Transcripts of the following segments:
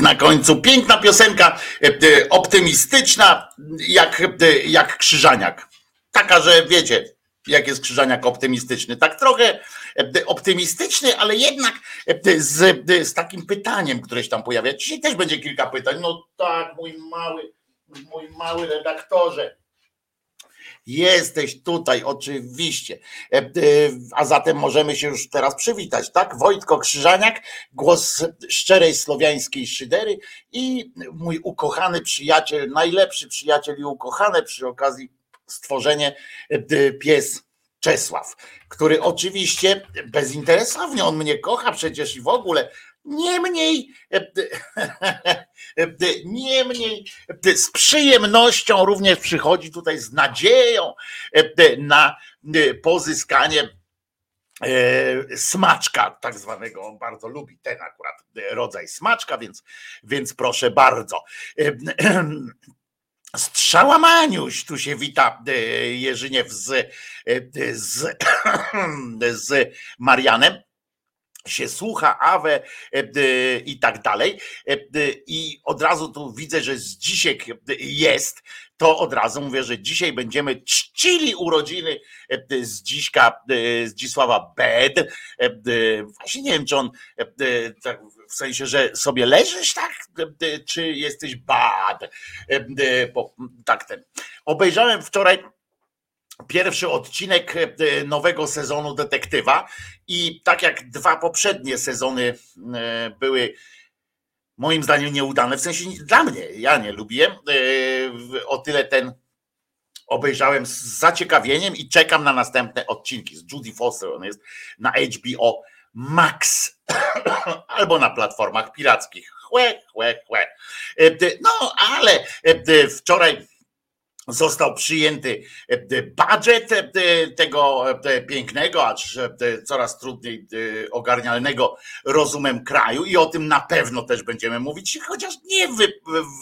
Na końcu. Piękna piosenka, e, e, optymistyczna, jak, e, jak krzyżaniak. Taka, że wiecie, jak jest krzyżaniak optymistyczny. Tak trochę optymistyczny, ale jednak z, z takim pytaniem, które się tam pojawia. Dzisiaj też będzie kilka pytań. No tak, mój mały, mój mały redaktorze. Jesteś tutaj, oczywiście. E, e, A zatem możemy się już teraz przywitać, tak? Wojtko Krzyżaniak, głos szczerej słowiańskiej szydery i mój ukochany przyjaciel, najlepszy przyjaciel i ukochany przy okazji stworzenie e, pies Czesław, który oczywiście bezinteresownie, on mnie kocha przecież i w ogóle, Niemniej, niemniej z przyjemnością również przychodzi tutaj z nadzieją na pozyskanie smaczka, tak zwanego, on bardzo lubi ten akurat rodzaj smaczka, więc, więc proszę bardzo. Strzała Maniuś, tu się wita Jerzyniew z, z, z Marianem się słucha, Awe i tak dalej. I od razu tu widzę, że z dzisiaj jest, to od razu mówię, że dzisiaj będziemy czcili urodziny z dziśka, z Dzisława Bed. Właśnie nie wiem, czy on tak w sensie, że sobie leżysz, tak? Czy jesteś bad? Tak ten. Obejrzałem wczoraj pierwszy odcinek e, nowego sezonu detektywa i tak jak dwa poprzednie sezony e, były moim zdaniem nieudane, w sensie dla mnie, ja nie lubię, e, o tyle ten obejrzałem z zaciekawieniem i czekam na następne odcinki z Judy Foster, on jest na HBO Max albo na platformach pirackich. Chłe, chłe, chłe. No, ale wczoraj został przyjęty e, budżet e, tego e, pięknego, acz coraz trudniej ogarnialnego rozumem kraju i o tym na pewno też będziemy mówić, chociaż nie w,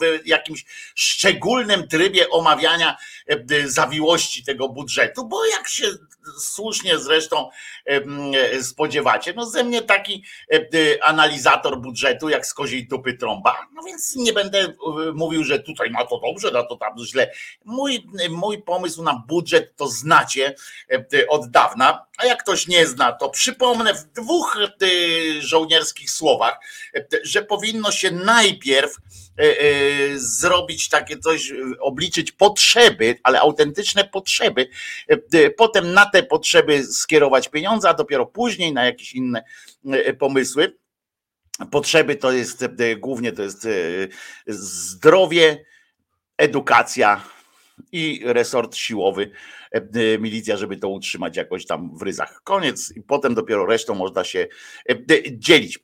w jakimś szczególnym trybie omawiania zawiłości tego budżetu, bo jak się słusznie zresztą spodziewacie, no ze mnie taki analizator budżetu jak z koziej trąba, no więc nie będę mówił, że tutaj ma to dobrze, na to tam źle. Mój, mój pomysł na budżet to znacie e, od dawna, a jak ktoś nie zna, to przypomnę w dwóch e, żołnierskich słowach, e, że powinno się najpierw zrobić takie coś, obliczyć potrzeby, ale autentyczne potrzeby, potem na te potrzeby skierować pieniądze, a dopiero później na jakieś inne pomysły. Potrzeby to jest głównie to jest zdrowie, edukacja, i resort siłowy, e, e, milicja, żeby to utrzymać jakoś tam w ryzach. Koniec i potem dopiero resztą można się e, dzielić.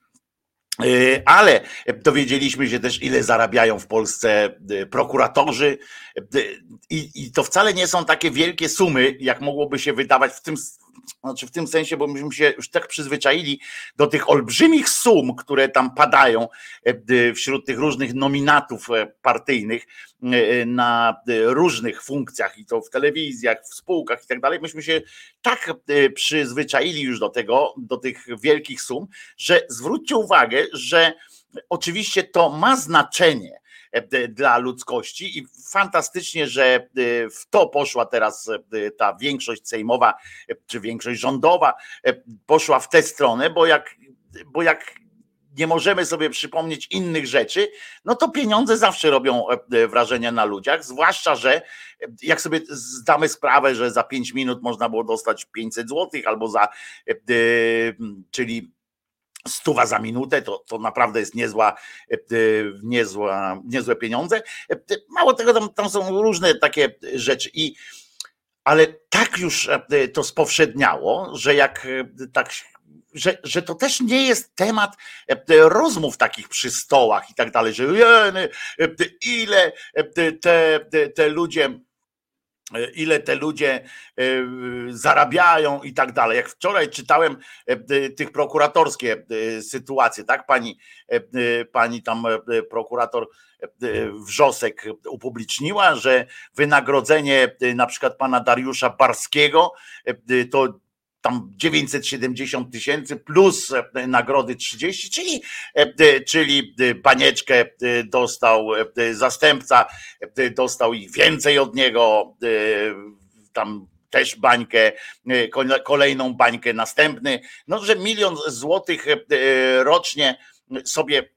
Ale dowiedzieliśmy się też, ile zarabiają w Polsce prokuratorzy, i, i to wcale nie są takie wielkie sumy, jak mogłoby się wydawać w tym znaczy w tym sensie, bo myśmy się już tak przyzwyczaili do tych olbrzymich sum, które tam padają e, wśród tych różnych nominatów e, partyjnych e, na różnych funkcjach i to w telewizjach, w spółkach i tak dalej. Myśmy się tak przyzwyczaili już do tego, do tych wielkich sum, że zwróćcie uwagę, że oczywiście to ma znaczenie dla ludzkości i fantastycznie, że e, w to poszła teraz e, ta większość sejmowa czy większość rządowa poszła w tę stronę, bo jak, bo jak nie możemy sobie przypomnieć innych rzeczy, no to pieniądze zawsze robią wrażenie na ludziach, zwłaszcza, że jak sobie zdamy sprawę, że za 5 minut można było dostać 500 złotych albo za, czyli stuwa za minutę, to, to naprawdę jest niezła, e, e, niezła, niezłe pieniądze. E, mało tego, tam, tam są różne takie rzeczy i ale tak już to spowszedniało, że jak tak że, że to też nie jest temat rozmów takich przy stołach i tak dalej, że ile te, te, te ludzie ile te ludzie e, zarabiają i tak dalej. Jak wczoraj czytałem e, tych prokuratorskie sytuacje, tak? Pani, pani tam prokurator Wrzosek upubliczniła, że wynagrodzenie na przykład pana Dariusza Barskiego to tam 970 tysięcy plus e, nagrody 30, czyli, e, czyli banieczkę e, dostał zastępca, dostał ich więcej od niego, tam też bańkę, kolejną bańkę następny, no że milion złotych rocznie sobie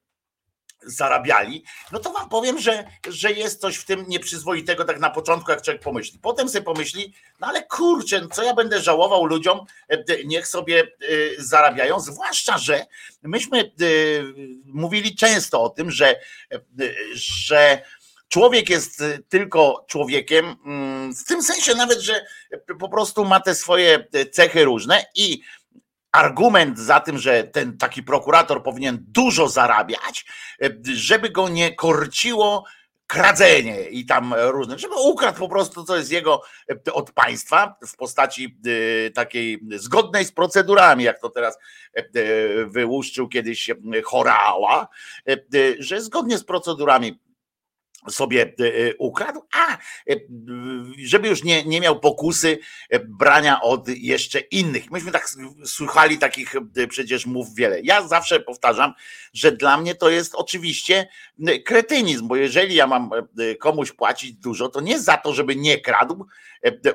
zarabiali, no to wam powiem, że, że jest coś w tym nieprzyzwoitego tak na początku, jak człowiek pomyśli. Potem sobie pomyśli, no ale kurczę, co ja będę żałował ludziom, e, niech sobie e, zarabiają, zwłaszcza, że myśmy e, mówili często o tym, że, że człowiek jest tylko człowiekiem, mm, w tym sensie nawet, że po prostu ma te swoje cechy różne i argument za tym, że ten taki prokurator powinien dużo zarabiać, żeby go nie korciło kradzenie i tam różne, żeby ukradł po prostu, co jest jego e, od państwa w postaci e, takiej zgodnej z procedurami, jak to teraz e, wyłuszczył kiedyś Chorała, że zgodnie z procedurami sobie e, e, ukradł, a e, żeby już nie, nie miał pokusy brania od jeszcze innych. Myśmy tak słuchali takich przecież mów wiele. Ja zawsze powtarzam, że dla mnie to jest oczywiście kretynizm, bo jeżeli ja mam komuś płacić dużo, to nie za to, żeby nie kradł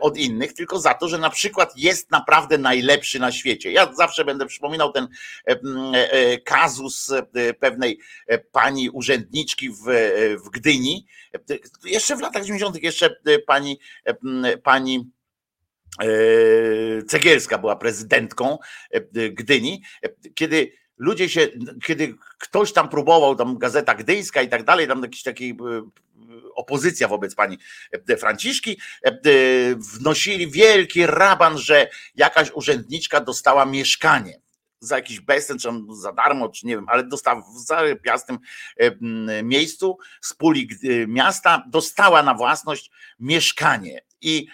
od innych, tylko za to, że na przykład jest naprawdę najlepszy na świecie. Ja zawsze będę przypominał ten kazus pewnej pani urzędniczki w, w Gdyni, jeszcze w latach 90. jeszcze e, pani, e, pani e, Cegielska była prezydentką Gdyni, kiedy ludzie się, kiedy ktoś tam próbował, tam Gazeta Gdyńska i tak dalej, tam jakiś taki opozycja wobec pani Franciszki, wnosili wielki raban, że jakaś urzędniczka dostała mieszkanie za jakiś bezcen, czy za darmo, czy nie wiem, ale dostała w zarypiastym miejscu z puli miasta, dostała na własność mieszkanie. I,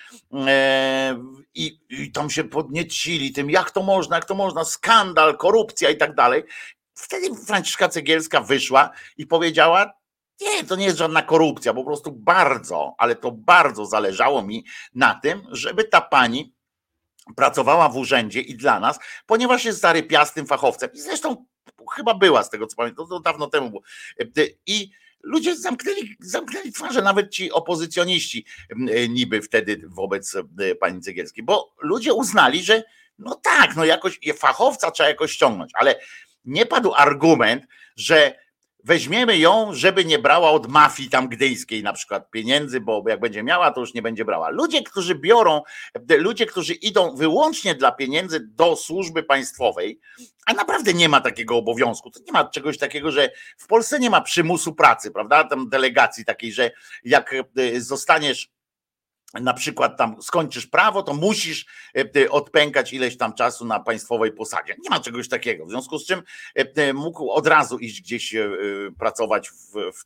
e, i, I tam się podniecili tym, jak to można, jak to można, skandal, korupcja i tak dalej. Wtedy Franciszka Cegielska wyszła i powiedziała: Nie, to nie jest żadna korupcja, po prostu bardzo, ale to bardzo zależało mi na tym, żeby ta pani pracowała w urzędzie i dla nas, ponieważ jest zarypiastym fachowcem. Zresztą chyba była z tego co pamiętam, to, dawno temu było. I ludzie zamknęli, zamknęli twarze, nawet ci opozycjoniści niby wtedy wobec pani Cegielskiej, bo ludzie uznali, że no tak, no jakoś fachowca trzeba jakoś ściągnąć, ale nie padł argument, że weźmiemy ją, żeby nie brała od mafii tam gdyjskiej na przykład pieniędzy, bo jak będzie miała, to już nie będzie brała. Ludzie, którzy biorą, ludzie, którzy idą wyłącznie dla pieniędzy do służby państwowej, a naprawdę nie ma takiego obowiązku, to nie ma czegoś takiego, że w Polsce nie ma przymusu pracy, prawda, tam delegacji takiej, że jak e, zostaniesz na przykład tam skończysz prawo, to musisz e, odpękać ileś tam czasu na państwowej posadzie. Nie ma czegoś takiego. W związku z czym e, mógł od razu iść gdzieś e, pracować w, w,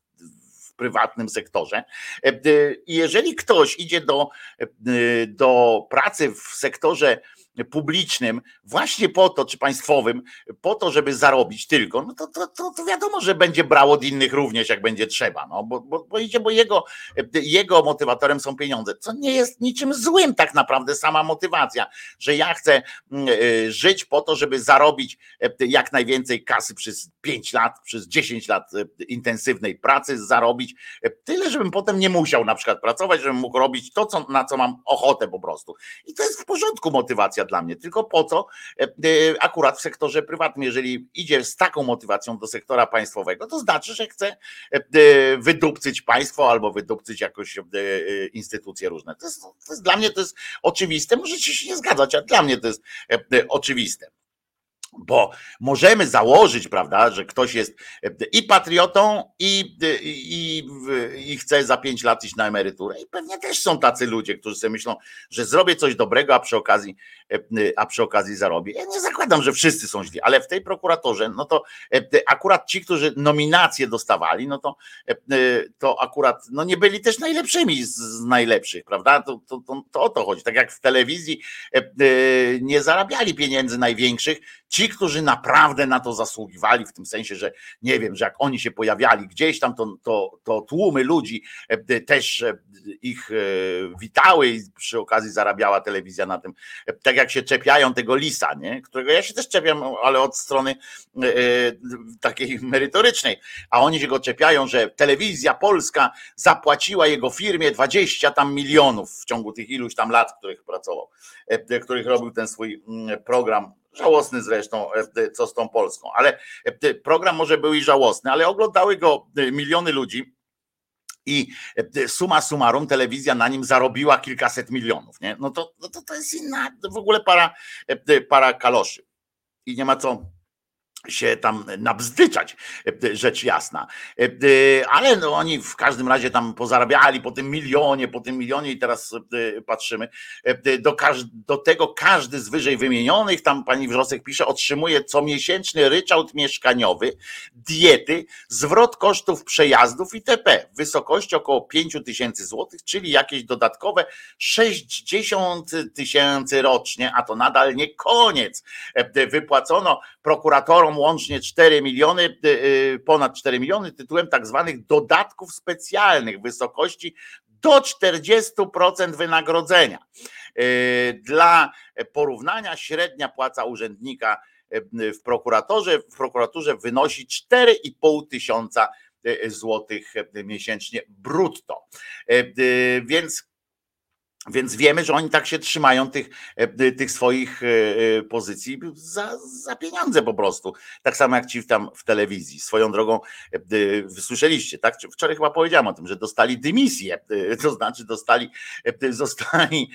w prywatnym sektorze. I jeżeli ktoś idzie do, do pracy w sektorze publicznym, właśnie po to, czy państwowym, po to, żeby zarobić tylko, no to, to, to, to wiadomo, że będzie brał od innych również, jak będzie trzeba, no, bo, bo, bo, idzie, bo jego, jego motywatorem są pieniądze, co nie jest niczym złym tak naprawdę sama motywacja, że ja chcę mm, e, żyć po to, żeby zarobić e, jak najwięcej kasy przez 5 lat, przez 10 lat e, intensywnej pracy, zarobić tyle, żebym potem nie musiał na przykład pracować, żebym mógł robić to, co, na co mam ochotę po prostu. I to jest w porządku motywacja dla mnie, tylko po co e, e, akurat w sektorze prywatnym, jeżeli idzie z taką motywacją do sektora państwowego, to znaczy, że chce e, wydupcyć państwo albo wydupcyć jakoś instytucje różne. To jest, to jest dla mnie to jest oczywiste, możecie się nie zgadzać, ale dla mnie to jest oczywiste. Bo możemy założyć, prawda, że ktoś jest i patriotą, i, i, i, chce za pięć lat iść na emeryturę. I pewnie też są tacy ludzie, którzy sobie myślą, że zrobię coś dobrego, a przy okazji, a przy okazji zarobię. Ja nie zakładam, że wszyscy są źli, ale w tej prokuratorze, no to akurat ci, którzy nominacje dostawali, no to, to akurat no nie byli też najlepszymi z najlepszych, prawda? To, to, to, to o to chodzi. Tak jak w telewizji nie zarabiali pieniędzy największych, ci, którzy naprawdę na to zasługiwali, w tym sensie, że nie wiem, że jak oni się pojawiali gdzieś tam, to, to, to tłumy ludzi e, też e, ich e, witały i przy okazji zarabiała telewizja na tym, tak jak się czepiają tego lisa, nie? którego ja się też czepiam, ale od strony takiej merytorycznej, a oni się go czepiają, że telewizja polska zapłaciła jego firmie 20 tam milionów w ciągu tych iluś tam lat, których pracował, w których robił ten swój mm, program Żałosny zresztą, e, co z tą Polską. Ale e, program może był i żałosny, ale oglądały go e, miliony ludzi. I suma summarum telewizja na nim zarobiła kilkaset milionów. Nie? No to, no to, to jest inna, w ogóle para, para kaloszy. I nie ma co się tam nabzdyczać, rzecz jasna. Ale no oni w każdym razie tam pozarabiali po tym milionie, po tym milionie i teraz patrzymy. Do, do tego każdy z wyżej wymienionych, tam pani Wrzosek pisze, otrzymuje comiesięczny ryczałt mieszkaniowy, diety, zwrot kosztów przejazdów itp. w wysokości około 5 tysięcy złotych, czyli jakieś dodatkowe 60 tysięcy rocznie, a to nadal nie koniec. Wypłacono prokuratorom łącznie 4 miliony, y, y, ponad 4 miliony tytułem tak zwanych dodatków specjalnych w wysokości do 40% wynagrodzenia. Y, dla porównania średnia płaca urzędnika w prokuratorze, w prokuraturze wynosi 4,5 tysiąca złotych miesięcznie brutto. Więc więc wiemy, że oni tak się trzymają tych, e, tych swoich e, e, pozycji za, za pieniądze po prostu. Tak samo jak ci tam w telewizji. Swoją drogą słyszeliście, tak? Wczoraj chyba powiedziałem o tym, że dostali dymisję, to znaczy dostali, zostali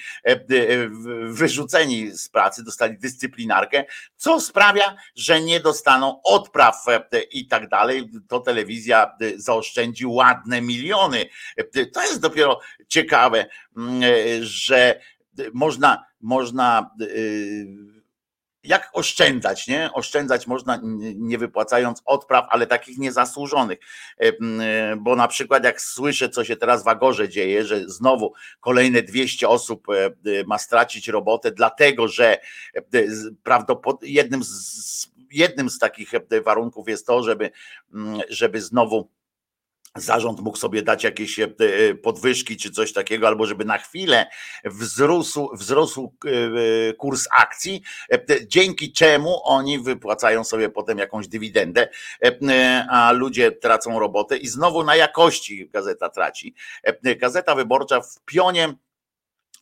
wyrzuceni z pracy, dostali dyscyplinarkę, co sprawia, że nie dostaną odpraw i tak dalej. To telewizja zaoszczędzi ładne miliony. To jest dopiero ciekawe e, że można, można e, jak oszczędzać, nie? Oszczędzać można nie wypłacając odpraw, ale takich niezasłużonych. E, bo na przykład jak słyszę, co się teraz w Agorze dzieje, że znowu kolejne 200 osób ma stracić robotę, dlatego że prawdopodobnie jednym z, jednym z takich warunków jest to, żeby, żeby znowu zarząd mógł sobie dać jakieś e, e, podwyżki czy coś takiego, albo żeby na chwilę wzrósł, wzrósł e, kurs akcji, dzięki czemu oni wypłacają sobie potem jakąś dywidendę, a ludzie tracą robotę i znowu na jakości gazeta traci. Gazeta wyborcza w pionie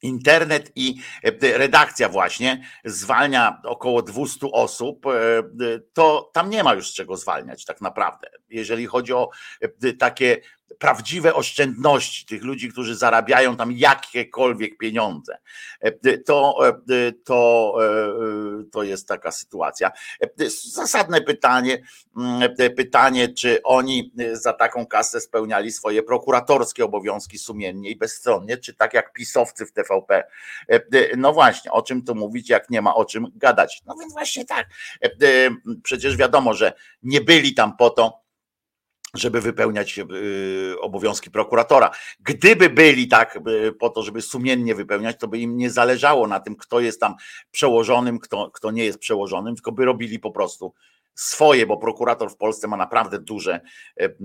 Internet i e, redakcja właśnie zwalnia około 200 osób, e, to tam nie ma już z czego zwalniać tak naprawdę. Jeżeli chodzi o e, takie prawdziwe oszczędności tych ludzi, którzy zarabiają tam jakiekolwiek pieniądze. E, to, e, to, e, to jest taka sytuacja. Zasadne pytanie, mm, pytanie, czy oni za taką kasę spełniali swoje prokuratorskie obowiązki sumiennie i bezstronnie, czy tak jak pisowcy w TVP. No właśnie, o czym tu mówić, jak nie ma o czym gadać. No więc właśnie tak. Przecież wiadomo, że nie byli tam po to, żeby wypełniać y, obowiązki prokuratora. Gdyby byli tak y, po to, żeby sumiennie wypełniać, to by im nie zależało na tym, kto jest tam przełożonym, kto, kto nie jest przełożonym, tylko by robili po prostu swoje, bo prokurator w Polsce ma naprawdę duże, y,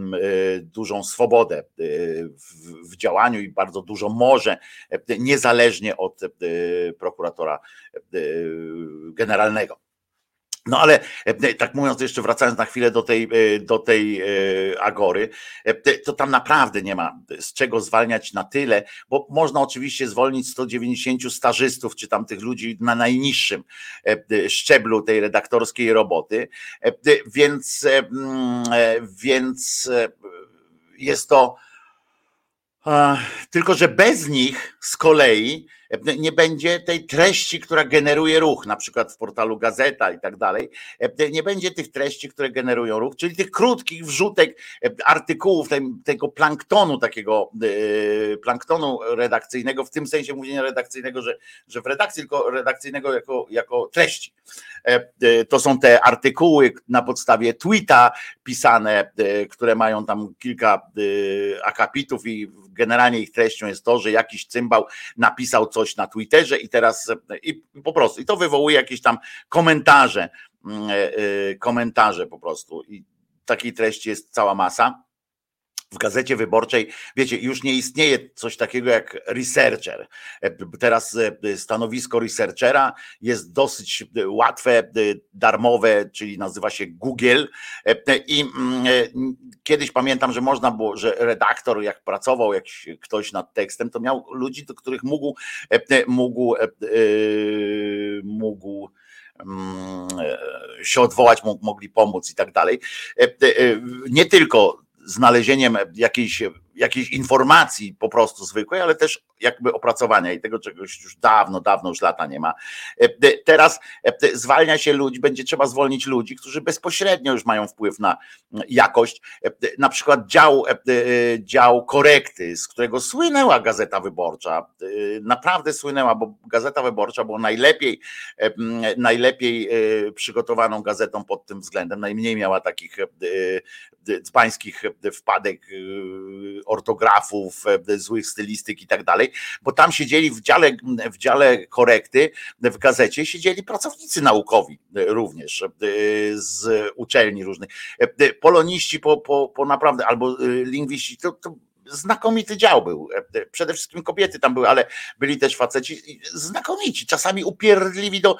dużą swobodę w działaniu i bardzo dużo może, niezależnie od prokuratora generalnego. No ale e, tak mówiąc, jeszcze wracając na chwilę do tej, e, do tej e, agory, to tam naprawdę nie ma z czego zwalniać na tyle, bo można oczywiście zwolnić 190 stażystów, czy tam tych ludzi na najniższym szczeblu tej redaktorskiej roboty, więc, więc jest to tylko, że bez nich z kolei nie będzie tej treści, która generuje ruch, na przykład w portalu Gazeta i tak dalej. Nie będzie tych treści, które generują ruch, czyli tych krótkich wrzutek artykułów, tego planktonu, takiego e, planktonu redakcyjnego, w tym sensie mówienia redakcyjnego, że, że w redakcji, tylko redakcyjnego jako, jako treści. E, to są te artykuły na podstawie tweeta pisane, e, które mają tam kilka akapitów i generalnie ich treścią jest to, że jakiś cymbał napisał coś na Twitterze i teraz i po prostu i to wywołuje jakieś tam komentarze, mm, e, e, komentarze po prostu. I takiej treści jest cała masa w gazecie wyborczej, wiecie, już nie istnieje coś takiego jak researcher. E, teraz e, stanowisko researchera jest dosyć e, łatwe, darmowe, czyli nazywa się Google. I mm, kiedyś pamiętam, że można było, że redaktor, jak pracował jakiś ktoś nad tekstem, to miał ludzi, do których mógł, mógł, mógł mm, się odwołać, mogli pomóc i tak dalej. Nie tylko znalezieniem jakiejś jakiejś informacji po prostu zwykłej, ale też jakby opracowania i tego czegoś już dawno, dawno już lata nie ma. Teraz zwalnia się ludzi, będzie trzeba zwolnić ludzi, którzy bezpośrednio już mają wpływ na jakość. Na przykład dział, dział korekty, z którego słynęła Gazeta Wyborcza. Naprawdę słynęła, bo Gazeta Wyborcza była najlepiej, najlepiej przygotowaną gazetą pod tym względem. Najmniej miała takich dzbańskich wpadek ortografów, złych stylistyk i tak dalej, bo tam siedzieli w dziale, w dziale korekty w gazecie, siedzieli pracownicy naukowi również z uczelni różnych, poloniści po, po, po naprawdę, albo lingwiści, to, to znakomity dział był. Przede wszystkim kobiety tam były, ale byli też faceci znakomici, czasami upierdliwi do,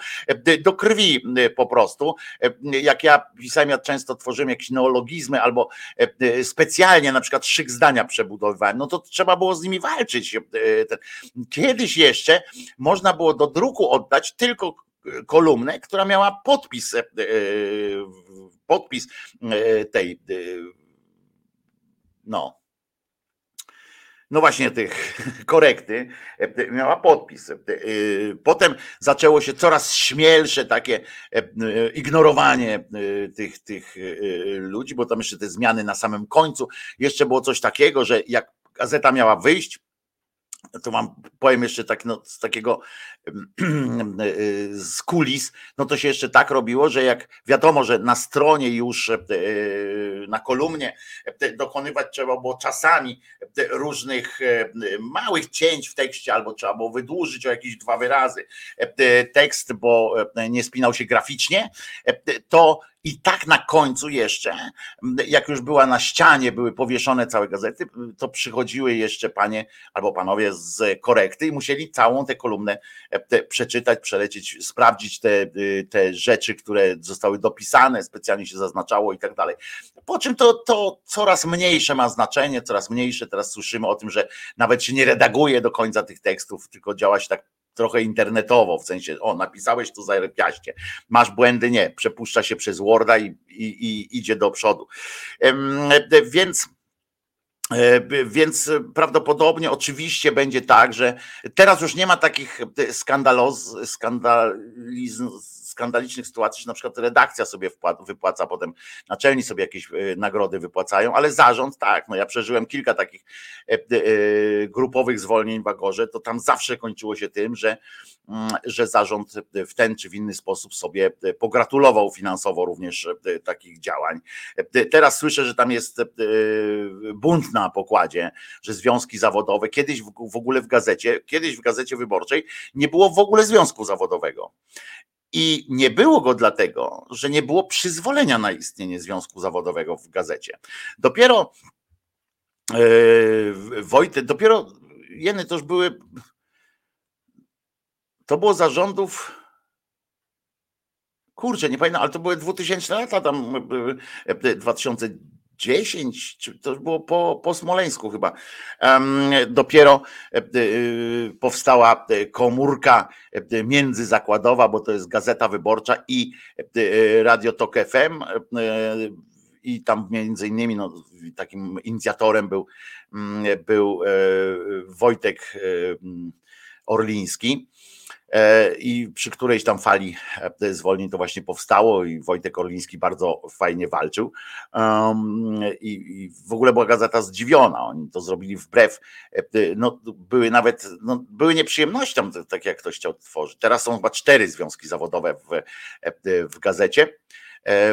do krwi po prostu. Jak ja pisałem, ja często tworzyłem jakieś neologizmy albo specjalnie na przykład szyk zdania przebudowywałem, no to trzeba było z nimi walczyć. Kiedyś jeszcze można było do druku oddać tylko kolumnę, która miała podpis podpis tej no no właśnie tych korekty, e, miała podpis. E, potem zaczęło się coraz śmielsze takie e, ignorowanie tych, tych ludzi, bo tam jeszcze te zmiany na samym końcu. Jeszcze było coś takiego, że jak gazeta miała wyjść, to mam, powiem jeszcze tak, no, z takiego z kulis, no to się jeszcze tak robiło, że jak wiadomo, że na stronie już e, na kolumnie e, dokonywać trzeba było czasami różnych e, małych cięć w tekście, albo trzeba było wydłużyć o jakieś dwa wyrazy tekst, bo nie spinał się graficznie, to i tak na końcu jeszcze, jak już była na ścianie, były powieszone całe gazety, to przychodziły jeszcze panie albo panowie z korekty i musieli całą tę kolumnę e, przeczytać, przelecieć, sprawdzić te, y, te rzeczy, które zostały dopisane, specjalnie się zaznaczało i tak dalej. Po czym to, to coraz mniejsze ma znaczenie, coraz mniejsze. Teraz słyszymy o tym, że nawet się nie redaguje do końca tych tekstów, tylko działa się tak trochę internetowo, w sensie, o, napisałeś to zarepiaście, masz błędy, nie, przepuszcza się przez Worda i, i, i idzie do przodu. Więc e, więc prawdopodobnie oczywiście będzie tak, że teraz już nie ma takich skandaloz, skandalizm, skandalicznych sytuacji, że na przykład redakcja sobie wypłaca, potem naczelni sobie jakieś e, nagrody wypłacają, ale zarząd tak, no ja przeżyłem kilka takich e, e, grupowych zwolnień w Agorze, to tam zawsze kończyło się tym, że, mm, że zarząd w ten czy w inny sposób sobie pogratulował finansowo również takich działań. Teraz słyszę, że tam jest bunt na pokładzie, że związki zawodowe, kiedyś w ogóle w gazecie, kiedyś w gazecie wyborczej nie było w ogóle związku zawodowego. I nie było go dlatego, że nie było przyzwolenia na istnienie związku zawodowego w gazecie. Dopiero yy, Wojtek, dopiero jeny to już były. To było zarządów. Kurczę, nie pamiętam, ale to były 2000 lata, tam 2000 e, 10, czy to było po, po Smoleńsku chyba, dopiero e, e, powstała e, komórka międzyzakładowa, bo to jest Gazeta Wyborcza i Radio Tok FM i tam między innymi no, takim inicjatorem był, mm, był Wojtek Orliński. E, i przy którejś tam fali e, zwolnień to właśnie powstało i Wojtek Orliński bardzo fajnie walczył I, w ogóle była gazeta zdziwiona, oni to zrobili wbrew, e, no były nawet, no, były nieprzyjemnością, tak jak ktoś chciał tworzyć. Teraz są chyba cztery związki zawodowe w, w gazecie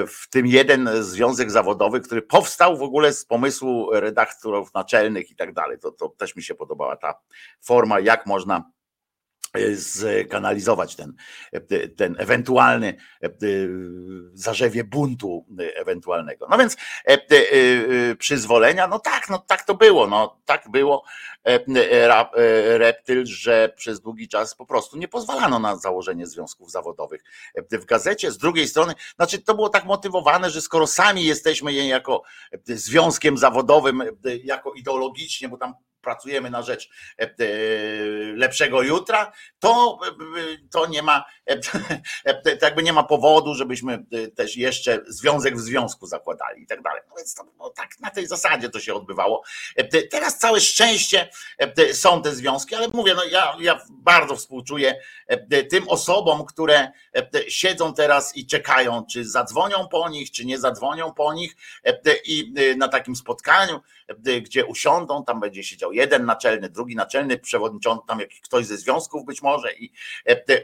w tym jeden związek zawodowy, który powstał w ogóle z pomysłu redaktorów naczelnych i tak dalej. To, to też mi się podobała ta forma, jak można zkanalizować ten, ten ewentualny e, zarzewie buntu ewentualnego. No więc e, e, przyzwolenia, no tak, no tak to było, no tak było reptyl, że przez długi czas po prostu nie pozwalano na założenie związków zawodowych w gazecie. Z drugiej strony, znaczy to było tak motywowane, że skoro sami jesteśmy jako związkiem zawodowym, jako ideologicznie, bo tam pracujemy na rzecz lepszego jutra, to, to nie ma jakby nie ma powodu, żebyśmy też jeszcze związek w związku zakładali i tak dalej. No więc to, no tak na tej zasadzie to się odbywało. Teraz całe szczęście są te związki, ale mówię, no ja, ja bardzo współczuję tym osobom, które siedzą teraz i czekają, czy zadzwonią po nich, czy nie zadzwonią po nich i na takim spotkaniu, gdzie usiądą, tam będzie siedział jeden naczelny, drugi naczelny, przewodniczący, tam jakiś ktoś ze związków być może i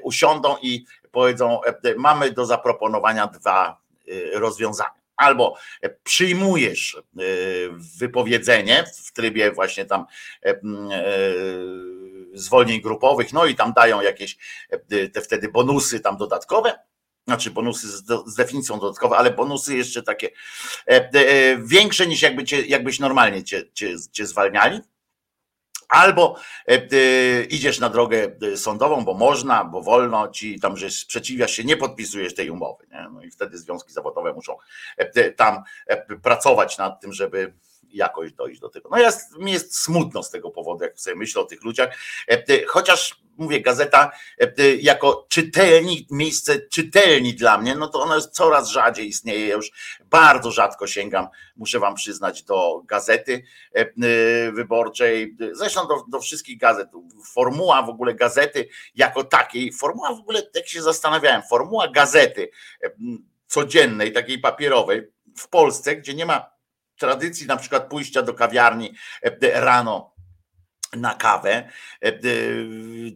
usiądą i powiedzą, mamy do zaproponowania dwa rozwiązania. Albo przyjmujesz wypowiedzenie w trybie właśnie tam zwolnień grupowych, no i tam dają jakieś te wtedy bonusy tam dodatkowe, znaczy bonusy z, z definicją dodatkową, ale bonusy jeszcze takie e, e, większe niż jakby cię, jakbyś normalnie cię, cię, cię zwalniali. Albo e, idziesz na drogę sądową, bo można, bo wolno ci tam, że sprzeciwiasz się, nie podpisujesz tej umowy. Nie? No i wtedy związki zawodowe muszą tam pracować nad tym, żeby jakoś dojść do tego. No jest, mi jest smutno z tego powodu, jak sobie myślę o tych ludziach, chociaż mówię, gazeta jako czytelnik, miejsce czytelni dla mnie, no to ona jest coraz rzadziej istnieje, ja już bardzo rzadko sięgam, muszę wam przyznać, do gazety wyborczej, zresztą do, do wszystkich gazet, formuła w ogóle gazety jako takiej, formuła w ogóle, jak się zastanawiałem, formuła gazety codziennej, takiej papierowej w Polsce, gdzie nie ma tradycji na przykład pójścia do kawiarni e, rano na kawę, e,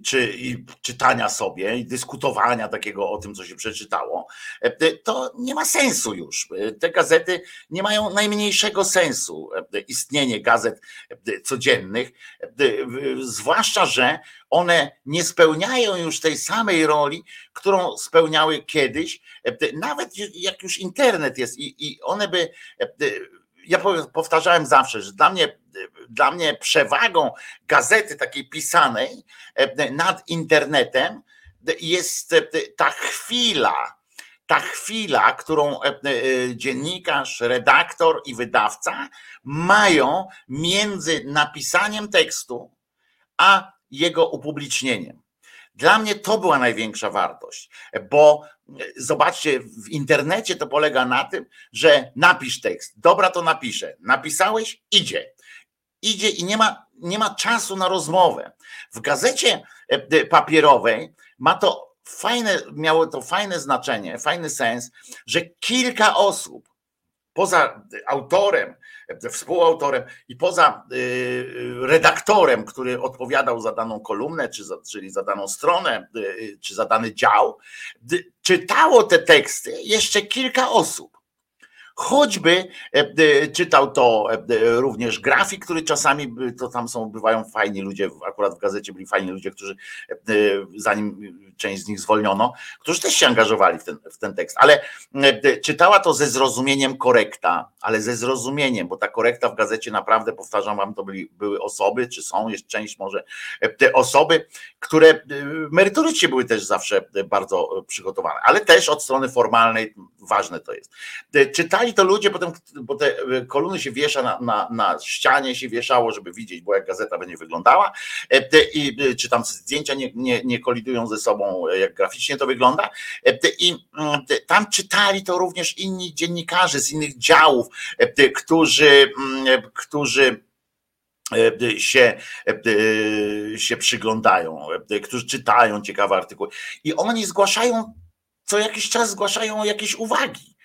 czy czytania sobie i dyskutowania takiego o tym, co się przeczytało, e, to nie ma sensu już. Te gazety nie mają najmniejszego sensu, istnienie gazet codziennych, zwłaszcza, że one nie spełniają już tej samej roli, którą spełniały kiedyś, nawet jak już internet jest i, i one by ja powtarzałem zawsze, że dla mnie, dla mnie przewagą gazety takiej pisanej e, nad internetem jest e, ta chwila, ta chwila, którą e, dziennikarz, redaktor i wydawca mają między napisaniem tekstu a jego upublicznieniem. Dla mnie to była największa wartość, bo zobaczcie, w internecie to polega na tym, że napisz tekst. Dobra, to napiszę. Napisałeś? Idzie. Idzie i nie ma, nie ma czasu na rozmowę. W gazecie e, papierowej ma to fajne, miało to fajne znaczenie, fajny sens, że kilka osób poza autorem, współautorem i poza y, redaktorem, który odpowiadał za daną kolumnę, czy czyli za daną stronę, y, czy za dany dział, czytało te teksty jeszcze kilka osób. Choćby e, czytał to e, również grafik, który czasami to tam są, bywają fajni ludzie, akurat w gazecie byli fajni ludzie, którzy e, zanim część z nich zwolniono, którzy też się angażowali w ten, w ten tekst, ale czytała to ze zrozumieniem korekta, ale ze zrozumieniem, bo ta korekta w gazecie naprawdę, powtarzam wam, to byli, były osoby, czy są, jest część może, te osoby, które merytorycznie były też zawsze bardzo przygotowane, ale też od strony formalnej ważne to jest. Czytali to ludzie potem, bo te e, kolumny się wiesza na, na, na ścianie, się wieszało, żeby widzieć, bo jak gazeta będzie wyglądała, e, i e, czy tam zdjęcia nie, nie, nie kolidują ze sobą, jak graficznie to wygląda. I mm, tam czytali to również inni dziennikarze z innych działów, którzy, mm, którzy się, się przyglądają, którzy czytają ciekawe artykuły i oni zgłaszają, co jakiś czas zgłaszają jakieś uwagi.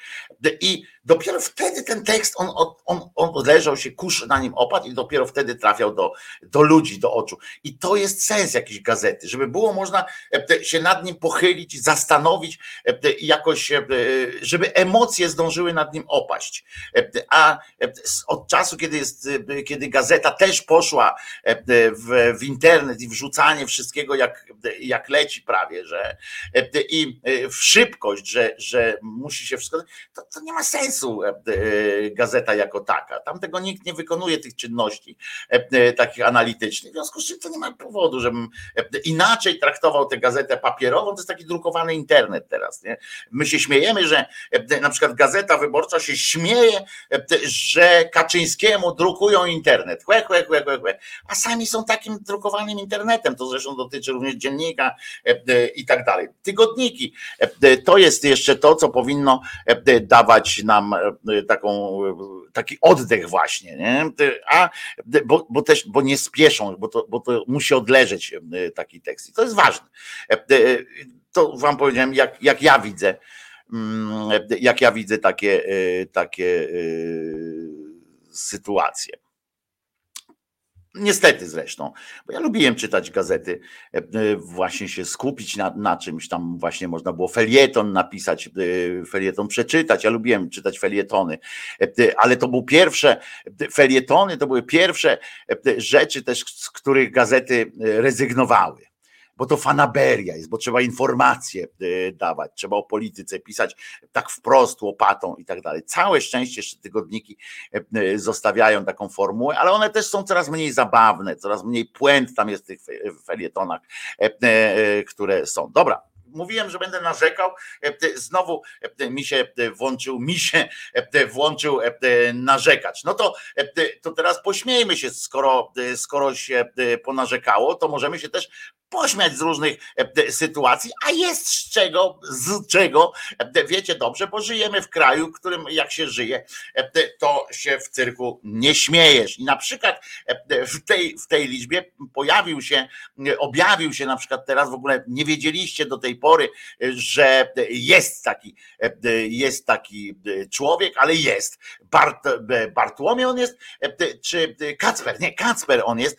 I dopiero wtedy ten tekst, on, on, on leżał się, kurz na nim opadł i dopiero wtedy trafiał do, do ludzi, do oczu. I to jest sens jakiejś gazety, żeby było można e, się nad nim pochylić, zastanowić e, i jakoś, e, żeby emocje zdążyły nad nim opaść. A od czasu, kiedy, jest, kiedy gazeta też poszła w, w internet i wrzucanie wszystkiego jak, jak leci prawie, że i w szybkość, że, że musi się wszystko, to, to nie ma sensu sukcesu gazeta jako taka. Tam tego nikt nie wykonuje tych czynności takich analitycznych. W związku z czym to nie ma powodu, żebym inaczej traktował tę gazetę papierową. To jest taki drukowany internet teraz. Nie? My się śmiejemy, że na przykład Gazeta Wyborcza się śmieje, że Kaczyńskiemu drukują internet. Chłe, chłe, chłe, chłe. A sami są takim drukowanym internetem. To zresztą dotyczy również dziennika i tak dalej. Tygodniki. To jest jeszcze to, co powinno dawać nam taką, taki oddech właśnie. Nie? A, bo, bo też, bo nie spieszą, bo to, bo to musi odleżeć taki tekst. I to jest ważne. To wam powiedziałem, jak, jak ja widzę Mm, jak ja widzę takie, takie sytuacje. Niestety zresztą, bo ja lubiłem czytać gazety, e, e, właśnie się skupić na, na, czymś, tam właśnie można było felieton napisać, e, felieton przeczytać. Ja lubiłem czytać felietony, ale to były pierwsze felietony, to były pierwsze rzeczy też, z których gazety rezygnowały bo to fanaberia jest, bo trzeba informacje e, dawać, trzeba o polityce pisać tak wprost, łopatą i tak dalej. Całe szczęście jeszcze tygodniki e, e, zostawiają taką formułę, ale one też są coraz mniej zabawne, coraz mniej płęt tam jest w tych felietonach, które są. Dobra, mówiłem, że będę narzekał, znowu mi się włączył, mi się włączył narzekać. No to, to teraz pośmiejmy się, skoro, skoro się ponarzekało, to możemy się też pośmiać z różnych e, sytuacji, a jest z czego, z czego, e, wiecie dobrze, bo żyjemy w kraju, w którym jak się żyje, e, to się w cyrku nie śmiejesz. I na przykład w tej, w tej liczbie pojawił się, objawił się na przykład teraz w ogóle nie wiedzieliście do tej pory, że jest taki, jest taki człowiek, ale jest. Bart, Bartłomiej on jest, czy Kacper, nie, Kacper on jest,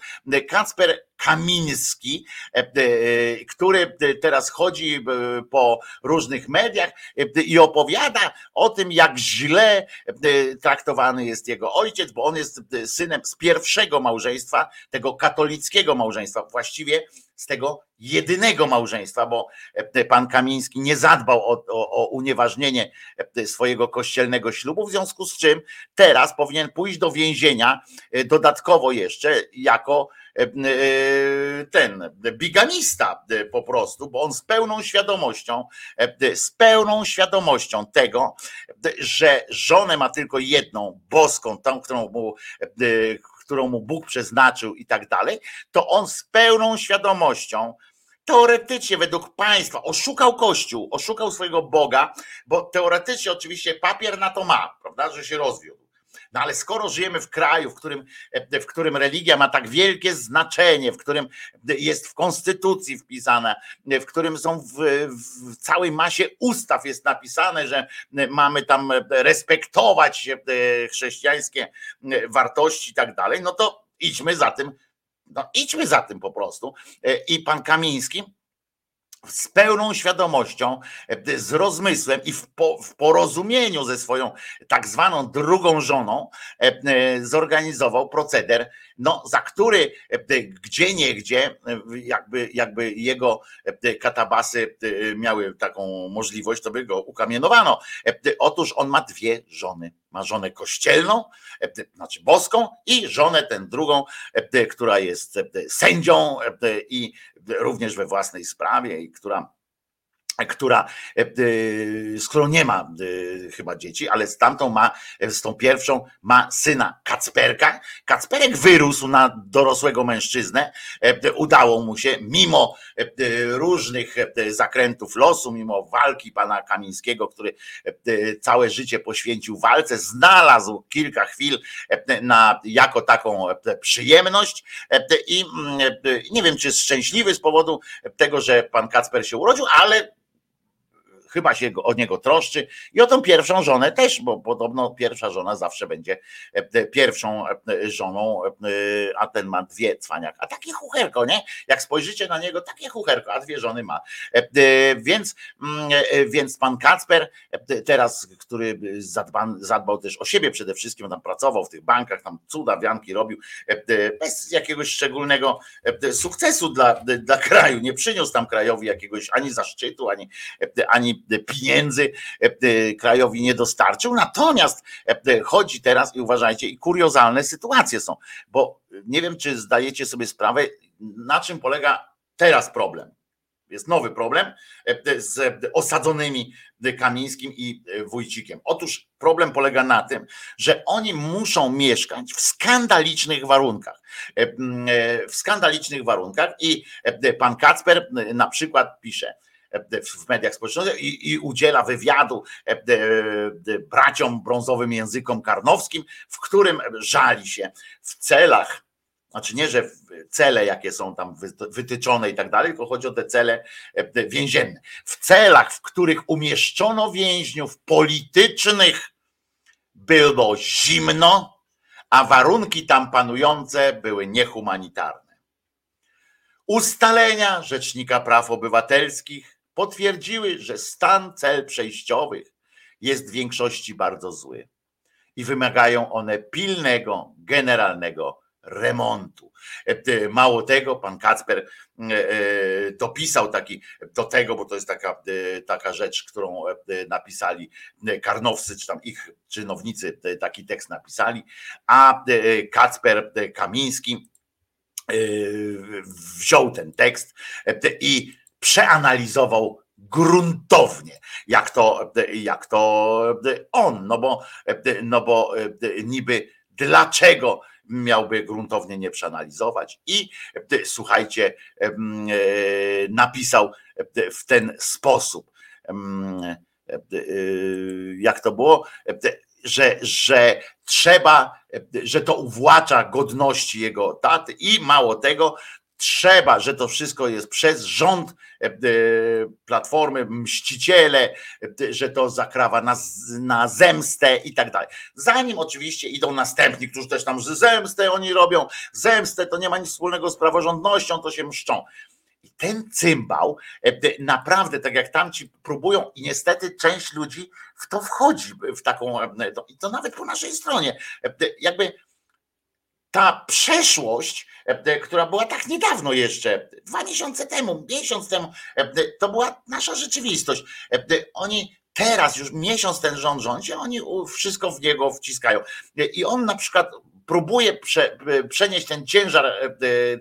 Kacper Kamiński, e, e, który teraz chodzi e, po różnych mediach i opowiada o tym, jak źle traktowany jest jego ojciec, bo on jest synem z pierwszego małżeństwa, tego katolickiego małżeństwa, właściwie z tego jedynego małżeństwa, bo pan Kamiński nie zadbał o, o, o, unieważnienie swojego kościelnego ślubu, w związku z czym teraz powinien pójść do więzienia dodatkowo jeszcze jako ten bigamista e, po prostu, bo on z pełną świadomością, z pełną świadomością tego, że żonę ma tylko jedną, boską, tą, którą mu którą mu Bóg przeznaczył i tak dalej, to on z pełną świadomością, teoretycznie według państwa oszukał Kościół, oszukał swojego Boga, bo teoretycznie oczywiście papier na to ma, prawda, że się rozwiódł no ale skoro żyjemy w kraju, w którym, e, w którym religia ma tak wielkie znaczenie, w którym jest w konstytucji wpisane, w którym są w, w całej masie ustaw jest napisane, że mamy tam respektować e, chrześcijańskie e, wartości i tak dalej, no to idźmy za tym, no idźmy za tym po prostu. I pan Kamiński z pełną świadomością, e, z rozmysłem i w, po, w, porozumieniu ze swoją tak zwaną drugą żoną e, e, zorganizował proceder, no, za który gdzie niegdzie jakby, jakby jego katabasy miały taką możliwość, to by go ukamienowano. Otóż on ma dwie żony. Ma żonę kościelną, znaczy boską i żonę tę drugą, która jest sędzią i również we własnej sprawie i która która, e, e, z którą nie ma e, chyba dzieci, ale z tamtą ma, z tą pierwszą ma syna Kacperka. Kacperek wyrósł na dorosłego mężczyznę. Udało mu się, mimo różnych zakrętów losu, mimo walki pana Kamińskiego, który całe życie poświęcił walce, znalazł kilka chwil na, jako taką przyjemność i mm, nie wiem, czy szczęśliwy z powodu tego, że pan Kacper się urodził, ale chyba się o niego troszczy i o tą pierwszą żonę też, bo podobno pierwsza żona zawsze będzie e, pierwszą e, żoną, e, a ten ma dwie cwaniak. A takie chucherko, nie? Jak spojrzycie na niego, takie chucherko, a dwie żony ma. Więc, mm, więc pan Kacper teraz, który zadbał, zadbał też o siebie przede wszystkim, tam pracował w tych bankach, tam cuda, wianki robił, bez jakiegoś szczególnego sukcesu dla, dla kraju, nie przyniósł tam krajowi jakiegoś ani zaszczytu, ani, ani pieniędzy krajowi nie dostarczył. Natomiast chodzi teraz i uważajcie, i kuriozalne sytuacje są, bo nie wiem, czy zdajecie sobie sprawę, na czym polega teraz problem jest nowy problem e, z osadzonymi Kamińskim i e, Wójcikiem. Otóż problem polega na tym, że oni muszą mieszkać w skandalicznych warunkach. E, w skandalicznych warunkach i pan Kacper na przykład pisze, w mediach społecznościowych i, i, udziela wywiadu braciom brązowym językom karnowskim, w którym żali się w celach znaczy nie, że cele, jakie są tam wytyczone i tak dalej, tylko chodzi o te cele e, więzienne. W celach, w których umieszczono więźniów politycznych, było zimno, a warunki tam panujące były niehumanitarne. Ustalenia Rzecznika Praw Obywatelskich potwierdziły, że stan cel przejściowych jest w większości bardzo zły i wymagają one pilnego, generalnego remontu. E, mało tego, pan Kacper e, e, dopisał taki do tego, bo to jest taka, taka rzecz, którą napisali karnowscy, czy tam ich czynownicy taki tekst napisali, a Kacper Kamiński wziął ten tekst i przeanalizował gruntownie, jak to, jak to on, no bo, no bo niby dlaczego miałby gruntownie nie przeanalizować i słuchajcie, napisał w ten sposób, jak to było, że, że trzeba, że to uwłacza godności jego taty i mało tego, trzeba, że to wszystko jest przez rząd e, e, Platformy, mściciele, e, że to zakrawa na, na zemstę i tak dalej. Zanim oczywiście idą następni, którzy też tam zemstę oni robią, zemstę to nie ma nic wspólnego z praworządnością, to się mszczą. I ten cymbał naprawdę, tak jak tamci próbują, i niestety część ludzi w to wchodzi, w taką, i to nawet po naszej stronie, jakby ta przeszłość, e, która była tak niedawno jeszcze, dwa miesiące temu, miesiąc temu, e, to była nasza rzeczywistość. E, oni teraz już miesiąc ten rząd rządzi, oni wszystko w niego wciskają. I on na przykład próbuje prze, przenieść ten ciężar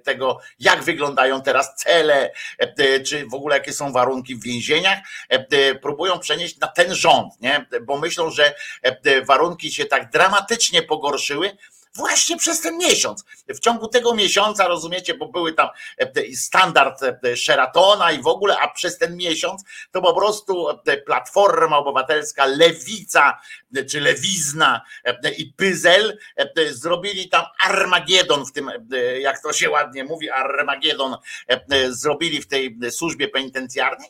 tego, jak wyglądają teraz cele, czy w ogóle jakie są warunki w więzieniach, próbują przenieść na ten rząd, nie? bo myślą, że warunki się tak dramatycznie pogorszyły, właśnie przez ten miesiąc. W ciągu tego miesiąca, rozumiecie, bo były tam e, standard e, Sheratona i w ogóle, a przez ten miesiąc to po prostu e, Platforma Obywatelska, Lewica, czy Lewizna i Pyzel zrobili tam Armagedon w tym, jak to się ładnie mówi, Armagedon zrobili w tej służbie penitencjarnej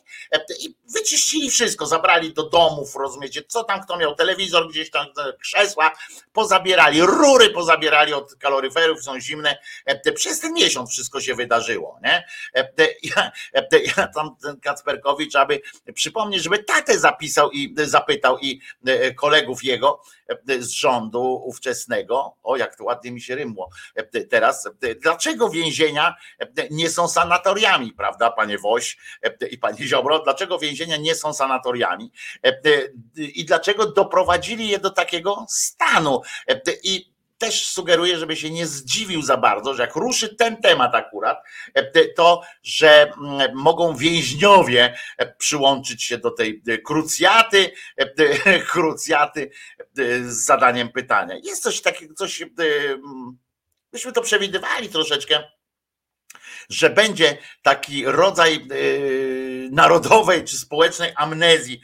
i wyczyścili wszystko, zabrali do domów, rozumiecie, co tam kto miał, telewizor gdzieś tam, krzesła, pozabierali, rury pozabierali, zabierali od kaloryferów, są zimne. E, przez ten miesiąc wszystko się wydarzyło. Nie? E, ja, e, ja tam ten Kacperkowicz, aby przypomnieć, żeby tatę zapisał i zapytał i kolegów jego z rządu ówczesnego, o jak to ładnie mi się rymło teraz, dlaczego więzienia nie są sanatoriami, prawda, panie Woś i panie Ziobro, dlaczego więzienia nie są sanatoriami i dlaczego doprowadzili je do takiego stanu i też sugeruję, żeby się nie zdziwił za bardzo, że jak ruszy ten temat akurat, e, to, że mm, mogą więźniowie e, przyłączyć się do tej e, krucjaty, krucjaty z zadaniem pytania. Jest coś takiego, coś, myśmy to przewidywali troszeczkę, że będzie taki rodzaj narodowej czy społecznej amnezji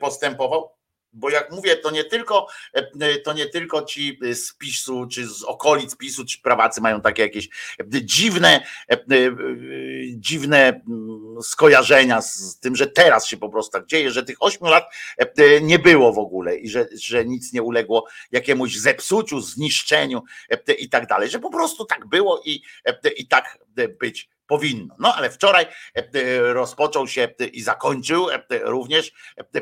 postępował bo jak mówię, to nie tylko e, to nie tylko ci z PiSu, czy z okolic PiSu, czy prawacy mają takie jakieś dziwne, e, dziwne mm, skojarzenia z tym, że teraz się po prostu tak dzieje, że tych ośmiu lat e, nie było w ogóle i że, że nic nie uległo jakiemuś zepsuciu, zniszczeniu i tak dalej, że po prostu tak było i, i tak być powinno. No ale wczoraj e, e, rozpoczął się e, i zakończył również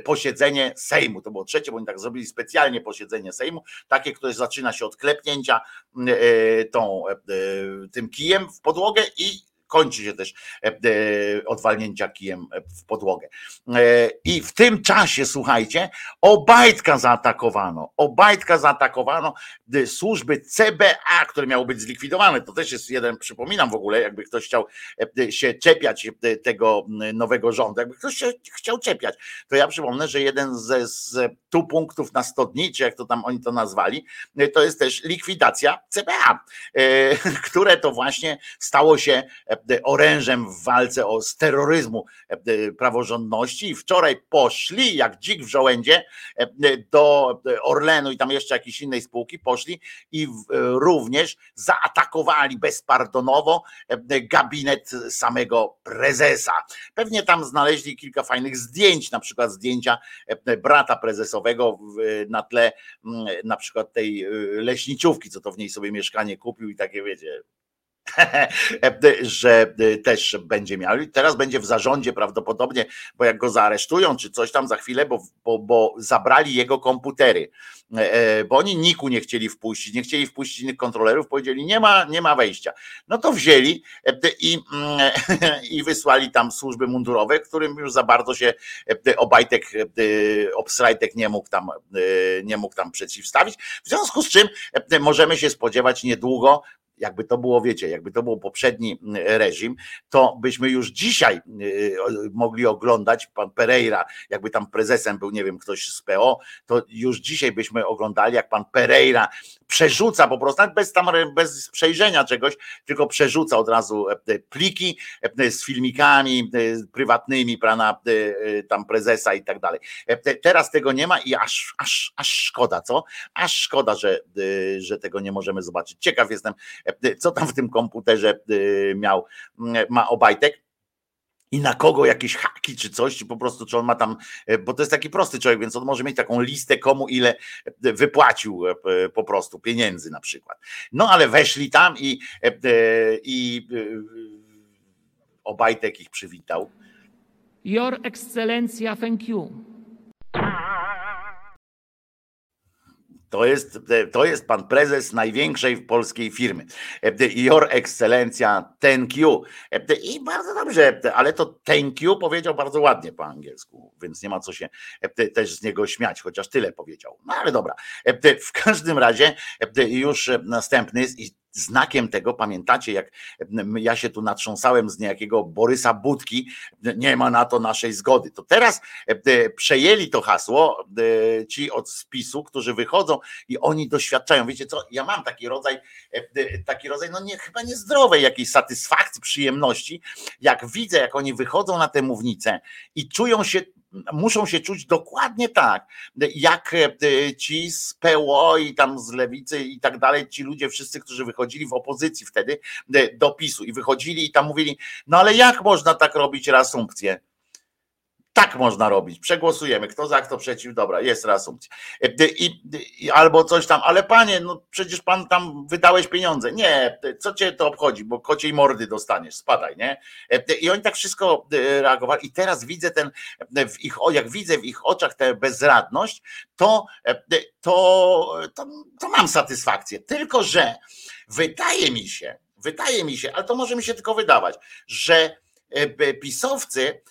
posiedzenie Sejmu. To było trzecie, bo oni tak zrobili specjalnie posiedzenie Sejmu, takie, które zaczyna się od klepnięcia tą, tym kijem w podłogę i kończy się też odwalnięcia kijem w podłogę. I w tym czasie, słuchajcie, Obajtka zaatakowano. Obajtka zaatakowano służby CBA, które miało być zlikwidowane. To też jest jeden, przypominam w ogóle, jakby ktoś chciał się czepiać tego nowego rządu, jakby ktoś się chciał czepiać, to ja przypomnę, że jeden ze tu punktów na 100 dni, czy jak to tam oni to nazwali, to jest też likwidacja CBA, e, które to właśnie stało się e, orężem w walce o z terroryzmu e, praworządności i wczoraj poszli jak dzik w żołędzie do Orlenu i tam jeszcze jakiejś innej spółki poszli i również zaatakowali bezpardonowo gabinet samego prezesa. Pewnie tam znaleźli kilka fajnych zdjęć, na przykład zdjęcia brata prezesowego na tle mm, na przykład tej leśniczówki, co to w niej sobie mieszkanie kupił i takie wiecie, że też będzie miał. I teraz będzie w zarządzie prawdopodobnie, bo jak go zaaresztują, czy coś tam za chwilę, bo, bo, bo zabrali jego komputery, e, e, bo oni niku nie chcieli wpuścić, nie chcieli wpuścić innych kontrolerów, powiedzieli, nie ma, nie ma wejścia. No to wzięli e, i, mm, i wysłali tam służby mundurowe, którym już za bardzo się Obajtek, Obsrajtek nie mógł tam, nie mógł tam przeciwstawić. W związku z czym możemy się spodziewać niedługo jakby to było, wiecie, jakby to był poprzedni reżim, to byśmy już dzisiaj y, mogli oglądać. Pan Pereira, jakby tam prezesem był, nie wiem, ktoś z PO, to już dzisiaj byśmy oglądali, jak pan Pereira przerzuca po prostu, bez tam, bez przejrzenia czegoś, tylko przerzuca od razu e, e, pliki e, z filmikami prywatnymi pana tam prezesa i tak dalej. Teraz tego nie ma i aż, aż, aż szkoda, co? Aż szkoda, że, że tego nie możemy zobaczyć. Ciekaw jestem, co tam w tym komputerze miał, ma Obajtek i na kogo jakieś haki czy coś, czy po prostu, czy on ma tam, bo to jest taki prosty człowiek, więc on może mieć taką listę, komu ile wypłacił po prostu pieniędzy na przykład. No ale weszli tam i, i Obajtek ich przywitał. Your Excellencja, thank you. To jest, to jest pan prezes największej polskiej firmy. Your Excelencja, thank you. I bardzo dobrze, ale to thank you powiedział bardzo ładnie po angielsku, więc nie ma co się też z niego śmiać, chociaż tyle powiedział. No ale dobra. W każdym razie już następny jest znakiem tego, pamiętacie, jak ja się tu natrząsałem z niejakiego Borysa Budki, nie ma na to naszej zgody. To teraz e, przejęli to hasło e, ci od spisu, którzy wychodzą i oni doświadczają. Wiecie co, ja mam taki rodzaj, e, taki rodzaj, no nie, chyba niezdrowej jakiejś satysfakcji, przyjemności, jak widzę, jak oni wychodzą na tę mównicę i czują się muszą się czuć dokładnie tak, jak e, ci z PO i tam z lewicy i tak dalej, ci ludzie wszyscy, którzy wychodzili w opozycji wtedy e, do PiSu i wychodzili i tam mówili, no ale jak można tak robić reasumpcję? Tak można robić. Przegłosujemy. Kto za, kto przeciw. Dobra, jest reasumpcja. E, I, I, albo coś tam, ale panie, no przecież pan tam wydałeś pieniądze. Nie, co cię to obchodzi, bo kociej mordy dostaniesz, spadaj, nie? E, I oni tak wszystko e, reagowali. I teraz widzę ten, w ich, jak widzę w ich oczach tę bezradność, to, to, to, to mam satysfakcję. Tylko, że wydaje mi się, wydaje mi się, ale to może mi się tylko wydawać, że pisowcy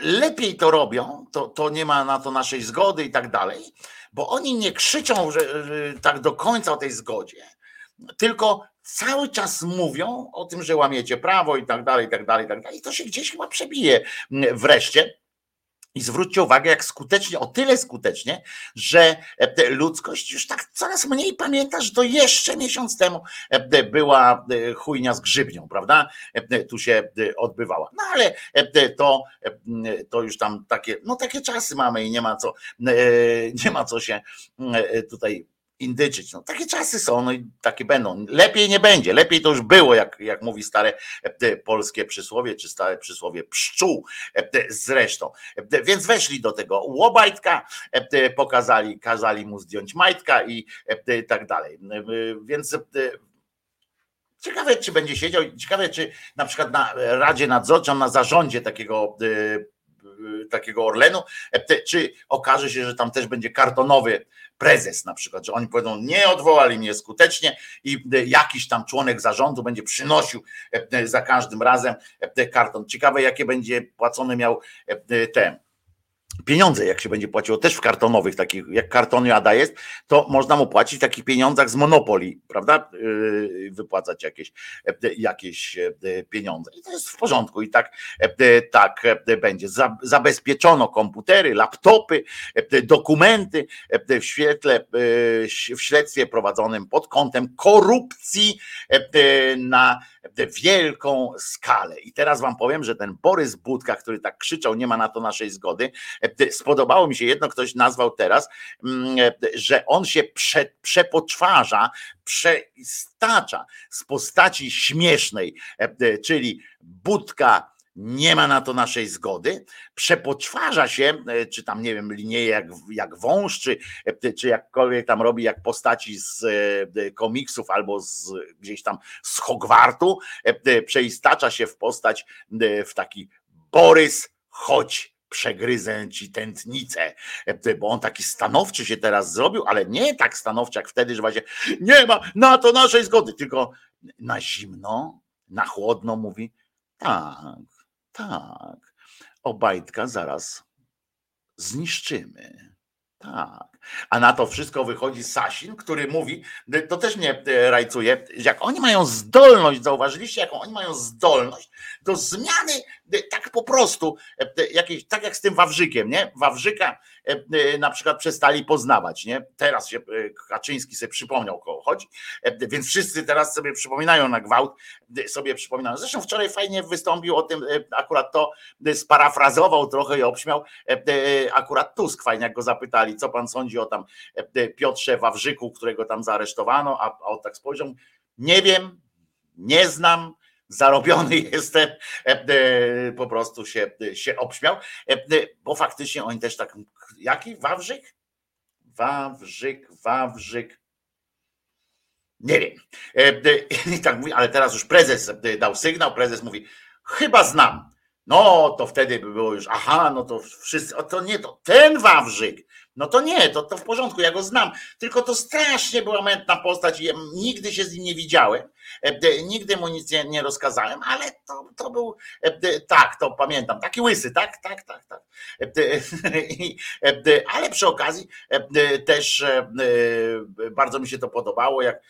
lepiej to robią, to, to nie ma na to naszej zgody i tak dalej, bo oni nie krzyczą że, tak do końca o tej zgodzie, tylko cały czas mówią o tym, że łamiecie prawo i tak dalej, i tak dalej, i tak dalej. I to się gdzieś chyba przebije wreszcie. I zwróćcie uwagę, jak skutecznie, o tyle skutecznie, że e, ludzkość już tak coraz mniej pamięta, że to jeszcze miesiąc temu e, była e, chujnia z grzybnią, prawda? Tu się odbywała. No ale to, to już tam takie, no takie czasy mamy i nie ma co, nie ma co się tutaj indyczyć. No, takie czasy są, no i takie będą. Lepiej nie będzie, lepiej to już było, jak, jak mówi stare e, polskie przysłowie, czy stare przysłowie pszczół e, zresztą. E, więc weszli do tego łobajtka, pokazali, kazali mu zdjąć majtka i tak dalej. Więc Ciekawe, czy będzie siedział, ciekawe, czy na przykład na Radzie Nadzorczej, na zarządzie takiego takiego Orlenu, czy okaże się, że tam też będzie kartonowy prezes na przykład, że oni powiedzą, nie odwołali mnie skutecznie i jakiś tam członek zarządu będzie przynosił za każdym razem karton. Ciekawe, jakie będzie płacony miał ten pieniądze, jak się będzie płaciło też w kartonowych, takich jak karton Jada jest, to można mu płacić w takich pieniądzach z Monopoli, prawda? Yy, wypłacać jakieś, e, jakieś e, pieniądze. I to jest w porządku i tak, e, tak będzie. Zabezpieczono komputery, laptopy, dokumenty w świetle, w śledztwie prowadzonym pod kątem korupcji na wielką skalę. I teraz wam powiem, że ten Borys Budka, który tak krzyczał, nie ma na to naszej zgody, spodobało mi się jedno, ktoś nazwał teraz, mm, że on się prze, przepoczwarza, przestacza z postaci śmiesznej, czyli Budka nie ma na to naszej zgody, przepoczwarza się, czy tam nie wiem, linieje jak, jak wąż, czy, czy jakkolwiek tam robi, jak postaci z komiksów albo z, gdzieś tam z Hogwartu, przeistacza się w postać w taki Borys, chodź przegryzę ci tętnicę, e, bo on taki stanowczy się teraz zrobił, ale nie tak stanowczy jak wtedy, że właśnie nie ma na to naszej zgody, tylko na zimno, na chłodno mówi. Tak, tak, Obajtka zaraz zniszczymy. Tak. A na to wszystko wychodzi Sasin, który mówi, to też mnie e, rajcuje, jak oni mają zdolność, zauważyliście, jaką oni mają zdolność do zmiany tak po prostu, jakieś, tak jak z tym Wawrzykiem, nie? Wawrzyka na przykład przestali poznawać, nie? Teraz się Kaczyński sobie przypomniał, koło chodzi, więc wszyscy teraz sobie przypominają na gwałt, sobie przypominają. Zresztą wczoraj fajnie wystąpił o tym, akurat to sparafrazował trochę i obśmiał akurat Tusk, fajnie jak go zapytali, co pan sądzi o tam Piotrze Wawrzyku, którego tam zaaresztowano, a on tak spojrzał, nie wiem, nie znam, zarobiony jestem, e, e, po prostu się, się obśmiał, e, bo faktycznie oni też tak, jaki Wawrzyk? Wawrzyk, Wawrzyk. Nie wiem. I tak mówi, ale teraz już prezes dał sygnał, prezes mówi, chyba znam. No to wtedy by było już, aha, no to wszyscy, o to nie, to ten Wawrzyk, no to nie, to, to w porządku, ja go znam. Tylko to strasznie była mętna postać ja nigdy się z nim nie widziałem. E, nigdy mu nic nie, nie rozkazałem, ale to, to był e, tak, to pamiętam, taki łysy, tak, tak, tak, tak. E, ale przy okazji też bardzo mi się to podobało, jak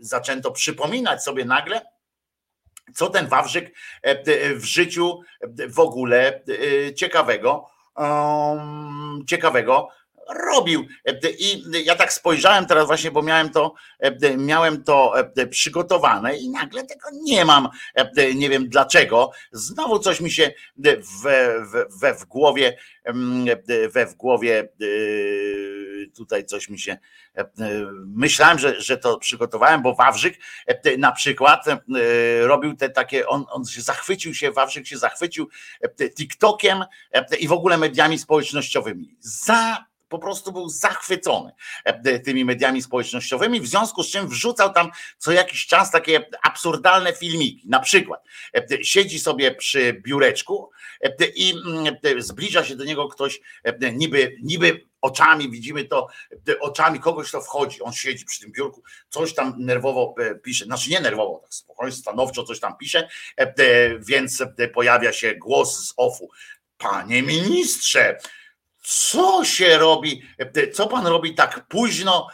zaczęto przypominać sobie nagle, co ten Wawrzyk w życiu w ogóle ciekawego, um, ciekawego robił. I ja tak spojrzałem teraz właśnie, bo miałem to, miałem to przygotowane i nagle tego nie mam. Nie wiem dlaczego. Znowu coś mi się we, we, w głowie, we w głowie tutaj coś mi się myślałem, że, że to przygotowałem, bo Wawrzyk na przykład robił te takie, on, on się zachwycił się, Wawrzyk się zachwycił TikTokiem i w ogóle mediami społecznościowymi. Za po prostu był zachwycony e, tymi mediami społecznościowymi, w związku z czym wrzucał tam co jakiś czas takie absurdalne filmiki. Na przykład e, siedzi sobie przy biureczku e, i mm, zbliża się do niego ktoś niby, niby oczami, widzimy to oczami kogoś, kto wchodzi. On siedzi przy tym biurku, coś tam nerwowo pisze, znaczy nie nerwowo, tak spokojnie, stanowczo coś tam pisze, więc pojawia się głos z ofu. Panie ministrze, co się robi, co pan robi tak późno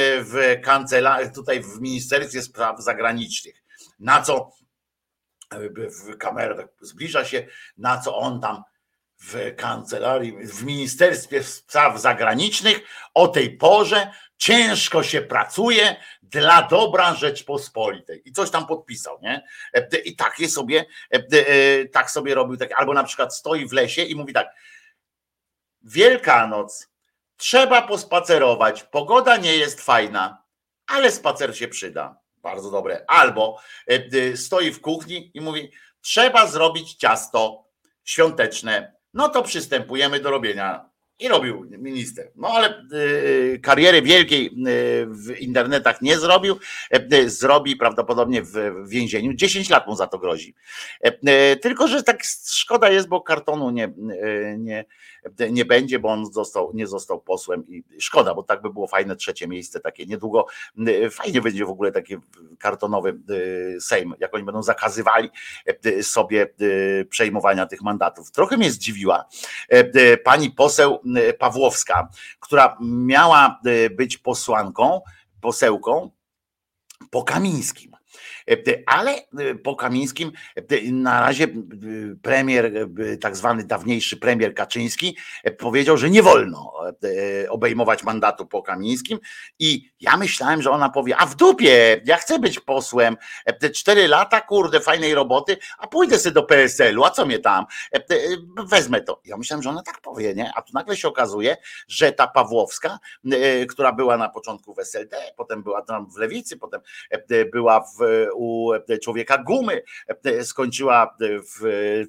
w kancelarii, tutaj w Ministerstwie Spraw Zagranicznych? Na co w kamerę tak zbliża się, na co on tam w kancelarii, w Ministerstwie Spraw Zagranicznych o tej porze ciężko się pracuje dla dobra Rzeczpospolitej. I coś tam podpisał, nie? I takie sobie, tak sobie robił, tak, albo na przykład stoi w lesie i mówi tak, Wielkanoc. Trzeba pospacerować. Pogoda nie jest fajna, ale spacer się przyda. Bardzo dobre. Albo e, e, stoi w kuchni i mówi: Trzeba zrobić ciasto świąteczne. No to przystępujemy do robienia i robił minister. No ale y, kariery wielkiej y, w internetach nie zrobił. Y, zrobi prawdopodobnie w, więzieniu. 10 lat mu za to grozi. Y, tylko, że tak szkoda jest, bo kartonu nie, nie, nie będzie, bo on został, nie został posłem i szkoda, bo tak by było fajne trzecie miejsce takie niedługo. Fajnie będzie w ogóle taki kartonowy Sejm, jak oni będą zakazywali y, sobie przejmowania tych mandatów. Trochę mnie zdziwiła pani poseł Pawłowska, która miała y, być posłanką, posełką po Kamińskim. E, Ale e, po Kamińskim e, na razie premier, tak zwany dawniejszy premier Kaczyński powiedział, że nie wolno obejmować mandatu po Kamińskim i ja myślałem, że ona powie, a w dupie, ja chcę być posłem, te cztery lata, kurde, fajnej roboty, a pójdę sobie do PSL-u, a co mnie tam, wezmę to. Ja myślałem, że ona tak powie, nie? A tu nagle się okazuje, że ta Pawłowska, która była na początku w SLD, potem była tam w Lewicy, potem była w, u człowieka gumy, skończyła w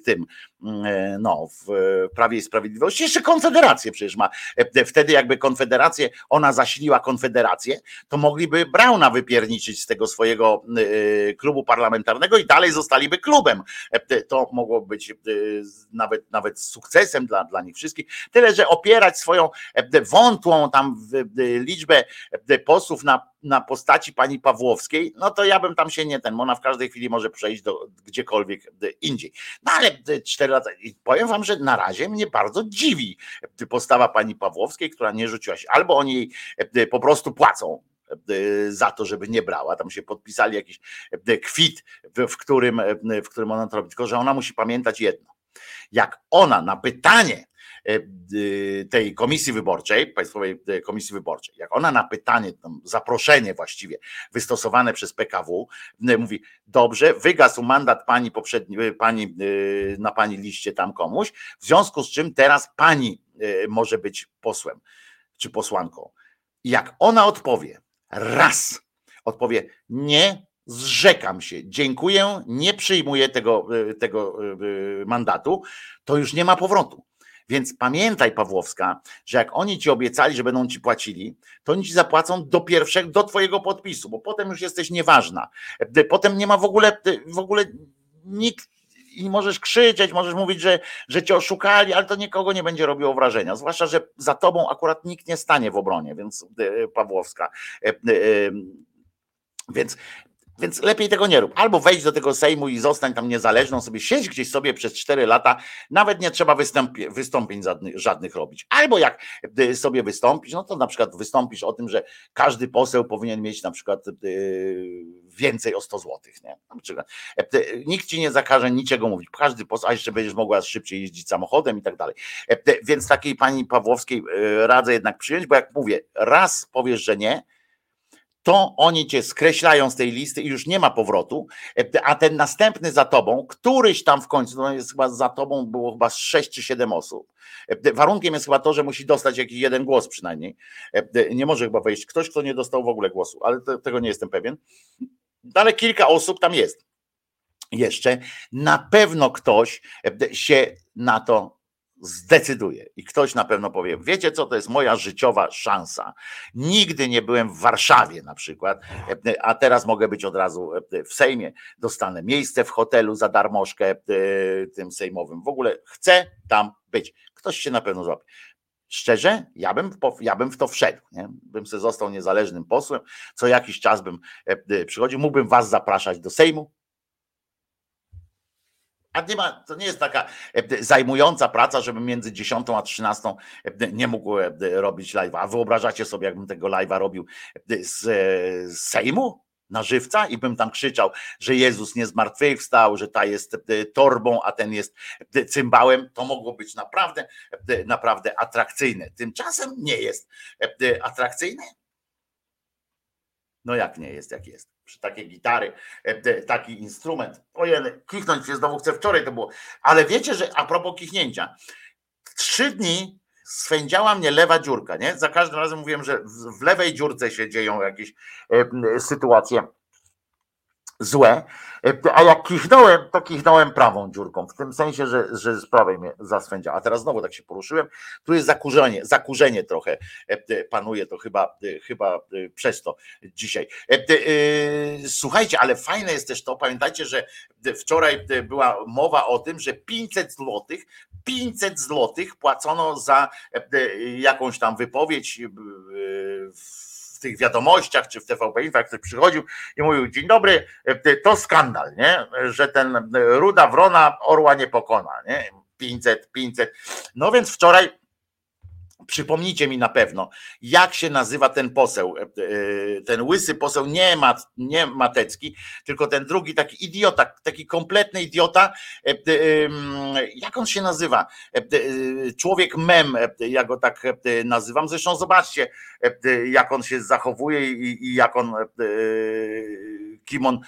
tym, no, w Prawie i Sprawiedliwości, jeszcze Konfederację przecież ma. Wtedy jakby Konfederację, ona zasiliła Konfederację, to mogliby Brauna wypierniczyć z tego swojego klubu parlamentarnego i dalej zostaliby klubem. To mogło być nawet, nawet sukcesem dla, dla nich wszystkich. Tyle, że opierać swoją wątłą tam liczbę posłów na na postaci pani Pawłowskiej, no to ja bym tam się nie ten, ona w każdej chwili może przejść do gdziekolwiek indziej. No ale cztery lata, i powiem wam, że na razie mnie bardzo dziwi postawa pani Pawłowskiej, która nie rzuciła się, albo oni po prostu płacą za to, żeby nie brała. Tam się podpisali jakiś kwit, w którym, w którym ona to robi. Tylko, że ona musi pamiętać jedno. Jak ona na pytanie, tej komisji wyborczej, Państwowej Komisji Wyborczej, jak ona na pytanie, zaproszenie właściwie wystosowane przez PKW, mówi, dobrze, wygasł mandat pani poprzedni, pani na pani liście tam komuś, w związku z czym teraz pani może być posłem czy posłanką. Jak ona odpowie, raz odpowie, nie zrzekam się, dziękuję, nie przyjmuję tego, tego mandatu, to już nie ma powrotu. Więc pamiętaj, Pawłowska, że jak oni ci obiecali, że będą ci płacili, to oni ci zapłacą do pierwszego, do twojego podpisu, bo potem już jesteś nieważna. Potem nie ma w ogóle, w ogóle nikt i możesz krzyczeć, możesz mówić, że, że cię oszukali, ale to nikogo nie będzie robiło wrażenia. Zwłaszcza, że za tobą akurat nikt nie stanie w obronie, więc Pawłowska. Więc więc lepiej tego nie rób. Albo wejdź do tego Sejmu i zostań tam niezależną, sobie siedź gdzieś sobie przez 4 lata, nawet nie trzeba wystąpi, wystąpień żadnych, żadnych robić. Albo jak sobie wystąpisz, no to na przykład wystąpisz o tym, że każdy poseł powinien mieć na przykład więcej o 100 złotych. Nie? Na przykład. Nikt ci nie zakaże niczego mówić. Każdy poseł, a jeszcze będziesz mogła szybciej jeździć samochodem i tak dalej. Więc takiej pani Pawłowskiej radzę jednak przyjąć, bo jak mówię, raz powiesz, że nie, to oni cię skreślają z tej listy i już nie ma powrotu, a ten następny za tobą, któryś tam w końcu, no jest chyba za tobą było chyba 6 czy 7 osób. Warunkiem jest chyba to, że musi dostać jakiś jeden głos przynajmniej. Nie może chyba wejść ktoś, kto nie dostał w ogóle głosu, ale tego nie jestem pewien. Ale kilka osób tam jest. Jeszcze na pewno ktoś się na to zdecyduje i ktoś na pewno powie, wiecie co, to jest moja życiowa szansa. Nigdy nie byłem w Warszawie na przykład, a teraz mogę być od razu w Sejmie, dostanę miejsce w hotelu za darmożkę e, tym sejmowym. W ogóle chcę tam być. Ktoś się na pewno zrobi. Szczerze, ja bym, ja bym w to wszedł. Nie? Bym sobie został niezależnym posłem. Co jakiś czas bym e, przychodził. Mógłbym was zapraszać do Sejmu, a nie ma, to nie jest taka e, zajmująca praca, żeby między 10 a 13 e, nie mógł e, robić live'a. A wyobrażacie sobie, jakbym tego live'a robił z, z Sejmu? Na żywca i bym tam krzyczał, że Jezus nie zmartwychwstał, że ta jest torbą, a ten jest cymbałem, to mogło być naprawdę, naprawdę atrakcyjne. Tymczasem nie jest atrakcyjne. No jak nie jest, jak jest przy takiej gitary, e, taki instrument. Ojej, kichnąć się znowu chcę, wczoraj to było. Ale wiecie, że a propos kichnięcia, trzy dni swędziała mnie lewa dziurka, nie? Za każdym razem mówiłem, że w lewej dziurce się dzieją jakieś e, sytuacje złe, e, a jak kichnąłem, to kichnąłem prawą dziurką, w tym sensie, że, że z prawej mnie zaswędzia. A teraz znowu tak się poruszyłem, tu jest zakurzenie, zakurzenie trochę e, panuje, to chyba, e, chyba przez to dzisiaj. Słuchajcie, ale fajne jest też to, pamiętajcie, że wczoraj była mowa o tym, że 500 złotych 500 złotych płacono za jakąś tam wypowiedź w tych wiadomościach czy w TVP Info, jak ktoś przychodził i mówił, dzień dobry, to skandal, nie? że ten ruda wrona orła nie pokona, nie? 500, 500. No więc wczoraj Przypomnijcie mi na pewno, jak się nazywa ten poseł, e, e, ten łysy poseł, nie, Mat, nie Matecki, tylko ten drugi taki idiota, taki kompletny idiota. E, jak on się nazywa? Człowiek mem, ja go tak nazywam. Zresztą zobaczcie, jak on się zachowuje i, jak on, kim on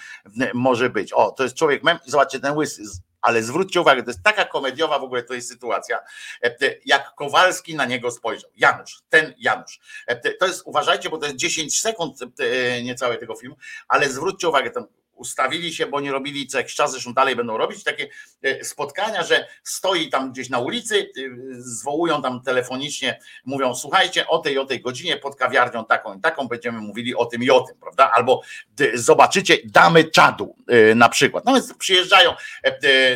może być. O, to jest człowiek mem. Zobaczcie, ten łysy ale zwróćcie uwagę, to jest taka komediowa w ogóle to jest sytuacja, e, jak Kowalski na niego spojrzał. Janusz, ten Janusz. E, to jest, uważajcie, bo to jest 10 sekund e, niecałe tego filmu, ale zwróćcie uwagę, ten ustawili się, bo nie robili co jakiś czas, zresztą dalej będą robić takie e, spotkania, że stoi tam gdzieś na ulicy, e, zwołują tam telefonicznie, mówią słuchajcie, o tej o tej godzinie pod kawiarnią taką i taką będziemy mówili o tym i o tym, prawda? Albo zobaczycie damy czadu e, na przykład. No więc przyjeżdżają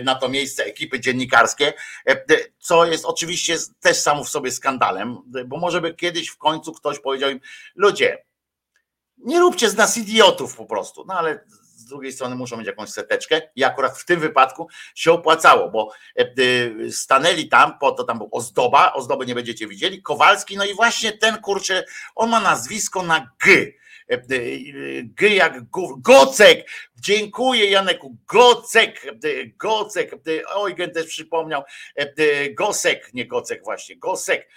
na to miejsce ekipy dziennikarskie, co jest oczywiście też samo w sobie skandalem, bo może by kiedyś w końcu ktoś powiedział im, ludzie, nie róbcie z nas idiotów po prostu, no ale drugiej strony muszą mieć jakąś seteczkę i akurat w tym wypadku się opłacało, bo e, e, stanęli tam, po to tam był ozdoba, ozdoby nie będziecie widzieli, Kowalski, no i właśnie ten kurczę, on ma nazwisko na G. E, G jak Gocek, dziękuję Janeku, Gocek, Gocek, Eugen też przypomniał, Gosek, nie Gocek właśnie, Gosek,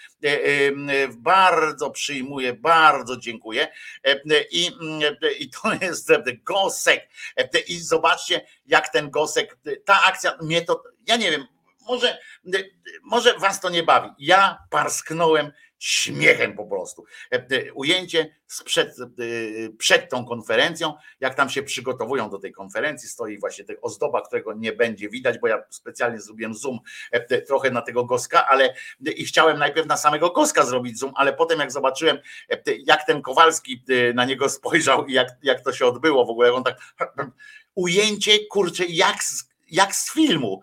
bardzo przyjmuję, bardzo dziękuję. I, i to jest Gosek. I zobaczcie jak ten Gosek, ta akcja, mnie to, ja nie wiem, może, może was to nie bawi, ja parsknąłem śmiechem po prostu. E, e, ujęcie sprzed, e, przed tą konferencją, jak tam się przygotowują do tej konferencji, stoi właśnie tej ozdoba, którego nie będzie widać, bo ja specjalnie zrobiłem zoom trochę na tego Goska, ale i chciałem najpierw na samego Goska zrobić zoom, ale potem jak zobaczyłem, jak ten Kowalski na niego spojrzał i jak, jak to się odbyło w ogóle, on tak ujęcie, kurczę, jak z, jak z filmu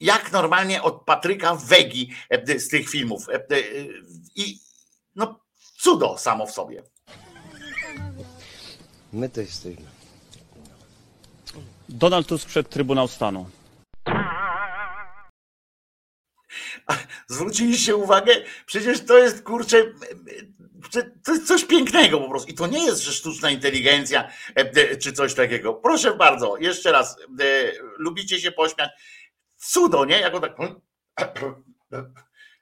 jak normalnie od Patryka Wegi e, z tych filmów. E, e, I no cudo samo w sobie. My to jesteśmy. Donald Tusk przed Trybunał Stanu. Zwróciliście uwagę? Przecież to jest kurczę. To jest coś pięknego po prostu. I to nie jest, że sztuczna inteligencja czy coś takiego. Proszę bardzo, jeszcze raz. Lubicie się pośmiać cudo, nie? Jak on tak.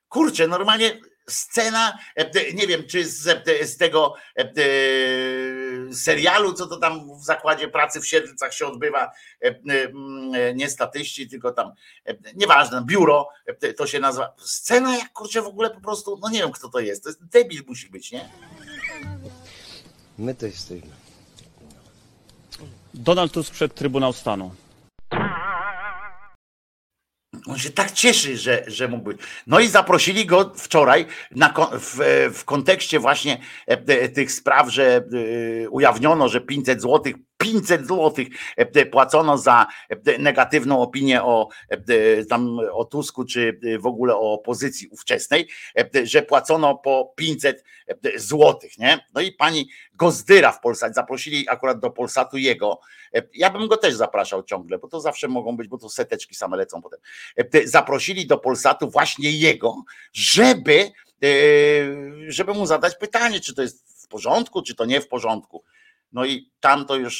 Kurczę, normalnie scena, e, nie wiem, czy z, e, z tego e, serialu, co to tam w zakładzie pracy w Siedlcach się odbywa, nie statyści, tylko tam, nieważne, biuro to się nazywa. Scena jak kurczę w ogóle po prostu, no nie wiem kto to jest, to jest debil musi być, nie? My to jesteśmy. Donald Tusk przed Trybunał Stanu. On się tak cieszy, że, że mógł być. No i zaprosili go wczoraj na, w, w kontekście właśnie e, e, tych spraw, że e, ujawniono, że 500 złotych 500 złotych płacono za negatywną opinię o, tam, o Tusku, czy w ogóle o opozycji ówczesnej, że płacono po 500 złotych, nie? No i pani Gozdyra w Polsat, zaprosili akurat do Polsatu jego, ja bym go też zapraszał ciągle, bo to zawsze mogą być, bo to seteczki same lecą potem. Zaprosili do Polsatu właśnie jego, żeby, żeby mu zadać pytanie, czy to jest w porządku, czy to nie w porządku. No i tam to już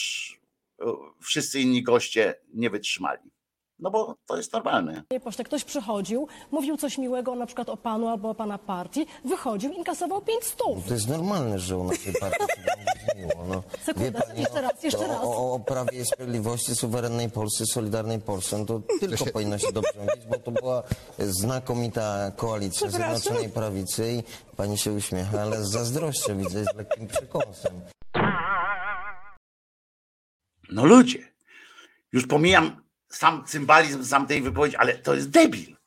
e, wszyscy inni goście nie wytrzymali. No bo to jest normalne. Panie pośle, ktoś przychodził, mówił coś miłego na przykład o panu albo o pana partii, wychodził, inkasował 5 stów. To jest normalne, że u naszej partii się miło. No. Sekunda, jeszcze raz, jeszcze o, raz. O, o Prawie i Sprawiedliwości, suwerennej Polsce, Solidarnej Polsce, no to tylko powinno się dobrze mówić, bo to była znakomita koalicja Zjednoczonej Prawicy i pani się uśmiecha, ale z zazdrością widzę, z lekkim przekąsem. No ludzie, już pomijam sam cymbalizm sam tej wypowiedzi, ale to jest debil.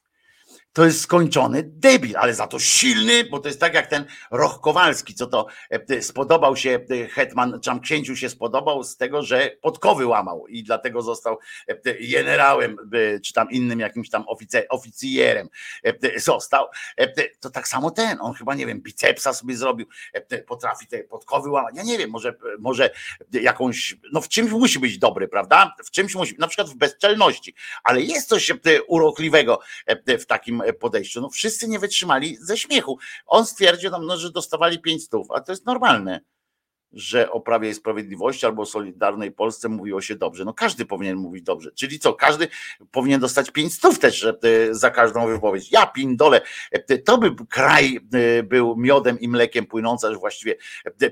To jest skończony debil, ale za to silny, bo to jest tak jak ten Roch Kowalski, co to e, spodobał się e, hetman, czy tam księciu się spodobał z tego, że podkowy łamał i dlatego został e, generałem, czy tam innym jakimś tam oficjerem został. To tak samo ten, on chyba, nie wiem, bicepsa sobie zrobił, potrafi te podkowy łamać. Ja nie wiem, może, może jakąś, no w czymś musi być dobry, prawda? W czymś musi, na przykład w bezczelności, ale jest coś urokliwego w takim podejściu. No wszyscy nie wytrzymali ze śmiechu. On stwierdził no, że dostawali pięć stów, a to jest normalne, że o Prawie i Sprawiedliwości albo o Solidarnej Polsce mówiło się dobrze. No każdy powinien mówić dobrze. Czyli co, każdy powinien dostać pięć stów też e, za każdą wypowiedź. Ja pindole, e, to by kraj e, był miodem i mlekiem płynący, aż właściwie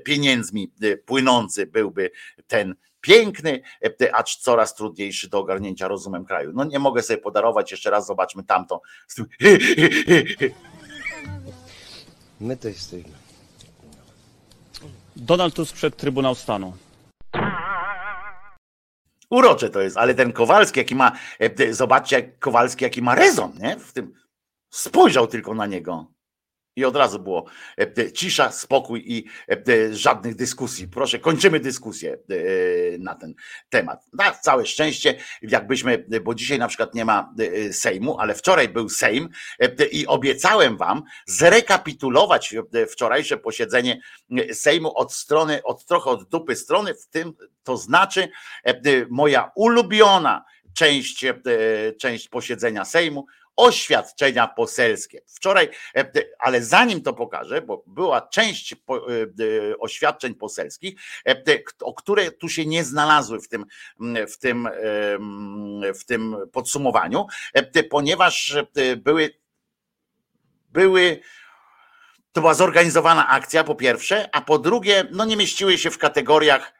pieniędzmi płynący byłby ten piękny, e, acz coraz trudniejszy do ogarnięcia rozumem kraju. No nie mogę sobie podarować, jeszcze raz zobaczmy tamto. My to jesteśmy. Donald Tusk przed Trybunał Stanu. Urocze to jest, ale ten Kowalski, jaki ma, e, zobaczcie, Kowalski, jaki ma rezon, nie? W tym spojrzał tylko na niego. I od razu było e, cisza, spokój i e, żadnych dyskusji. Proszę, kończymy dyskusję e, na ten temat. Na całe szczęście, jakbyśmy, bo dzisiaj na przykład nie ma Sejmu, ale wczoraj był Sejm i obiecałem wam zrekapitulować wczorajsze posiedzenie Sejmu od strony, od trochę od dupy strony, w tym to znaczy moja ulubiona część, część posiedzenia Sejmu, oświadczenia poselskie. Wczoraj, e, ale zanim to pokażę, bo była część e, oświadczeń poselskich, e, o które tu się nie znalazły w tym, w tym, w tym podsumowaniu, ponieważ były, były to była zorganizowana akcja, po pierwsze, a po drugie, no nie mieściły się w kategoriach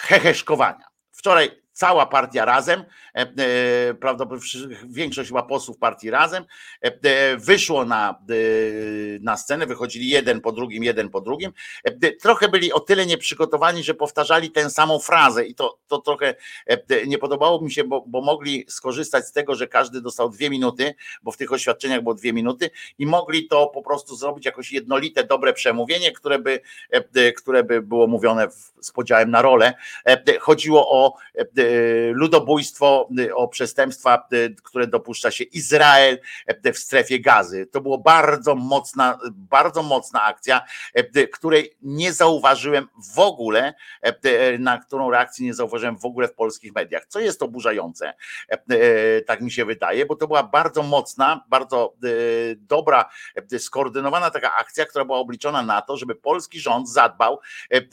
heheszkowania. Wczoraj cała partia razem, e, e, prawdopodobnie większość chyba posłów partii razem, e, wyszło na, na scenę, wychodzili jeden po drugim, jeden po drugim. Trochę byli o tyle nieprzygotowani, że powtarzali tę samą frazę i to, to trochę nie podobało mi się, bo, bo mogli skorzystać z tego, że każdy dostał dwie minuty, bo w tych oświadczeniach było dwie minuty i mogli to po prostu zrobić jakoś jednolite, dobre przemówienie, które by, które by było mówione z podziałem na rolę. Chodziło o ludobójstwo, y, o przestępstwa, y, które dopuszcza się Izrael w strefie gazy. To było bardzo mocna, bardzo mocna akcja, której nie zauważyłem w ogóle, na którą reakcji nie zauważyłem w ogóle w polskich mediach, co jest oburzające, tak mi się wydaje, bo to była bardzo mocna, bardzo dobra, skoordynowana taka akcja, która była obliczona na to, żeby polski rząd zadbał,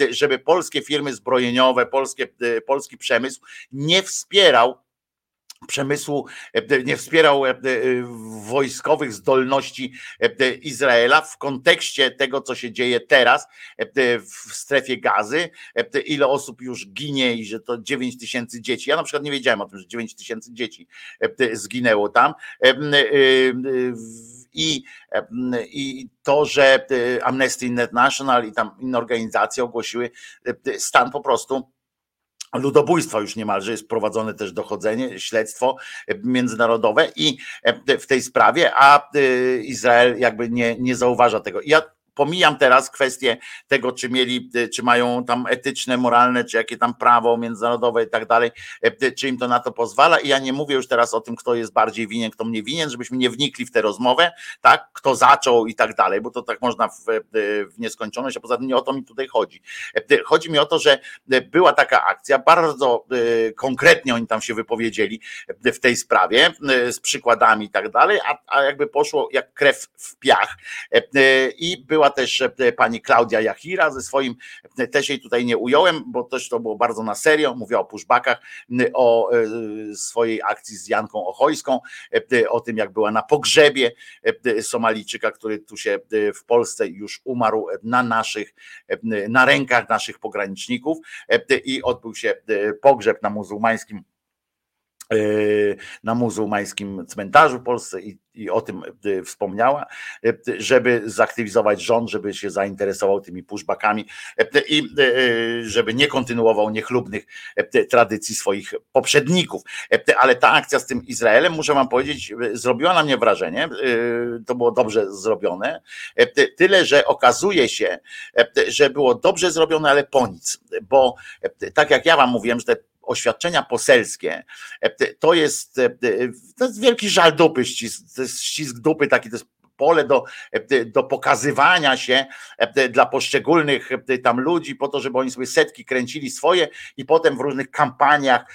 żeby polskie firmy zbrojeniowe, polskie, polski przemysł nie wspierał przemysłu, nie wspierał e, wojskowych zdolności Izraela w kontekście tego, co się dzieje teraz w strefie gazy, ile osób już ginie i że to 9 tysięcy dzieci. Ja na przykład nie wiedziałem o tym, że 9 tysięcy dzieci zginęło tam. I, I to, że Amnesty International i tam inne organizacje ogłosiły stan po prostu ludobójstwa już niemalże jest prowadzone też dochodzenie, śledztwo międzynarodowe i w tej sprawie, a y, Izrael jakby nie, nie zauważa tego. Ja Pomijam teraz kwestię tego, czy mieli, e, czy mają tam etyczne, moralne, czy jakie tam prawo międzynarodowe i tak dalej, e, czy im to na to pozwala. I ja nie mówię już teraz o tym, kto jest bardziej winien, kto mnie winien, żebyśmy nie wnikli w tę rozmowę, tak, kto zaczął i tak dalej, bo to tak można w, e, w nieskończoność, a poza tym nie o to mi tutaj chodzi. Chodzi mi o to, że była taka akcja, bardzo konkretnie oni tam się wypowiedzieli w tej sprawie, z przykładami i tak dalej, a, a jakby poszło jak krew w piach. I była też e, pani Klaudia Jachira ze swoim, e, też jej tutaj nie ująłem, bo też to było bardzo na serio, mówiła o puszbakach, o e, swojej akcji z Janką Ochojską, o tym jak była na pogrzebie Somalijczyka, który tu się w Polsce już umarł na naszych, na rękach naszych pograniczników i odbył się pogrzeb na muzułmańskim na muzułmańskim cmentarzu w Polsce i, i o tym y, wspomniała, y, żeby zaktywizować rząd, żeby się zainteresował tymi pushbackami i żeby nie kontynuował niechlubnych tradycji swoich poprzedników. Ale ta akcja z tym Izraelem, muszę wam powiedzieć, zrobiła na mnie wrażenie, to było dobrze zrobione, tyle, że okazuje się, że było dobrze zrobione, ale po nic, bo tak jak ja wam mówiłem, że te oświadczenia poselskie, e, to jest, e, to jest wielki żal dupy, ścisk, ścisk dupy, taki to jest pole do, e, do pokazywania się dla poszczególnych tam ludzi, po to, żeby oni sobie setki kręcili swoje i potem w różnych kampaniach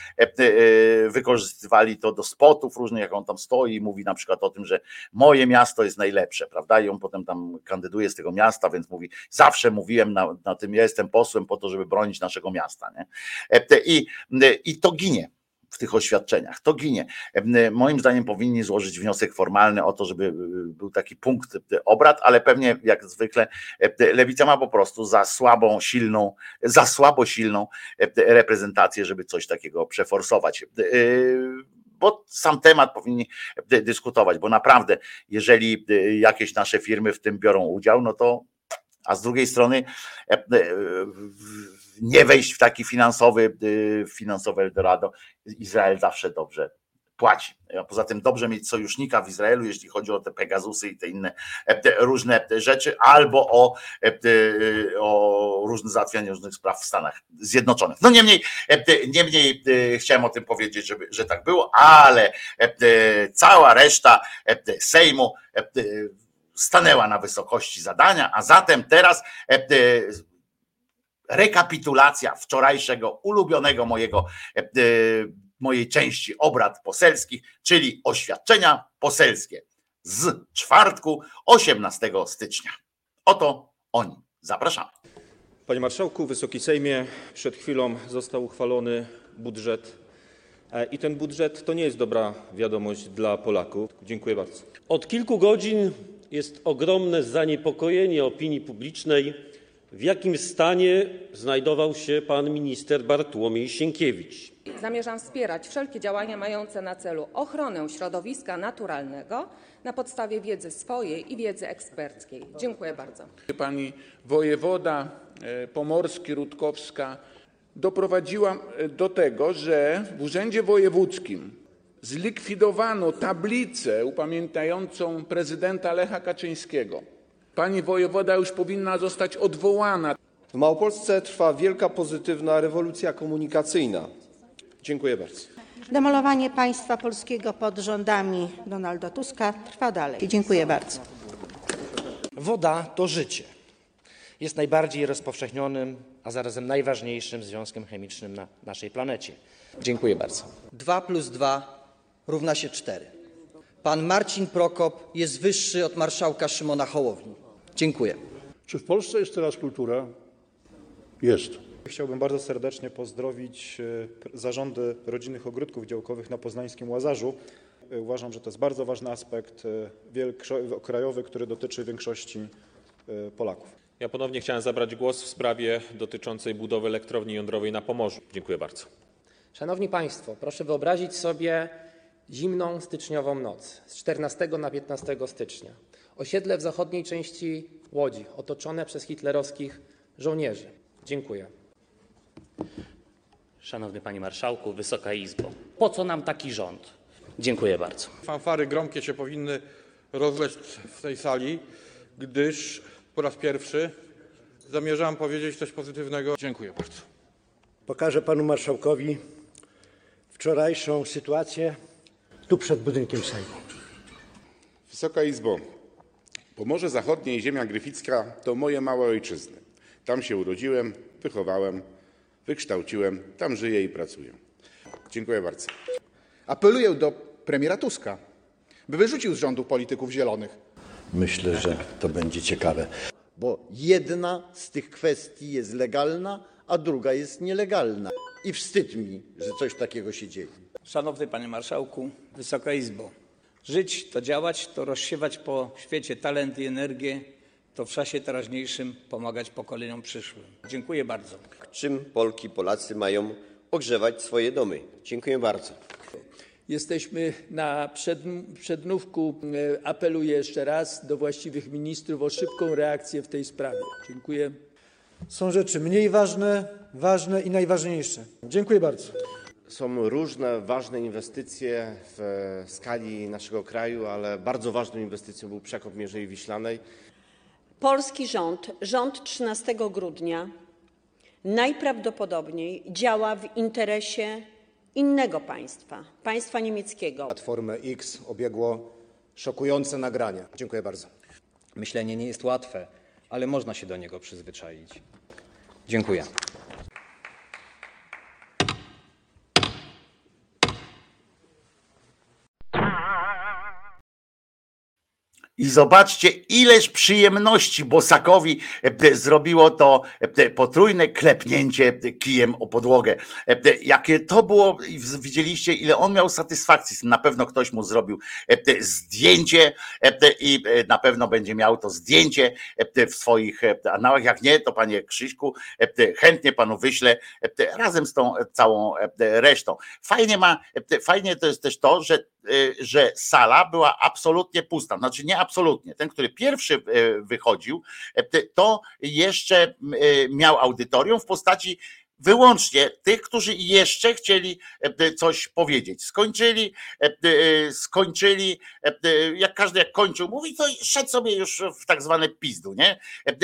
wykorzystywali to do spotów różnych, jak on tam stoi i mówi na przykład o tym, że moje miasto jest najlepsze, prawda? I on potem tam kandyduje z tego miasta, więc mówi, zawsze mówiłem na, na tym, ja jestem posłem po to, żeby bronić naszego miasta. Nie? I, I to ginie w tych oświadczeniach. To ginie. Moim zdaniem powinni złożyć wniosek formalny o to, żeby był taki punkt obrad, ale pewnie jak zwykle lewica ma po prostu za słabą, silną, za słabo silną reprezentację, żeby coś takiego przeforsować bo sam temat powinni dyskutować, bo naprawdę, jeżeli jakieś nasze firmy w tym biorą udział, no to a z drugiej strony nie wejść w taki finansowy, finansowe Eldorado. Izrael zawsze dobrze płaci. A poza tym dobrze mieć sojusznika w Izraelu, jeśli chodzi o te Pegazusy i te inne te różne rzeczy, albo o, o różne załatwianie różnych spraw w Stanach Zjednoczonych. No niemniej, niemniej chciałem o tym powiedzieć, żeby, że tak było, ale cała reszta Sejmu stanęła na wysokości zadania, a zatem teraz rekapitulacja wczorajszego ulubionego mojego mojej części obrad poselskich, czyli oświadczenia poselskie z czwartku 18 stycznia. Oto oni. Zapraszamy. Panie Marszałku, Wysoki Sejmie, przed chwilą został uchwalony budżet i ten budżet to nie jest dobra wiadomość dla Polaków. Dziękuję bardzo. Od kilku godzin jest ogromne zaniepokojenie opinii publicznej, w jakim stanie znajdował się pan minister Bartłomiej Sienkiewicz. Zamierzam wspierać wszelkie działania mające na celu ochronę środowiska naturalnego na podstawie wiedzy swojej i wiedzy eksperckiej. Dziękuję bardzo. Pani wojewoda pomorski, Rutkowska doprowadziła do tego, że w Urzędzie Wojewódzkim zlikwidowano tablicę upamiętniającą prezydenta Lecha Kaczyńskiego. Pani wojewoda już powinna zostać odwołana. W Małopolsce trwa wielka pozytywna rewolucja komunikacyjna. Dziękuję bardzo. Demolowanie państwa polskiego pod rządami Donalda Tuska trwa dalej. Dziękuję bardzo. Woda to życie. Jest najbardziej rozpowszechnionym, a zarazem najważniejszym związkiem chemicznym na naszej planecie. Dziękuję bardzo. 2 plus 2 równa się 4. Pan Marcin Prokop jest wyższy od marszałka Szymona Hołowni. Dziękuję. Czy w Polsce jest teraz kultura? Jest. Chciałbym bardzo serdecznie pozdrowić e, zarządy rodzinnych ogródków działkowych na poznańskim Łazarzu. E, Uważam, że to jest bardzo ważny aspekt e, krajowy, który dotyczy większości Polaków. Ja ponownie chciałem zabrać głos w sprawie dotyczącej budowy elektrowni jądrowej na Pomorzu. Dziękuję bardzo. Szanowni Państwo, proszę wyobrazić sobie zimną styczniową noc z 14 na 15 stycznia. Osiedle w zachodniej części Łodzi, otoczone przez hitlerowskich żołnierzy. Dziękuję. Szanowny Panie Marszałku, Wysoka Izbo, po co nam taki rząd? Dziękuję bardzo. Fanfary gromkie się powinny rozleć w tej sali, gdyż po raz pierwszy zamierzam powiedzieć coś pozytywnego. Dziękuję bardzo. Pokażę panu marszałkowi wczorajszą sytuację tu przed budynkiem Sejmu. Wysoka Izbo, Pomorze Zachodnie i ziemia gryficka to moje małe ojczyzny. Tam się urodziłem, wychowałem, wykształciłem, tam żyję i pracuję. Dziękuję bardzo. Apeluję do premiera Tuska, by wyrzucił z rządu polityków zielonych. Myślę, że to będzie ciekawe. Bo jedna z tych kwestii jest legalna, a druga jest nielegalna. I wstyd mi, że coś takiego się dzieje. Szanowny Panie Marszałku, Wysoka Izbo. Żyć to działać, to rozsiewać po świecie talent i energię, to w czasie teraźniejszym pomagać pokoleniom przyszłym. Dziękuję bardzo. Czym Polki, Polacy mają ogrzewać swoje domy? Dziękuję bardzo. Jesteśmy na przednówku. Apeluję jeszcze raz do właściwych ministrów o szybką reakcję w tej sprawie. Dziękuję. Są rzeczy mniej ważne, ważne i najważniejsze. Dziękuję bardzo. Są różne ważne inwestycje w skali naszego kraju, ale bardzo ważną inwestycją był przekop Mierzei Wiślanej. Polski rząd, rząd 13 grudnia, najprawdopodobniej działa w interesie innego państwa, państwa niemieckiego. Platformę X obiegło szokujące nagranie. Dziękuję bardzo. Myślenie nie jest łatwe, ale można się do niego przyzwyczaić. Dziękuję. I zobaczcie, ileż przyjemności Bosakowi e, zrobiło to e, potrójne klepnięcie kijem o podłogę. E, jakie to było, widzieliście, ile on miał satysfakcji. Na pewno ktoś mu zrobił zdjęcie i na pewno będzie miał to zdjęcie w swoich anałach. Jak nie, to panie Krzyśku, chętnie panu wyślę razem z tą całą resztą. Fajnie ma, fajnie to jest też to, że że sala była absolutnie pusta. Znaczy nie absolutnie. Ten, który pierwszy e, wychodził, e, to jeszcze e, miał audytorium w postaci wyłącznie tych, którzy jeszcze chcieli e, coś powiedzieć. Skończyli, e, e, skończyli, jak każdy jak kończył mówi, to szedł sobie już w tak zwane pizdu, nie?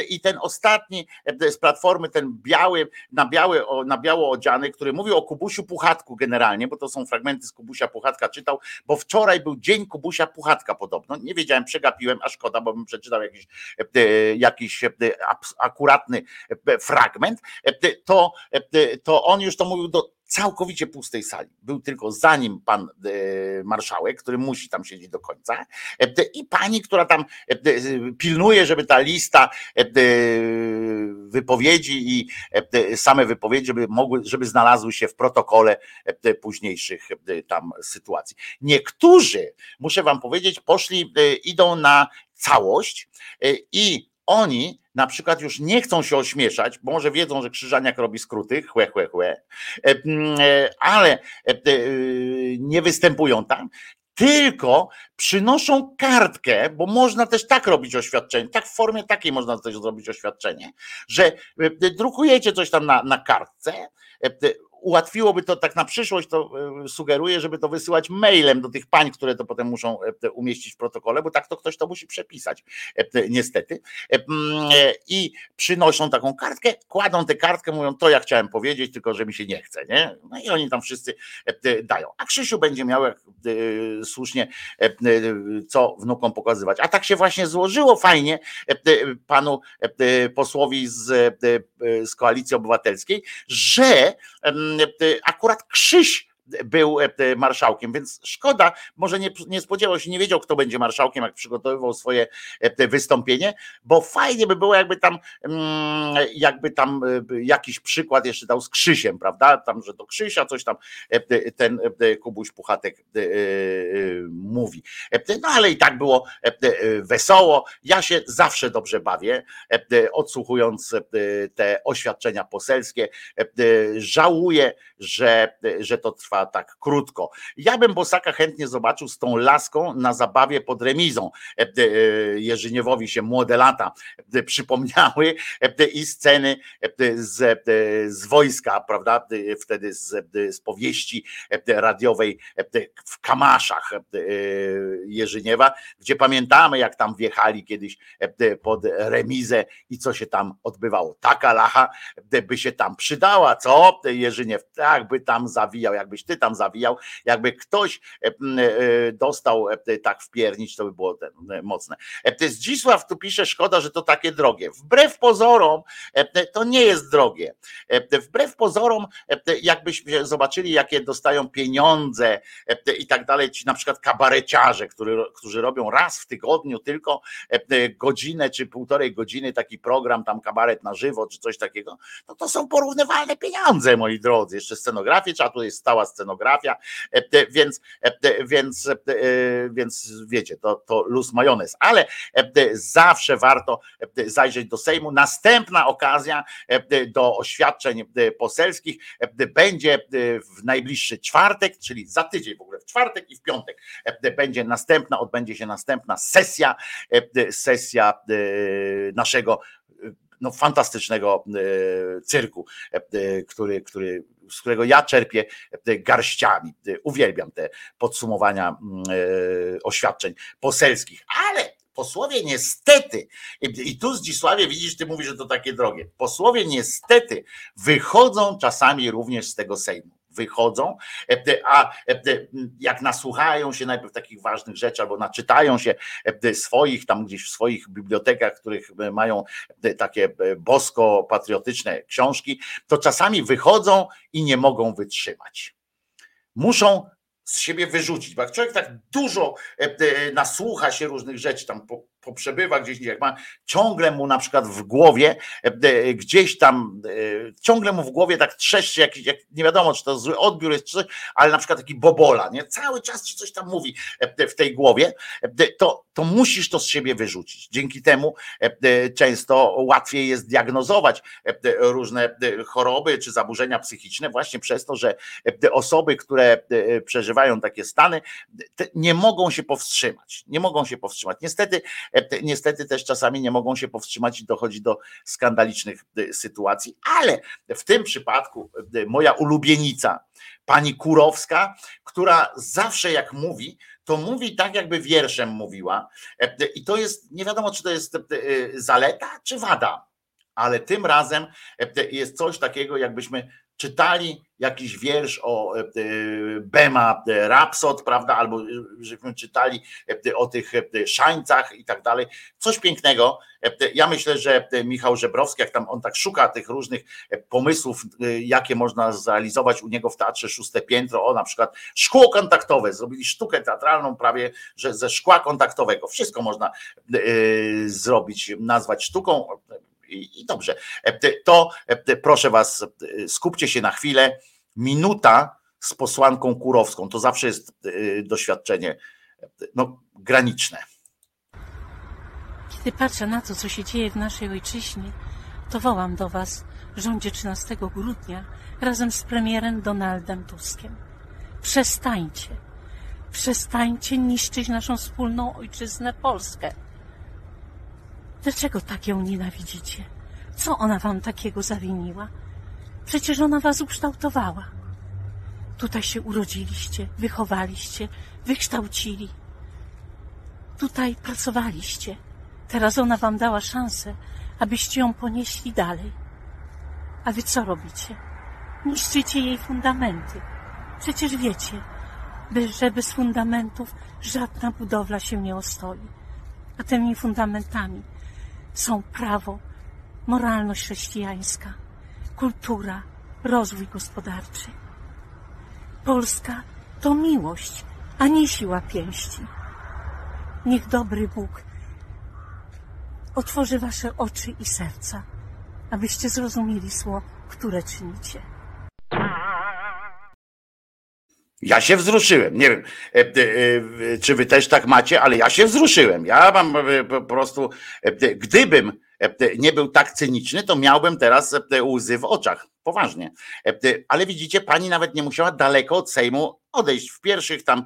I ten ostatni z platformy, ten biały, na, biały, na biało odziany, który mówił o Kubusiu Puchatku generalnie, bo to są fragmenty z Kubusia Puchatka, czytał, bo wczoraj był dzień Kubusia Puchatka podobno, nie wiedziałem, przegapiłem, a szkoda, bo bym przeczytał jakiś, jakiś akuratny fragment, to to on już to mówił do całkowicie pustej sali. Był tylko za nim pan e, marszałek, który musi tam siedzieć do końca e, i pani, która tam e, pilnuje, żeby ta lista wypowiedzi i same wypowiedzi, żeby mogły, żeby znalazły się w protokole późniejszych tam sytuacji. Niektórzy, muszę wam powiedzieć, poszli, idą na całość i oni na przykład już nie chcą się ośmieszać, bo może wiedzą, że Krzyżaniak robi skróty, chłe, chłe, chłe, e, e, ale e, nie występują tam, tylko przynoszą kartkę, bo można też tak robić oświadczenie, tak w formie takiej można też zrobić oświadczenie, że drukujecie coś tam na, na kartce, ułatwiłoby to tak na przyszłość, to e, sugeruję, żeby to wysyłać mailem do tych pań, które to potem muszą e, umieścić w protokole, bo tak to ktoś to musi przepisać, e, niestety. I przynoszą taką kartkę, kładą tę kartkę, mówią, to ja chciałem powiedzieć, tylko że mi się nie chce, nie? No i oni tam wszyscy dają. A Krzysiu będzie miał, jak słusznie, co wnukom pokazywać. A tak się właśnie złożyło fajnie panu posłowi z, z Koalicji Obywatelskiej, że akurat Krzyś był e, marszałkiem, więc szkoda, może nie, nie spodziewał się, nie wiedział, kto będzie marszałkiem, jak przygotowywał swoje e, wystąpienie, bo fajnie by było, jakby tam, mm, jakby tam e, jakiś przykład jeszcze dał z Krzysiem, prawda? Tam, że do Krzysia coś tam ten Kubuś Puchatek mówi. No ale i tak było wesoło. Ja się zawsze dobrze bawię, odsłuchując te oświadczenia poselskie. Żałuję, że, że to trwa trwa tak krótko. Ja bym Bosaka chętnie zobaczył z tą laską na zabawie pod remizą. E, e, Jerzyniewowi się młode lata e, przypomniały i sceny z, z wojska, prawda? Wtedy z, z powieści radiowej w Kamaszach Jerzyniewa, gdzie pamiętamy, jak tam wjechali kiedyś pod remizę i co się tam odbywało. Taka lacha by się tam przydała, co? Jerzyniew tak by tam zawijał, ty tam zawijał, jakby ktoś e, e, dostał e, tak wpiernić, to by było mocne. Zdzisław tu pisze, szkoda, że to takie drogie. Wbrew pozorom to nie jest drogie. Wbrew pozorom, jakbyśmy zobaczyli, jakie dostają pieniądze i tak dalej, ci na przykład kabareciarze, którzy, robią raz w tygodniu tylko godzinę czy półtorej godziny taki program, tam kabaret na żywo czy coś takiego, no to są porównywalne pieniądze, moi drodzy. Jeszcze scenografię, trzeba tu jest stała scenografia, więc, więc, więc wiecie, to, to luz majonez, ale zawsze warto zajrzeć do Sejmu. Następna okazja do oświadczeń poselskich będzie w najbliższy czwartek, czyli za tydzień w ogóle, w czwartek i w piątek będzie następna, odbędzie się następna sesja, sesja naszego no, fantastycznego cyrku, który, który, z którego ja czerpię garściami. Uwielbiam te podsumowania oświadczeń poselskich, ale posłowie niestety, i tu Zdzisławie widzisz, ty mówisz, że to takie drogie, posłowie niestety wychodzą czasami również z tego Sejmu wychodzą, a jak nasłuchają się najpierw takich ważnych rzeczy, albo naczytają się swoich tam gdzieś w swoich bibliotekach, których mają takie bosko-patriotyczne książki, to czasami wychodzą i nie mogą wytrzymać. Muszą z siebie wyrzucić, bo jak człowiek tak dużo nasłucha się różnych rzeczy, tam poprzebywa gdzieś, jak ma ciągle mu na przykład w głowie, gdzieś tam, ciągle mu w głowie tak trzeszczy jakiś, jak, nie wiadomo, czy to zły odbiór jest, czy coś, ale na przykład taki bobola, nie? Cały czas ci coś tam mówi w tej głowie, to, to musisz to z siebie wyrzucić. Dzięki temu często łatwiej jest diagnozować różne choroby czy zaburzenia psychiczne właśnie przez to, że osoby, które przeżywają takie stany, nie mogą się powstrzymać. Nie mogą się powstrzymać. Niestety niestety też czasami nie mogą się powstrzymać i dochodzi do skandalicznych sytuacji, ale w tym przypadku moja ulubienica, pani Kurowska, która zawsze jak mówi, to mówi tak, jakby wierszem mówiła. I to jest, nie wiadomo, czy to jest zaleta, czy wada, ale tym razem jest coś takiego, jakbyśmy czytali jakiś wiersz o Bema Rapsod, prawda, albo żeśmy czytali o tych szańcach i tak dalej. Coś pięknego. Ja myślę, że Michał Żebrowski, jak tam on tak szuka tych różnych pomysłów, jakie można zrealizować u niego w Teatrze Szóste Piętro, o na przykład szkło kontaktowe, zrobili sztukę teatralną prawie, że ze szkła kontaktowego. Wszystko można zrobić, nazwać sztuką i dobrze. To proszę Was, skupcie się na chwilę. Minuta z posłanką Kurowską to zawsze jest doświadczenie no, graniczne. Kiedy patrzę na to, co się dzieje w naszej ojczyźnie, to wołam do Was rządzie 13 grudnia razem z premierem Donaldem Tuskiem. Przestańcie, przestańcie niszczyć naszą wspólną ojczyznę Polskę. Dlaczego tak ją nienawidzicie? Co ona wam takiego zawiniła? Przecież ona was ukształtowała. Tutaj się urodziliście, wychowaliście, wykształcili. Tutaj pracowaliście. Teraz ona wam dała szansę, abyście ją ponieśli dalej. A wy co robicie? Niszczycie jej fundamenty. Przecież wiecie, że bez fundamentów żadna budowla się nie ostoi. A tymi fundamentami są prawo, moralność chrześcijańska, kultura, rozwój gospodarczy. Polska to miłość, a nie siła pięści. Niech dobry Bóg otworzy wasze oczy i serca, abyście zrozumieli zło, które czynicie. Ja się wzruszyłem. Nie wiem, czy wy też tak macie, ale ja się wzruszyłem. Ja mam po prostu, gdybym nie był tak cyniczny, to miałbym teraz łzy w oczach. Poważnie. Ale widzicie, pani nawet nie musiała daleko od Sejmu odejść. W pierwszych tam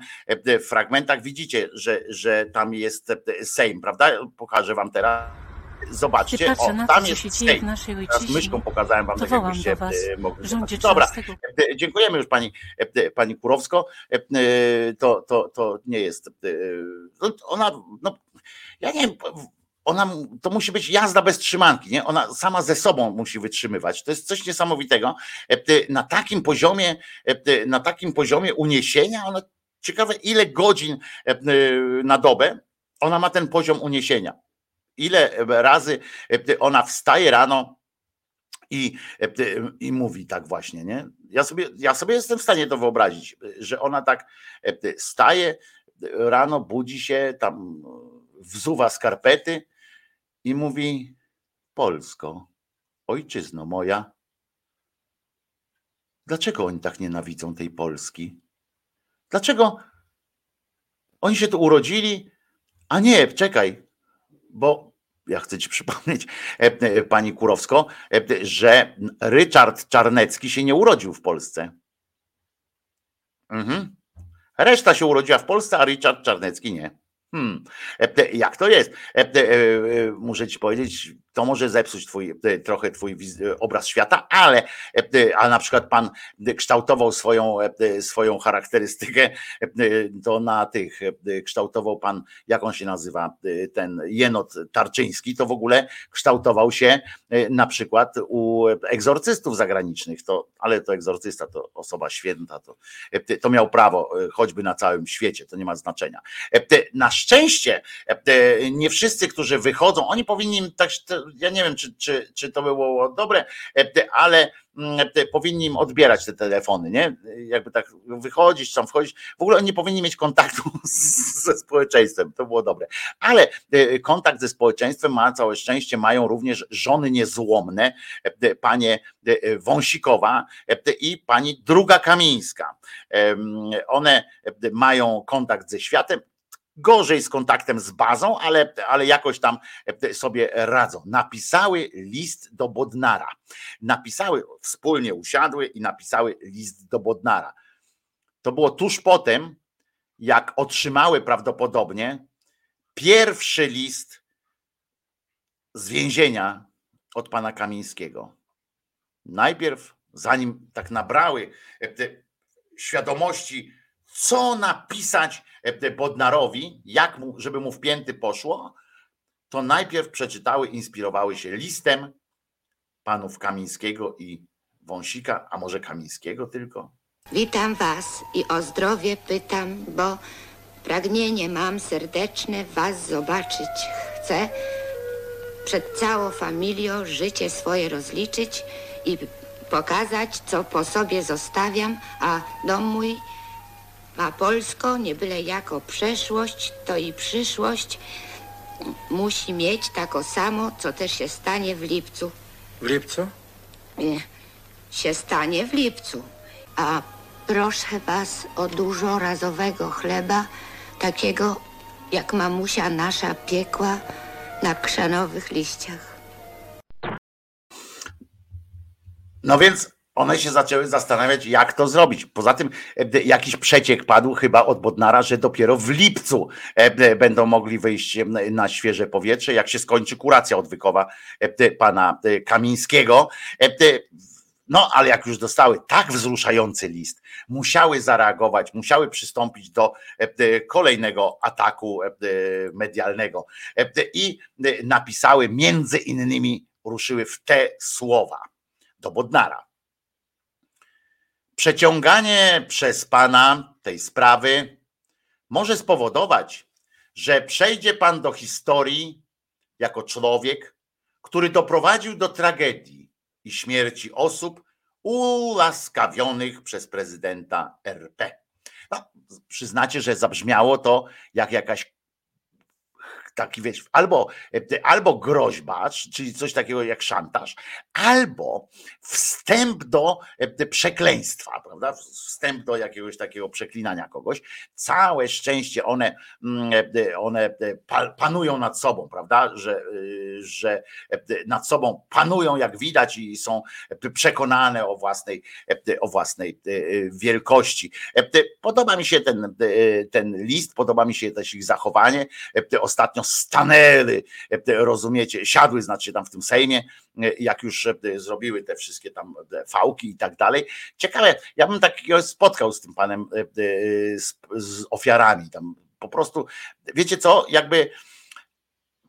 fragmentach widzicie, że, że tam jest Sejm, prawda? Pokażę wam teraz. Zobaczcie, patrzę o, to, tam co jest Teraz myszką pokazałem wam, to tak jakbyście e, mogli zobaczyć. Dobra, 13. e, dziękujemy już pani, e, pani Kurowsko. E, To, to, to nie jest. e, no, Ona, no, ja nie wiem, ona, to musi być jazda bez trzymanki, nie? Ona sama ze sobą musi wytrzymywać. To jest coś niesamowitego. E, Na takim poziomie, e, na takim poziomie uniesienia, ona ciekawe ile godzin e, na dobę ona ma ten poziom uniesienia. Ile razy ona wstaje rano i, i mówi tak właśnie, nie? Ja sobie, ja sobie jestem w stanie to wyobrazić, że ona tak staje rano, budzi się, tam wzuwa skarpety i mówi: Polsko, ojczyzno moja, Dlaczego oni tak nienawidzą tej Polski? Dlaczego oni się tu urodzili? A nie, czekaj, bo ja chcę ci przypomnieć, e, e, pani Kurowsko, e, że Richard Czarnecki się nie urodził w Polsce. Mhm. Reszta się urodziła w Polsce, a Richard Czarnecki nie. Hmm. Jak to jest? Muszę ci powiedzieć, to może zepsuć twój, trochę twój obraz świata, ale a na przykład pan kształtował swoją, swoją charakterystykę, to na tych kształtował pan, jak on się nazywa, ten jenot Tarczyński, to w ogóle kształtował się na przykład u egzorcystów zagranicznych, to, ale to egzorcysta to osoba święta, to, to miał prawo choćby na całym świecie, to nie ma znaczenia. Na szczęście nie wszyscy, którzy wychodzą, oni powinni tak ja nie wiem, czy, czy, czy to było dobre, e, ale mm, powinni im odbierać te telefony, nie? Jakby tak wychodzić, tam wchodzić. W ogóle oni nie powinni mieć kontaktu ze społeczeństwem, to było dobre. Ale e, kontakt ze społeczeństwem ma całe szczęście, mają również żony niezłomne, e, panie Wąsikowa i pani Druga Kamińska. One mają kontakt ze światem, gorzej z kontaktem z bazą, ale, ale jakoś tam e, sobie radzą. Napisały list do Bodnara. Napisały, wspólnie usiadły i napisały list do Bodnara. To było tuż potem, jak otrzymały prawdopodobnie pierwszy list z więzienia od pana Kamińskiego. Najpierw, zanim tak nabrały e, świadomości, co napisać e, Bodnarowi, jak mu, żeby mu w pięty poszło, to najpierw przeczytały, inspirowały się listem panów Kamińskiego i Wąsika, a może Kamińskiego tylko. Witam was i o zdrowie pytam, bo pragnienie mam serdeczne was zobaczyć chcę, przed całą familią życie swoje rozliczyć i pokazać, co po sobie zostawiam, a dom mój a Polsko, nie byle jako przeszłość, to i przyszłość musi mieć tako samo, co też się stanie w lipcu. W lipcu? Nie, się stanie w lipcu. A proszę was o dużo razowego chleba, takiego jak mamusia nasza piekła na krzanowych liściach. No więc one się zaczęły zastanawiać, jak to zrobić. Poza tym e, jakiś przeciek padł chyba od Bodnara, że dopiero w lipcu e, będą mogli wyjść na świeże powietrze, jak się skończy kuracja odwykowa e, pana Kamińskiego. No, ale jak już dostały tak wzruszający list, musiały zareagować, musiały przystąpić do kolejnego ataku medialnego i napisały, między innymi ruszyły w te słowa do Bodnara. Przeciąganie przez pana tej sprawy może spowodować, że przejdzie pan do historii jako człowiek, który doprowadził do tragedii i śmierci osób ułaskawionych przez prezydenta RP. No, przyznacie, że zabrzmiało to jak jakaś taki wiesz, albo, albo groźba, czyli coś takiego jak szantaż, albo wstęp do przekleństwa, prawda? Wstęp do jakiegoś takiego przeklinania kogoś. Całe szczęście one, mm, one panują nad sobą, prawda? Że, że nad sobą panują, jak widać, i są przekonane o własnej, o własnej wielkości. Podoba mi się ten, ten list, podoba mi się też ich zachowanie. Ostatnio stanęły, rozumiecie, siadły znaczy tam w tym Sejmie, jak już zrobiły te wszystkie tam fałki i tak dalej. Ciekawe, ja bym takiego spotkał z tym panem, z, z ofiarami tam po prostu, wiecie co, jakby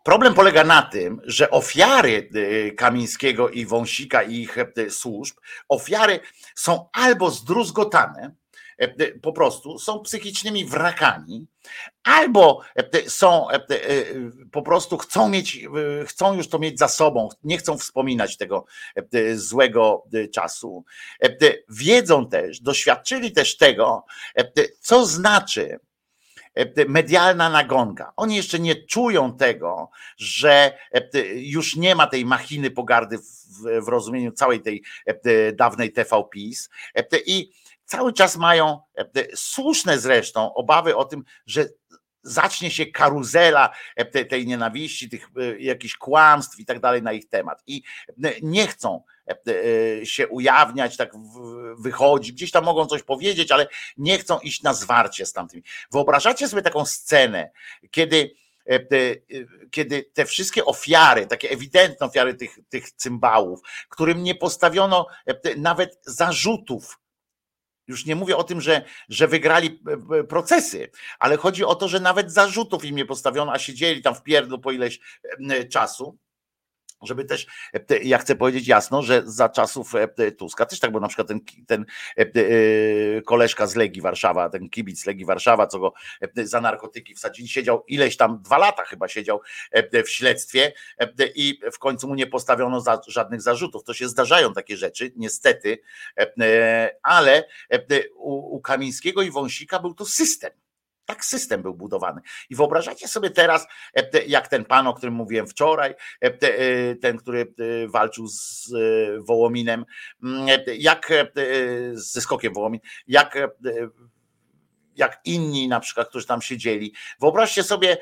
Problem polega na tym, że ofiary Kamińskiego i Wąsika i ich służb, ofiary są albo zdruzgotane, E, po prostu są psychicznymi wrakami, albo e, są e, po prostu chcą mieć, chcą już to mieć za sobą, nie chcą wspominać tego złego czasu. Wiedzą też, doświadczyli też tego, co znaczy e, medialna nagonka. Oni jeszcze nie czują tego, że e, już nie ma tej machiny pogardy w, rozumieniu całej tej e, dawnej TVPiS i cały czas mają słuszne zresztą obawy o tym, że zacznie się karuzela tej nienawiści, tych jakichś kłamstw i tak dalej na ich temat. I nie chcą się ujawniać, tak wychodzi, gdzieś tam mogą coś powiedzieć, ale nie chcą iść na zwarcie z tamtymi. Wyobrażacie sobie taką scenę, kiedy kiedy te wszystkie ofiary, takie ewidentne ofiary tych, tych cymbałów, którym nie postawiono nawet zarzutów, już nie mówię o tym, że, że wygrali procesy, ale chodzi o to, że nawet zarzutów im nie postawiono, a siedzieli tam w pierdlu po ileś czasu żeby też, e, ja chcę powiedzieć jasno, że za czasów e, Tuska też tak, bo na przykład ten, ten e, koleżka z Legii Warszawa, ten kibic Legii Warszawa, co go za narkotyki wsadzili, siedział ileś tam, dwa lata chyba siedział w śledztwie i w końcu mu nie postawiono za, żadnych zarzutów. To się zdarzają takie rzeczy, niestety, ale u, u Kamińskiego i Wąsika był to system tak system był budowany. I wyobrażacie sobie teraz, e, jak ten pan, o którym mówiłem wczoraj, e, e, ten, który walczył z Wołominem, mm, jak ze skokiem Wołomin, jak jak inni na przykład, którzy tam siedzieli. Wyobraźcie sobie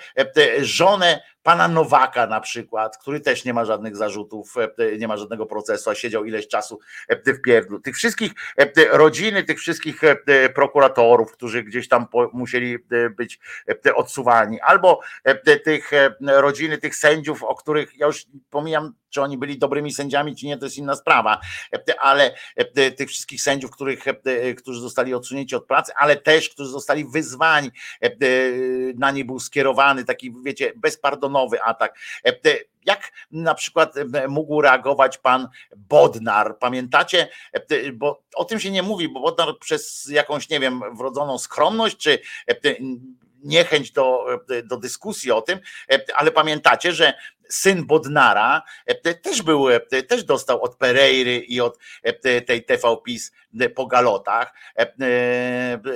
żonę pana Nowaka na przykład, który też nie ma żadnych zarzutów, e, nie ma żadnego procesu, a siedział ileś czasu e, w pierdlu. Tych wszystkich e, rodziny, tych wszystkich prokuratorów, którzy gdzieś tam musieli być odsuwani, albo tych rodziny, tych sędziów, o których ja już pomijam, czy oni byli dobrymi sędziami, czy nie, to jest inna sprawa, ale tych wszystkich sędziów, których, którzy zostali odsunięci od pracy, ale też, którzy zostali wyzwani, na nie był skierowany taki, wiecie, bezpardonowy nowy atak. E, jak na przykład e, mógł reagować pan Bodnar? Pamiętacie? E, bo o tym się nie mówi, bo Bodnar przez jakąś, nie wiem, wrodzoną skromność, czy niechęć do, do dyskusji o tym, ale pamiętacie, że syn Bodnara też był, też dostał od Pereiry i od tej TV PiS po galotach.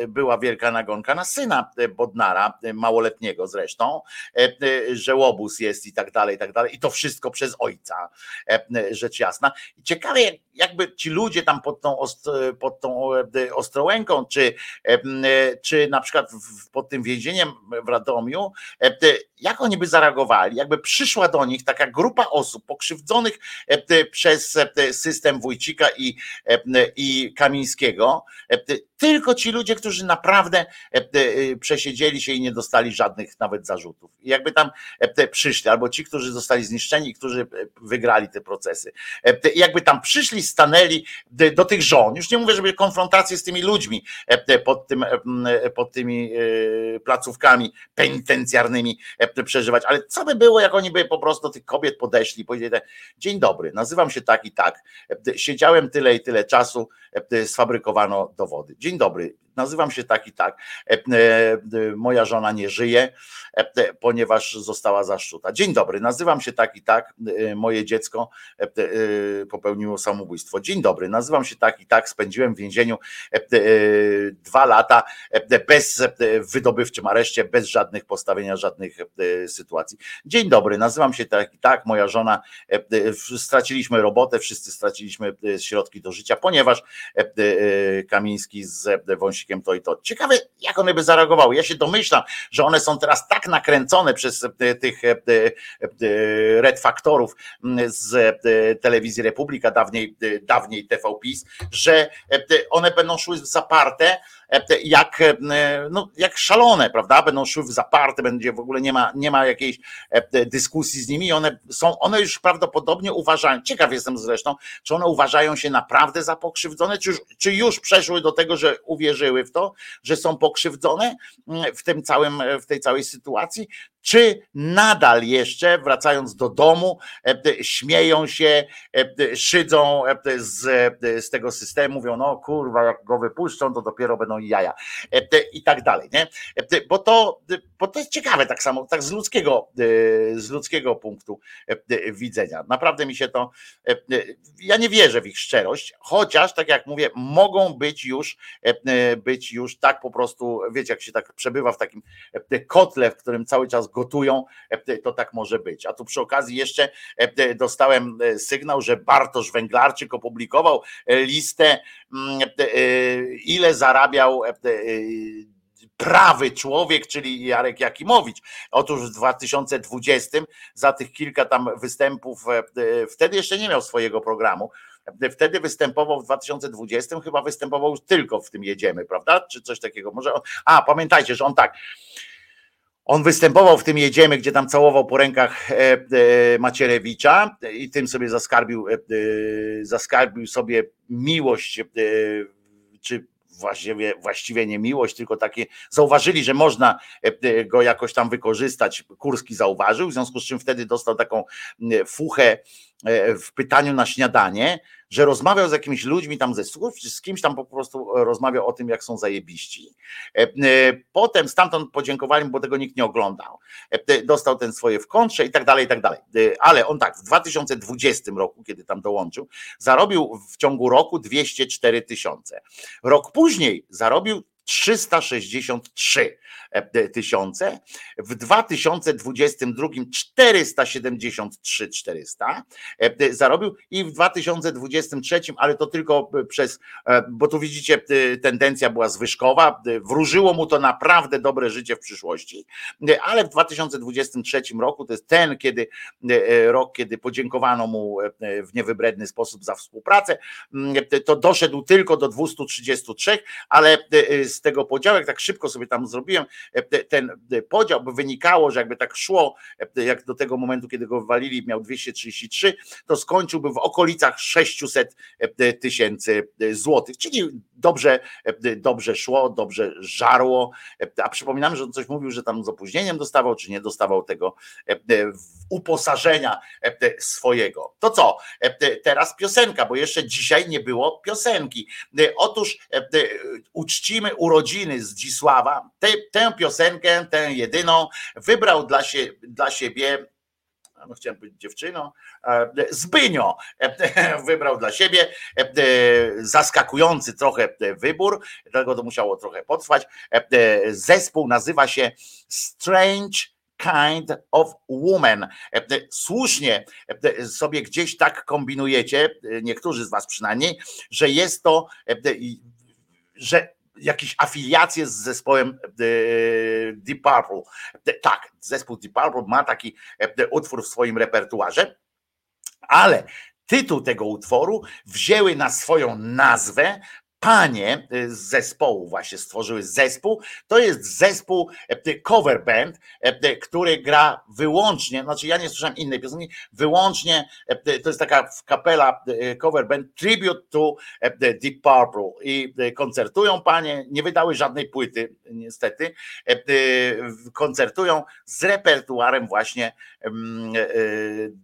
Była wielka nagonka na syna Bodnara, małoletniego zresztą, że łobuz jest i tak dalej, i tak dalej. I to wszystko przez ojca, rzecz jasna. I ciekawe, jakby ci ludzie tam pod tą, pod tą Ostrołęką, czy, czy na przykład pod tym więzieniem w Radomiu, jak oni by zareagowali, jakby przyszła do nich taka grupa osób pokrzywdzonych przez system Wójcika i, i Kamińskiego, tylko ci ludzie, którzy naprawdę przesiedzieli się i nie dostali żadnych nawet zarzutów. I jakby tam przyszli, albo ci, którzy zostali zniszczeni, którzy wygrali te procesy. Jakby tam przyszli, stanęli do tych żon, już nie mówię, żeby konfrontację z tymi ludźmi pod, tym, pod tymi placówkami penitencjarnymi przeżywać, ale co by było, jak oni by po prostu do tych kobiet podeszli, powiedzieli, dzień dobry, nazywam się tak i tak, siedziałem tyle i tyle czasu, sfabrykowano dowody. Dzień dobry, nazywam się tak i tak. Moja żona nie żyje, ponieważ została zaszczuta. Dzień dobry, nazywam się tak i tak. Moje dziecko popełniło samobójstwo. Dzień dobry, nazywam się tak i tak. Spędziłem w więzieniu dwa lata bez wydobywczym areszcie, bez żadnych postawienia żadnych sytuacji. Dzień dobry, nazywam się tak i tak. Moja żona, straciliśmy robotę, wszyscy straciliśmy środki do życia, ponieważ Kamiński z To i to. Ciekawe, jak one by zareagowały. Ja się domyślam, że one są teraz tak nakręcone przez tych red faktorów z telewizji Republika, dawniej, dawniej TV PiS, że one będą szły zaparte jak, no, jak szalone, prawda? Będą szły w zaparte, będzie w ogóle nie ma, nie ma jakiejś dyskusji z nimi. One są, one już prawdopodobnie uważają, ciekaw jestem zresztą, czy one uważają się naprawdę za pokrzywdzone, czy już, czy już przeszły do tego, że uwierzyły w to, że są pokrzywdzone w tym całym, w tej całej sytuacji, czy nadal jeszcze, wracając do domu, e, śmieją się, e, szydzą e, z, z tego systemu, mówią, no kurwa, jak go wypuszczą, to dopiero będą jaja i tak dalej, nie? Bo to, bo to jest ciekawe tak samo, tak z ludzkiego, z ludzkiego punktu widzenia. Naprawdę mi się to, ja nie wierzę w ich szczerość, chociaż, tak jak mówię, mogą być już, być już tak po prostu, wiecie, jak się tak przebywa w takim kotle, w którym cały czas gotują, e, to tak może być. A tu przy okazji jeszcze e, dostałem e, sygnał, że Bartosz Węglarczyk opublikował listę, mm, ile zarabiał prawy człowiek, czyli Jarek Jakimowicz. Otóż w 2020 za tych kilka tam występów, wtedy jeszcze nie miał swojego programu, wtedy występował w 2020, chyba występował już tylko w tym jedziemy, prawda? Czy coś takiego. Może. On, a, pamiętajcie, że on tak. On występował w tym Jedziemy, gdzie tam całował po rękach e, e, Macierewicza i tym sobie zaskarbił, e, zaskarbił sobie miłość, czy właściwie, właściwie nie miłość, tylko takie zauważyli, że można go jakoś tam wykorzystać. Kurski zauważył, w związku z czym wtedy dostał taką fuchę w pytaniu na śniadanie, że rozmawiał z jakimiś ludźmi tam ze służb, czy z kimś tam po prostu rozmawiał o tym, jak są zajebiści. E, e, potem stamtąd podziękowali mu, bo tego nikt nie oglądał. E, dostał ten swoje w kontrze i tak dalej, i tak dalej. Ale on tak, w 2020 roku, kiedy tam dołączył, zarobił w ciągu roku 204 tysiące. Rok później zarobił 363 tysiące, w 2022 473 400 zarobił i w 2023, ale to tylko przez, e, bo tu widzicie e, tendencja była zwyżkowa, e, wróżyło mu to naprawdę dobre życie w przyszłości, ale w 2023 roku to jest ten, kiedy rok, kiedy podziękowano mu w niewybredny sposób za współpracę, to doszedł tylko do 233, ale z tego podziału, jak tak szybko sobie tam zrobiłem, E, ten e, podział, by wynikało, że jakby tak szło, e, jak do tego momentu, kiedy go wywalili, miał 233, to skończyłby w okolicach 600 tysięcy złotych, czyli dobrze, dobrze szło, dobrze żarło. A przypominam, że on coś mówił, że tam z opóźnieniem dostawał, czy nie dostawał tego uposażenia swojego. To co? Teraz piosenka, bo jeszcze dzisiaj nie było piosenki. Otóż uczcimy urodziny Zdzisława. Tę, piosenkę, tę jedyną, wybrał dla, się, dla siebie no chciałem być dziewczyną, e, Zbynio e, wybrał dla siebie e, zaskakujący trochę wybór, dlatego to musiało trochę potrwać. Zespół nazywa się Strange Kind of Woman. Słusznie sobie gdzieś tak kombinujecie, niektórzy z Was przynajmniej, że jest to, że jakieś afiliacje z zespołem e, Deep Purple. Tak, zespół Deep Purple ma taki e, utwór w swoim repertuarze, ale tytuł tego utworu wzięły na swoją nazwę panie y, z zespołu właśnie stworzyły zespół. To jest zespół y, cover band, y, który gra wyłącznie, znaczy ja nie słyszałem innej piosenki, wyłącznie to jest taka kapela cover band tribute to Deep Purple i koncertują panie, nie wydały żadnej płyty niestety, koncertują z repertuarem właśnie mm,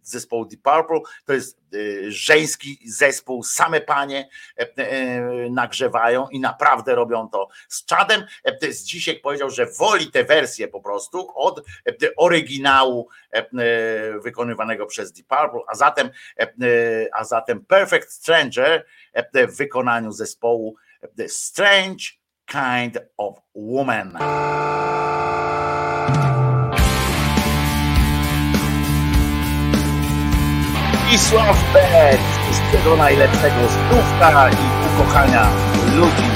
zespołu Deep Purple. To jest żeński zespół, same panie na nagrzewają i naprawdę robią to z czadem. Z dzisiaj powiedział, że woli tę wersję po prostu od oryginału wykonywanego przez Deep Purple, a zatem, a zatem Perfect Stranger w wykonaniu zespołu The Strange Kind of Woman. Wisław Beck, wszystkiego najlepszego zdrówka i ukochania ludzi.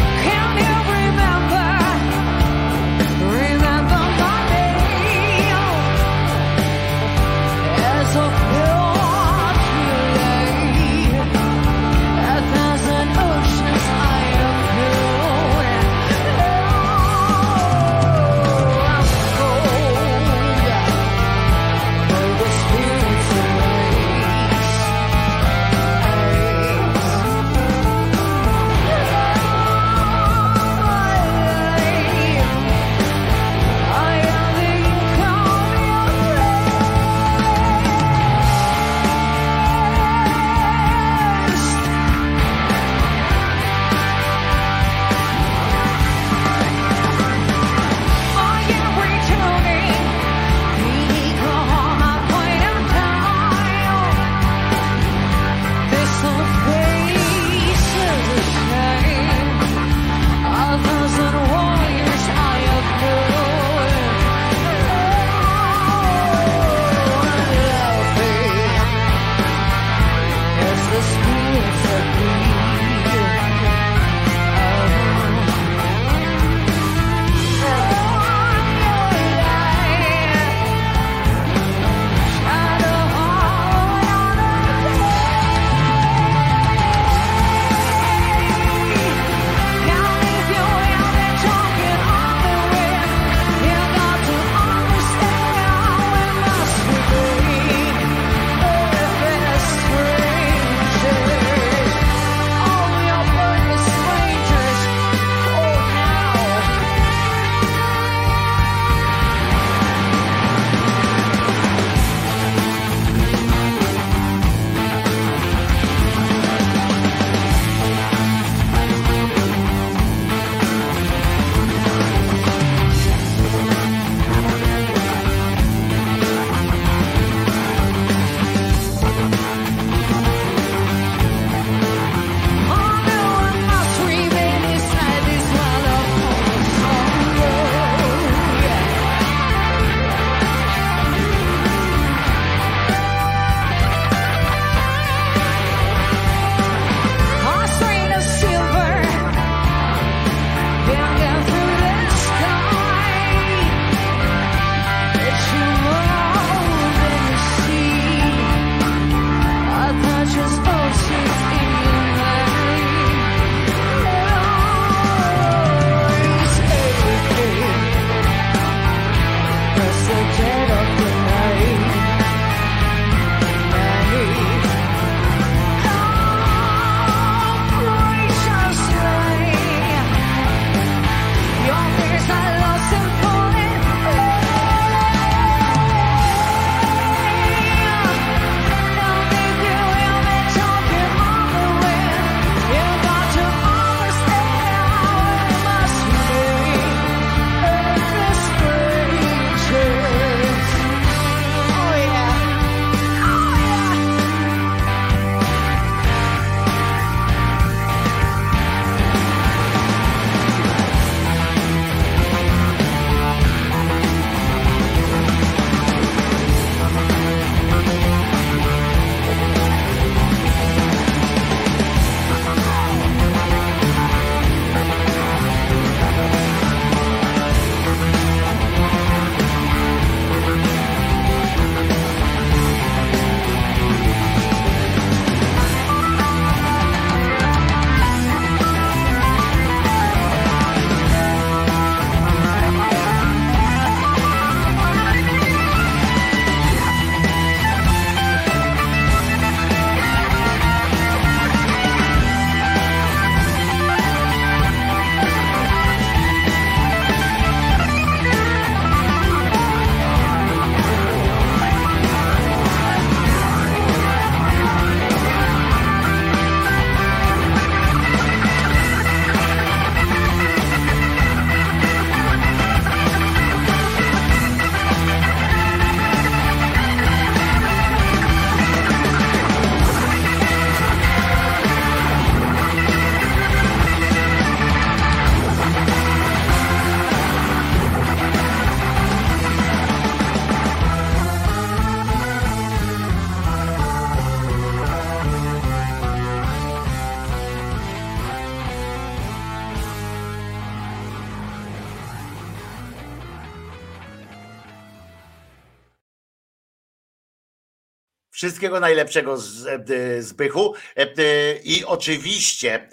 Wszystkiego najlepszego z, e, Zbychu. E, I oczywiście,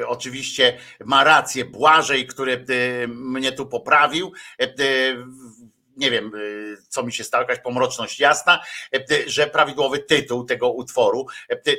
e, oczywiście ma rację Błażej, który mnie tu poprawił. Nie wiem, co mi się stało, jakaś pomroczność jasna, że prawidłowy tytuł tego utworu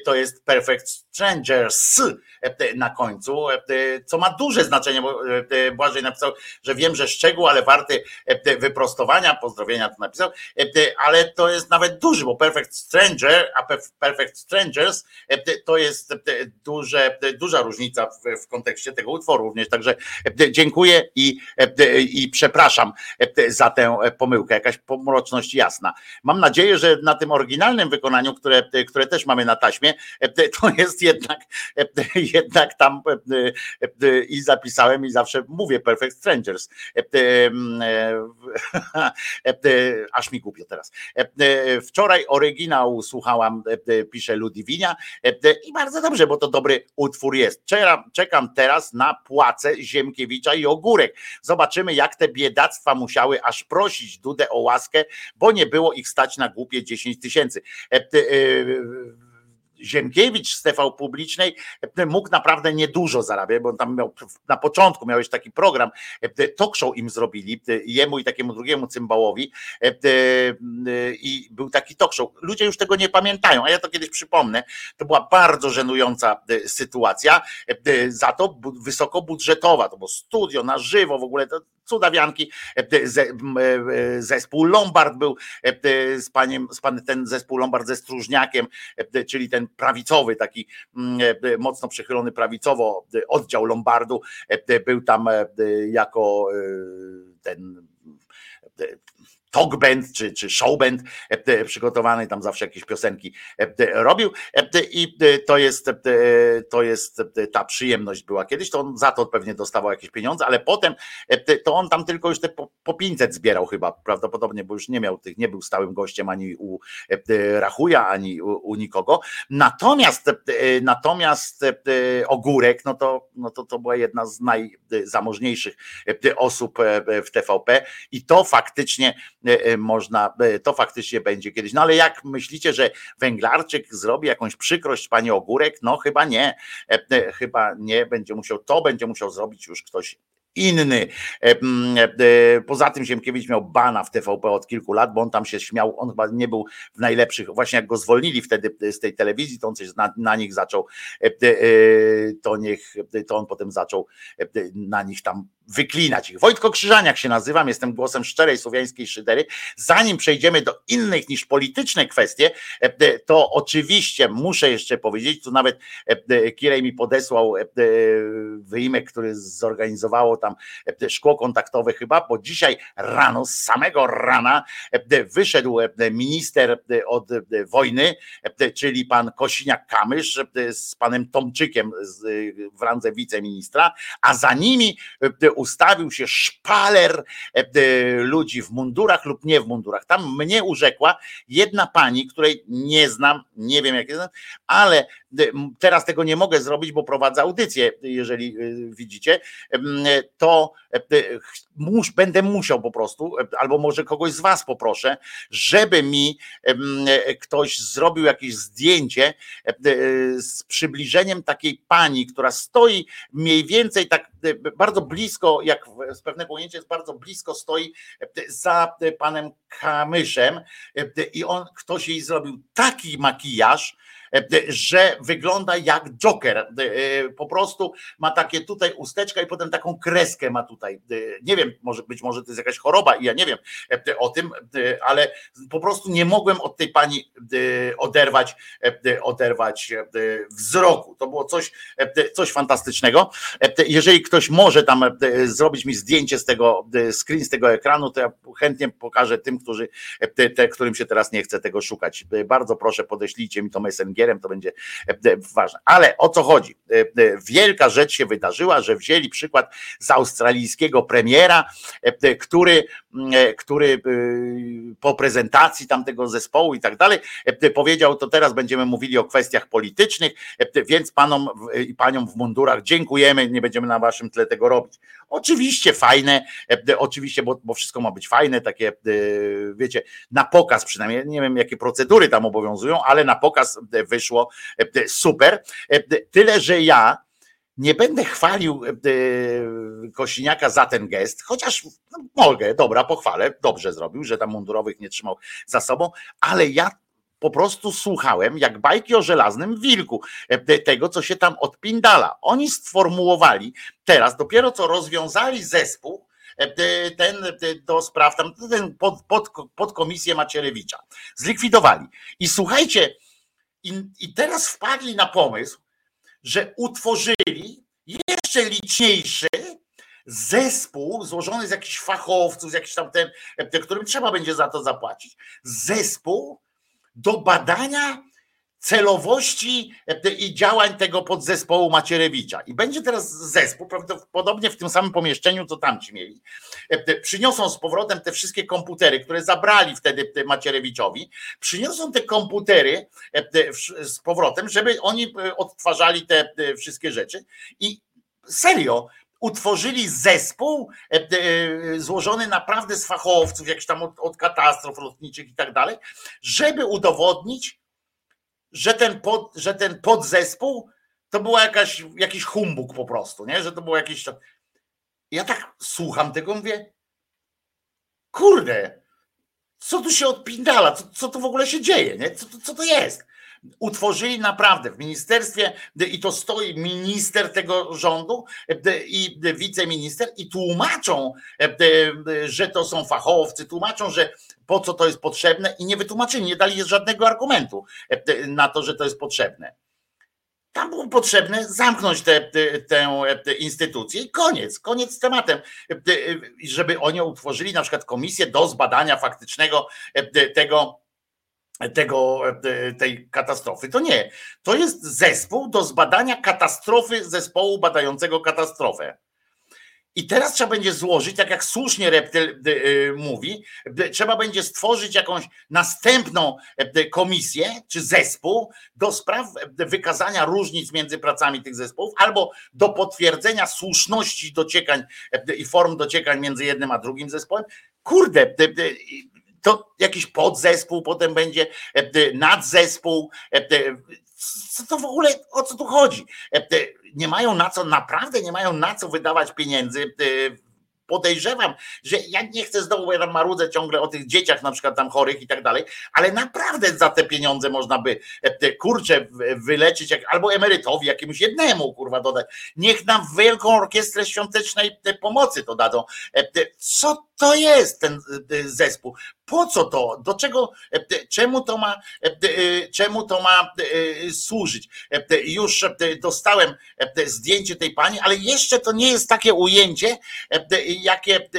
to jest Perfect Strangers e, e, na końcu, e, e, co ma duże znaczenie, bo e, e, Błażej napisał, że wiem, że szczegół, ale warty e, e, wyprostowania, pozdrowienia to napisał, e, e, ale to jest nawet duży, bo Perfect Stranger, a Perf- Perfect Strangers e, e, to jest e, e, duże, e, duża różnica w, w kontekście tego utworu również, także e, e, dziękuję i, e, e, i przepraszam e, e, za tę e, pomyłkę, jakaś pomroczność jasna. Mam nadzieję, że na tym oryginalnym wykonaniu, które, e, które też mamy na taśmie, e, e, to jest jednak, jednak tam e, e, e, i zapisałem i zawsze mówię Perfect Strangers. Aż mi głupio teraz. Wczoraj oryginał słuchałam, pisze Ludiwinia e, i bardzo dobrze, bo to dobry utwór jest. Czekam, czekam teraz na płace Ziemkiewicza i Ogórek. Zobaczymy, jak te biedactwa musiały aż prosić Dudę o łaskę, bo nie było ich stać na głupie 10 tysięcy. Ziemkiewicz z TV publicznej e, mógł naprawdę niedużo zarabiać, bo tam miał na początku miałeś taki program, e, talk show im zrobili, e, jemu i takiemu drugiemu cymbałowi i był taki talk show. Ludzie już tego nie pamiętają, a ja to kiedyś przypomnę. To była bardzo żenująca sytuacja, za to bu- wysokobudżetowa, to było studio na żywo w ogóle, to cudawianki, e, m, e, zespół Lombard był e, z paniem, z pan, ten zespół Lombard ze Stróżniakiem, e, czyli ten prawicowy, taki e, mocno przychylony prawicowo e, oddział Lombardu, e, był tam e, jako e, ten e, talk band czy, czy show band e, przygotowany, tam zawsze jakieś piosenki e, robił e, i e, to jest, e, to jest e, ta przyjemność była kiedyś, to on za to pewnie dostawał jakieś pieniądze, ale potem e, to on tam tylko już te po, po 500 zbierał chyba prawdopodobnie, bo już nie miał tych, nie był stałym gościem ani u e, Rachuja, ani u, u nikogo. Natomiast e, natomiast e, Ogórek, no to, no to to była jedna z najzamożniejszych e, osób e, w TVP i to faktycznie e, e, można, e, to faktycznie będzie kiedyś. No ale jak myślicie, że Węglarczyk zrobi jakąś przykrość pani Ogórek? No chyba nie. E, e, Chyba nie będzie musiał, to będzie musiał zrobić już ktoś inny. E, e, Poza tym Ziemkiewicz miał bana w TVP od kilku lat, bo on tam się śmiał, on chyba nie był w najlepszych, właśnie jak go zwolnili wtedy z tej telewizji, to on coś na, na nich zaczął, e, e, to niech, to on potem zaczął e, na nich tam wyklinać ich. Wojtko Krzyżaniak się nazywam, jestem głosem szczerej słowiańskiej szydery. Zanim przejdziemy do innych niż polityczne kwestie, e, to oczywiście muszę jeszcze powiedzieć, tu nawet e, Kirej mi podesłał e, wyimek, który zorganizowało tam e, szkło kontaktowe chyba, bo dzisiaj rano, z samego rana e, wyszedł e, minister e, od e, wojny, e, czyli pan Kosiniak-Kamysz e, z panem Tomczykiem e, w randze wiceministra, a za nimi e, ustawił się szpaler e, ludzi w mundurach lub nie w mundurach. Tam mnie urzekła jedna pani, której nie znam, nie wiem jak jest, ale e, teraz tego nie mogę zrobić, bo prowadzę audycję, jeżeli e, widzicie, to e, mus, będę musiał po prostu, e, albo może kogoś z was poproszę, żeby mi ktoś zrobił jakieś zdjęcie e, e, z przybliżeniem takiej pani, która stoi mniej więcej tak bardzo blisko, jak z pewnego ujęcia jest bardzo blisko, stoi za panem Kamyszem i on, ktoś jej zrobił taki makijaż, że wygląda jak Joker. E, Po prostu ma takie tutaj usteczka i potem taką kreskę ma tutaj. E, Nie wiem, może być może to jest jakaś choroba i ja nie wiem e, o tym, e, ale po prostu nie mogłem od tej pani e, oderwać, e, oderwać e, wzroku. To było coś, e, coś fantastycznego. E, Jeżeli ktoś może tam e, zrobić mi zdjęcie z tego, e, screen z tego ekranu, to ja chętnie pokażę tym, którzy, e, te, którym się teraz nie chce tego szukać. E, Bardzo proszę, podeślijcie mi to to będzie e, ważne. Ale o co chodzi? E, e, Wielka rzecz się wydarzyła, że wzięli przykład z australijskiego premiera, e, który e, który e, po prezentacji tamtego zespołu i tak dalej e, powiedział, to teraz będziemy mówili o kwestiach politycznych, e, więc panom i paniom w mundurach dziękujemy, nie będziemy na waszym tle tego robić. Oczywiście fajne, e, oczywiście, bo, bo wszystko ma być fajne, takie, e, wiecie, na pokaz przynajmniej, nie wiem jakie procedury tam obowiązują, ale na pokaz e, wyszło e, super. E, Tyle, że ja nie będę chwalił e, Kosiniaka za ten gest, chociaż no, mogę, dobra, pochwalę, dobrze zrobił, że tam mundurowych nie trzymał za sobą, ale ja po prostu słuchałem jak bajki o żelaznym wilku e, tego, co się tam odpindala. Oni sformułowali teraz, dopiero co rozwiązali zespół, e, ten e, do spraw, tam ten pod, pod, podkomisję Macierewicza. Zlikwidowali. I słuchajcie, i, i teraz wpadli na pomysł, że utworzyli jeszcze liczniejszy zespół złożony z jakichś fachowców, z jakichś tam ten, którym trzeba będzie za to zapłacić. Zespół do badania celowości e, i działań tego podzespołu Macierewicza. I będzie teraz zespół, prawdopodobnie w tym samym pomieszczeniu, co tamci mieli. E, Przyniosą z powrotem te wszystkie komputery, które zabrali wtedy e, Macierewiczowi, przyniosą te komputery z powrotem, żeby oni odtwarzali te wszystkie rzeczy. I serio, utworzyli zespół złożony naprawdę z fachowców, jakichś tam od katastrof lotniczych i tak dalej, żeby udowodnić, że ten, pod, że ten podzespół to jakaś, jakiś humbug po prostu, nie? że to było jakieś. Ja tak słucham tego, mówię, kurde, co tu się odpindala, co, co tu w ogóle się dzieje, nie? Co, co to jest? Utworzyli naprawdę w ministerstwie i to stoi minister tego rządu i wiceminister i tłumaczą, że to są fachowcy, tłumaczą, że po co to jest potrzebne i nie wytłumaczyli, nie dali żadnego argumentu na to, że to jest potrzebne. Tam było potrzebne zamknąć tę tę instytucję i koniec, koniec z tematem. I Żeby oni utworzyli na przykład komisję do zbadania faktycznego tego, tego, tej katastrofy. To nie. To jest zespół do zbadania katastrofy zespołu badającego katastrofę. I teraz trzeba będzie złożyć, tak jak słusznie Reptyl y, y, mówi, y, trzeba będzie stworzyć jakąś następną komisję czy zespół do spraw wykazania różnic między pracami tych zespołów albo do potwierdzenia słuszności dociekań i form dociekań między jednym a drugim zespołem. Kurde, to jakiś podzespół potem będzie, nadzespół. Co to w ogóle, o co tu chodzi? E, Nie mają na co, naprawdę nie mają na co wydawać pieniędzy. e, Podejrzewam, że ja nie chcę znowu, bo ja tam marudzę ciągle o tych dzieciach na przykład tam chorych i tak dalej, ale naprawdę za te pieniądze można by e, w- wyleczyć, albo emerytowi jakiemuś jednemu kurwa dodać. Niech nam wielką orkiestrę świątecznej te pomocy to dadzą. Co to jest ten zespół? Po co to? Do czego, e, czemu to ma, e, e, czemu to ma służyć? Już dostałem zdjęcie tej pani, ale jeszcze to nie jest takie ujęcie, jakie,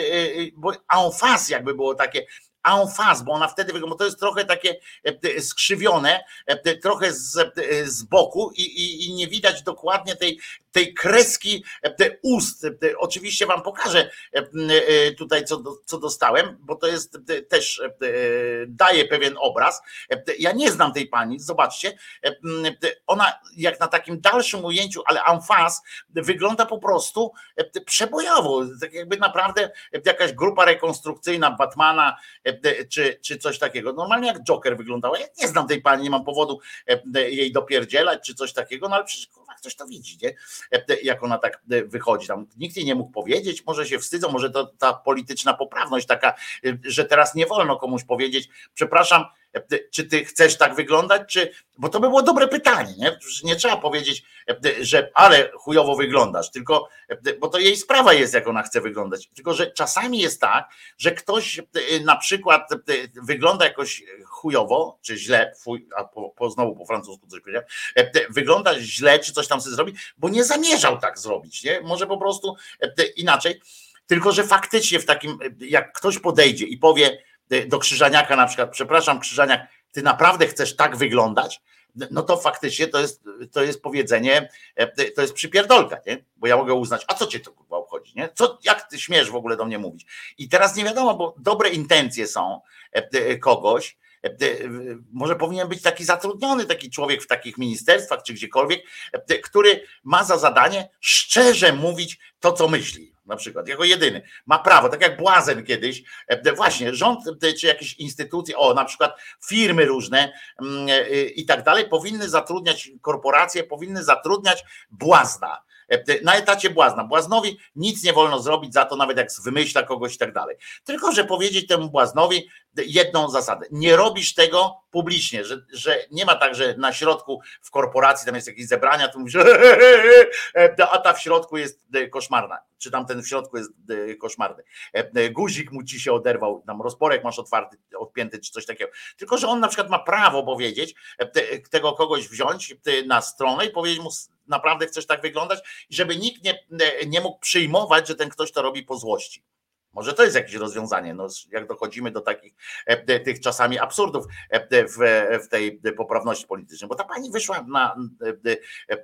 bo en face jakby było takie, en face, bo ona wtedy wygląda, to jest trochę takie skrzywione, trochę z, z boku i, i, i nie widać dokładnie tej, tej kreski e, te ust. E, Oczywiście wam pokażę e, tutaj, co, co dostałem, bo to jest też daje pewien obraz. Ja nie znam tej pani, zobaczcie. Ona jak na takim dalszym ujęciu, ale face, wygląda po prostu przebojowo. Tak jakby naprawdę jakaś grupa rekonstrukcyjna Batmana czy, czy coś takiego. Normalnie jak Joker wyglądała. Ja nie znam tej pani, nie mam powodu jej dopierdzielać czy coś takiego, no ale przecież ktoś to widzi, nie? E, Jak ona tak e, wychodzi. Tam nikt jej nie mógł powiedzieć, może się wstydzą, może to ta polityczna poprawność taka, e, że teraz nie wolno komuś powiedzieć, przepraszam, czy ty chcesz tak wyglądać, czy, bo to by było dobre pytanie, nie? Nie trzeba powiedzieć, e, że ale chujowo wyglądasz, tylko, e, bo to jej sprawa jest, jak ona chce wyglądać. Tylko, że czasami jest tak, że ktoś e, na przykład wygląda jakoś chujowo, czy źle, fuj, a po, po znowu po francusku coś powiedziałem, wygląda źle, czy coś tam sobie zrobi, bo nie zamierzał tak zrobić, nie? Może po prostu inaczej. Tylko, że faktycznie w takim, jak ktoś podejdzie i powie do Krzyżaniaka na przykład, przepraszam Krzyżaniak, ty naprawdę chcesz tak wyglądać, no to faktycznie to jest, to jest powiedzenie, e, to jest przypierdolka, nie? Bo ja mogę uznać, a co cię to kurwa obchodzi? chodzi, nie? Co, jak ty śmiesz w ogóle do mnie mówić? I teraz nie wiadomo, bo dobre intencje są e, kogoś, może powinien być taki zatrudniony taki człowiek w takich ministerstwach czy gdziekolwiek, który ma za zadanie szczerze mówić to, co myśli. Na przykład, jako jedyny. Ma prawo, tak jak Błazen kiedyś, e, właśnie rząd e, czy jakieś instytucje, o na przykład firmy różne mm, e, i tak dalej, powinny zatrudniać, korporacje powinny zatrudniać błazna na etacie błazna. Błaznowi nic nie wolno zrobić za to, nawet jak wymyśla kogoś i tak dalej. Tylko, że powiedzieć temu błaznowi jedną zasadę. Nie robisz tego publicznie, że, że nie ma tak, że na środku w korporacji tam jest jakieś zebrania, tu mówisz, a ta w środku jest e, koszmarna, czy tam ten w środku jest e, koszmarny. Guzik mu ci się oderwał, tam rozporek masz otwarty, odpięty, czy coś takiego. Tylko, że on na przykład ma prawo powiedzieć, tego kogoś wziąć na stronę i powiedzieć mu naprawdę chcesz tak wyglądać, i żeby nikt nie, nie mógł przyjmować, że ten ktoś to robi po złości. Może to jest jakieś rozwiązanie, no, jak dochodzimy do takich e, tych czasami absurdów e, w, w tej poprawności politycznej, bo ta pani wyszła na,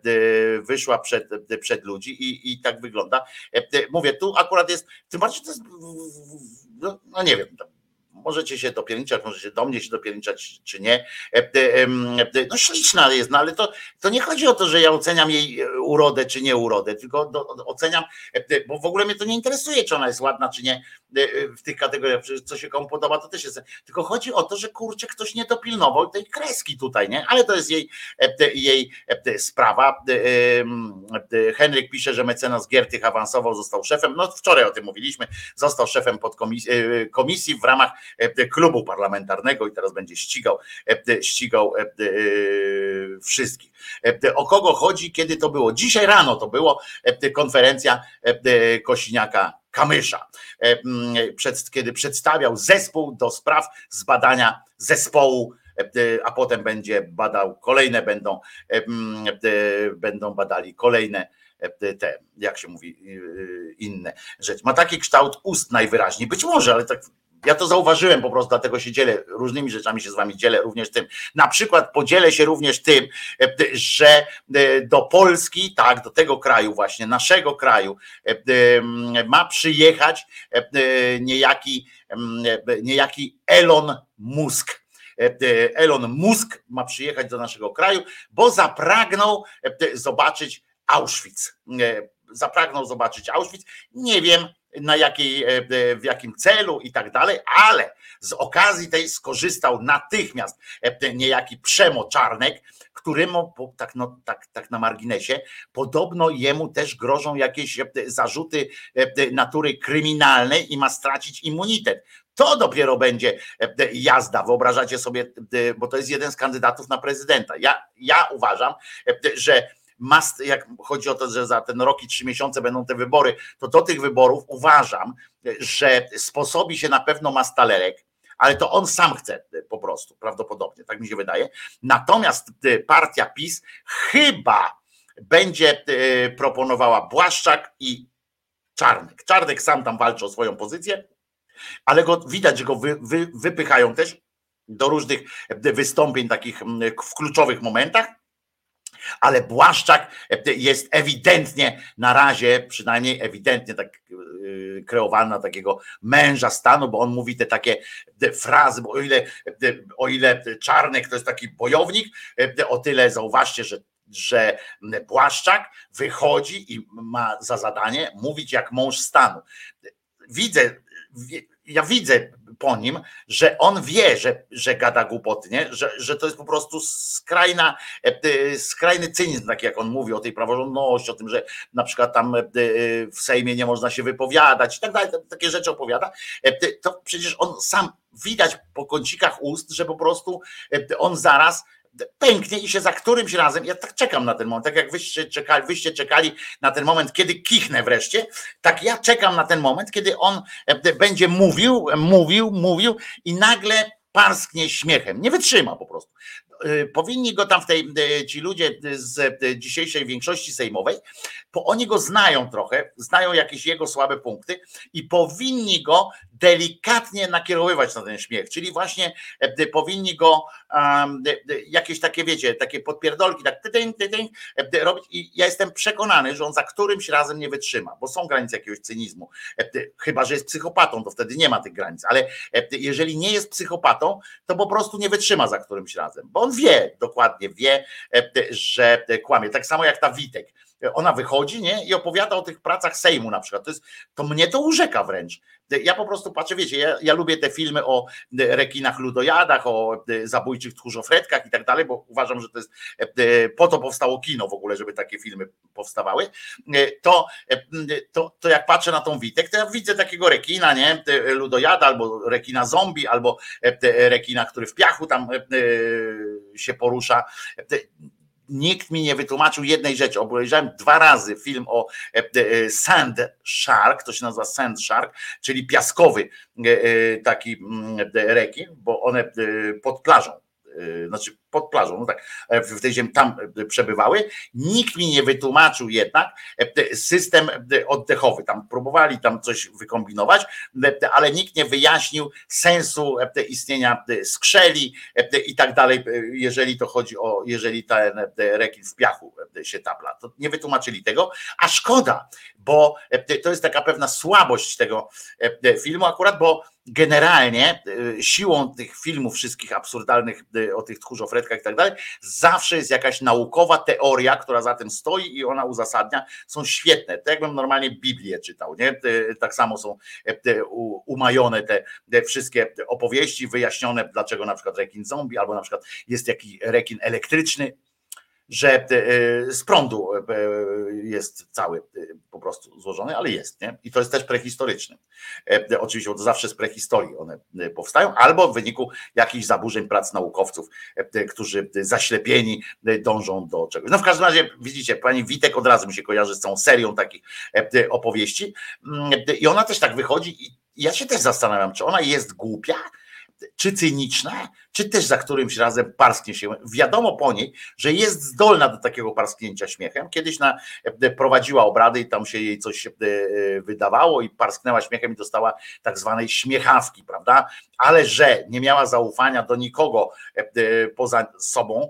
e, wyszła przed, przed ludzi i, i tak wygląda. Mówię, tu akurat jest, tym bardziej to jest, no, no nie wiem, możecie się dopierniczać, możecie do mnie się dopierniczać, czy nie. E, e, e, no śliczna jest, no ale to, to nie chodzi o to, że ja oceniam jej urodę, czy nie urodę, tylko do, oceniam, bo w ogóle mnie to nie interesuje, czy ona jest ładna, czy nie w tych kategoriach, co się komu podoba, to też jest. Tylko chodzi o to, że kurczę, ktoś nie dopilnował tej kreski tutaj, nie? Ale to jest jej, jej sprawa. Henryk pisze, że mecenas Giertych awansował, został szefem. No wczoraj o tym mówiliśmy, został szefem podkomisji komisji w ramach klubu parlamentarnego i teraz będzie ścigał, e, ścigał e, wszystkich. O kogo chodzi, kiedy to było? Dzisiaj rano to było konferencja Kosiniaka Kamysza, kiedy przedstawiał zespół do spraw zbadania zespołu a potem będzie badał kolejne, będą, będą badali kolejne te, jak się mówi, inne rzeczy. Ma taki kształt ust najwyraźniej, być może, ale tak ja to zauważyłem po prostu, dlatego się dzielę, różnymi rzeczami się z wami dzielę, również tym. Na przykład podzielę się również tym, e, że e, do Polski, tak, do tego kraju właśnie, naszego kraju, e, ma przyjechać niejaki, niejaki Elon Musk. Elon Musk ma przyjechać do naszego kraju, bo zapragnął zobaczyć Auschwitz. Zapragnął zobaczyć Auschwitz. Nie wiem, na jakiej, e, e, w jakim celu i tak dalej, ale z okazji tej skorzystał natychmiast e, niejaki Przemo Czarnek, któremu, tak, no, tak, tak na marginesie, podobno jemu też grożą jakieś zarzuty natury kryminalnej i ma stracić immunitet. To dopiero będzie jazda. Wyobrażacie sobie, bo to jest jeden z kandydatów na prezydenta. Ja, ja uważam, że must, jak chodzi o to, że za ten rok i trzy miesiące będą te wybory, to do tych wyborów uważam, że sposobi się na pewno Mastalerek, ale to on sam chce po prostu, prawdopodobnie, tak mi się wydaje. Natomiast y, partia PiS chyba będzie y, proponowała Błaszczak i Czarnek. Czarnek sam tam walczy o swoją pozycję, ale go widać, że go wy, wy, wypychają też do różnych wystąpień takich mm, w kluczowych momentach ale Błaszczak e, jest ewidentnie na razie, przynajmniej ewidentnie tak e, kreowany na takiego męża stanu, bo on mówi te takie frazy, bo o ile, o ile Czarnek to jest taki bojownik, e, o tyle zauważcie, że że Błaszczak wychodzi i ma za zadanie mówić jak mąż stanu. Widzę, ja widzę po nim, że on wie, że, że gada głupoty, nie? Że, że to jest po prostu skrajna, e, e, skrajny cynizm, tak jak on mówi o tej praworządności, o tym, że na przykład tam e, w Sejmie nie można się wypowiadać i tak dalej, takie rzeczy opowiada, to przecież on sam widać po kącikach ust, że po prostu on zaraz pęknie i się za którymś razem, ja tak czekam na ten moment, tak jak wyście czekali, wyście czekali na ten moment, kiedy kichnę wreszcie, tak ja czekam na ten moment, kiedy on e, będzie mówił, mówił, mówił i nagle parsknie śmiechem. Nie wytrzyma po prostu. E, powinni go tam w tej, e, ci ludzie z dzisiejszej większości sejmowej, bo oni go znają trochę, znają jakieś jego słabe punkty i powinni go delikatnie nakierowywać na ten śmiech, czyli właśnie e, powinni go jakieś takie, wiecie, takie podpierdolki, tak tydyń, tydyń, e, robić. I ja jestem przekonany, że on za którymś razem nie wytrzyma, bo są granice jakiegoś cynizmu, e, chyba, że jest psychopatą, to wtedy nie ma tych granic, ale jeżeli nie jest psychopatą, to po prostu nie wytrzyma za którymś razem, bo on wie, dokładnie wie, że kłamie, tak samo jak ta Witek, ona wychodzi nie? i opowiada o tych pracach Sejmu na przykład. To, jest, to mnie to urzeka wręcz. Ja po prostu patrzę, wiecie, ja, ja lubię te filmy o rekinach ludojadach, o zabójczych tchórzofretkach i tak dalej, bo uważam, że to jest po to powstało kino w ogóle, żeby takie filmy powstawały. To, to, to jak patrzę na tą Witek, to ja widzę takiego rekina, nie? Ludojada, albo rekina zombie, albo rekina, który w piachu tam się porusza nikt mi nie wytłumaczył jednej rzeczy. Obejrzałem dwa razy film o e, e, Sand Shark, to się nazywa Sand Shark, czyli piaskowy e, taki mm, rekin, bo one pod plażą znaczy pod plażą, no tak, w tej ziemi tam przebywały. Nikt mi nie wytłumaczył jednak system oddechowy. Tam próbowali tam coś wykombinować, ale nikt nie wyjaśnił sensu istnienia skrzeli i tak dalej, jeżeli to chodzi o, jeżeli ten rekin w piachu się tapla. To nie wytłumaczyli tego, a szkoda, bo to jest taka pewna słabość tego filmu akurat, bo generalnie siłą tych filmów wszystkich absurdalnych o tych tchórzofretkach i tak dalej, zawsze jest jakaś naukowa teoria, która za tym stoi i ona uzasadnia, są świetne. To jakbym normalnie Biblię czytał, nie? Tak samo są umajone te, te wszystkie opowieści, wyjaśnione, dlaczego na przykład rekin zombie, albo na przykład jest jakiś rekin elektryczny, że e, z prądu e, jest cały e, po prostu złożony, ale jest, nie? I to jest też prehistoryczny. Oczywiście, bo to zawsze z prehistorii one powstają, albo w wyniku jakichś zaburzeń prac naukowców, którzy zaślepieni dążą do czegoś. No w każdym razie, widzicie, pani Witek od razu mi się kojarzy z całą serią takich opowieści mm, i ona też tak wychodzi i ja się też zastanawiam, czy ona jest głupia, czy cyniczna, czy też za którymś razem parsknie się. Wiadomo po niej, że jest zdolna do takiego parsknięcia śmiechem. Kiedyś na, e, prowadziła obrady i tam się jej coś e, wydawało i parsknęła śmiechem i dostała tak zwanej śmiechawki, prawda? Ale że nie miała zaufania do nikogo e, poza sobą,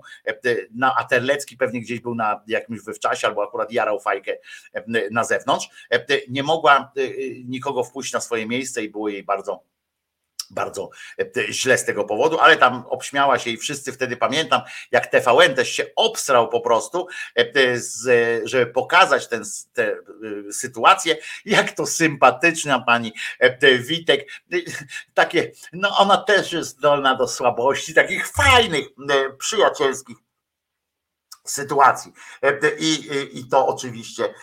na, a Terlecki pewnie gdzieś był na jakimś wywczasie albo akurat jarał fajkę na zewnątrz, nie mogła nikogo wpuścić na swoje miejsce i było jej bardzo bardzo e, źle z tego powodu, ale tam obśmiała się i wszyscy wtedy pamiętam, jak TVN też się obsrał po prostu, e, żeby pokazać tę sytuację, jak to sympatyczna pani e, Witek, takie, no ona też jest zdolna do słabości, takich fajnych, przyjacielskich sytuacji. I, i to oczywiście E,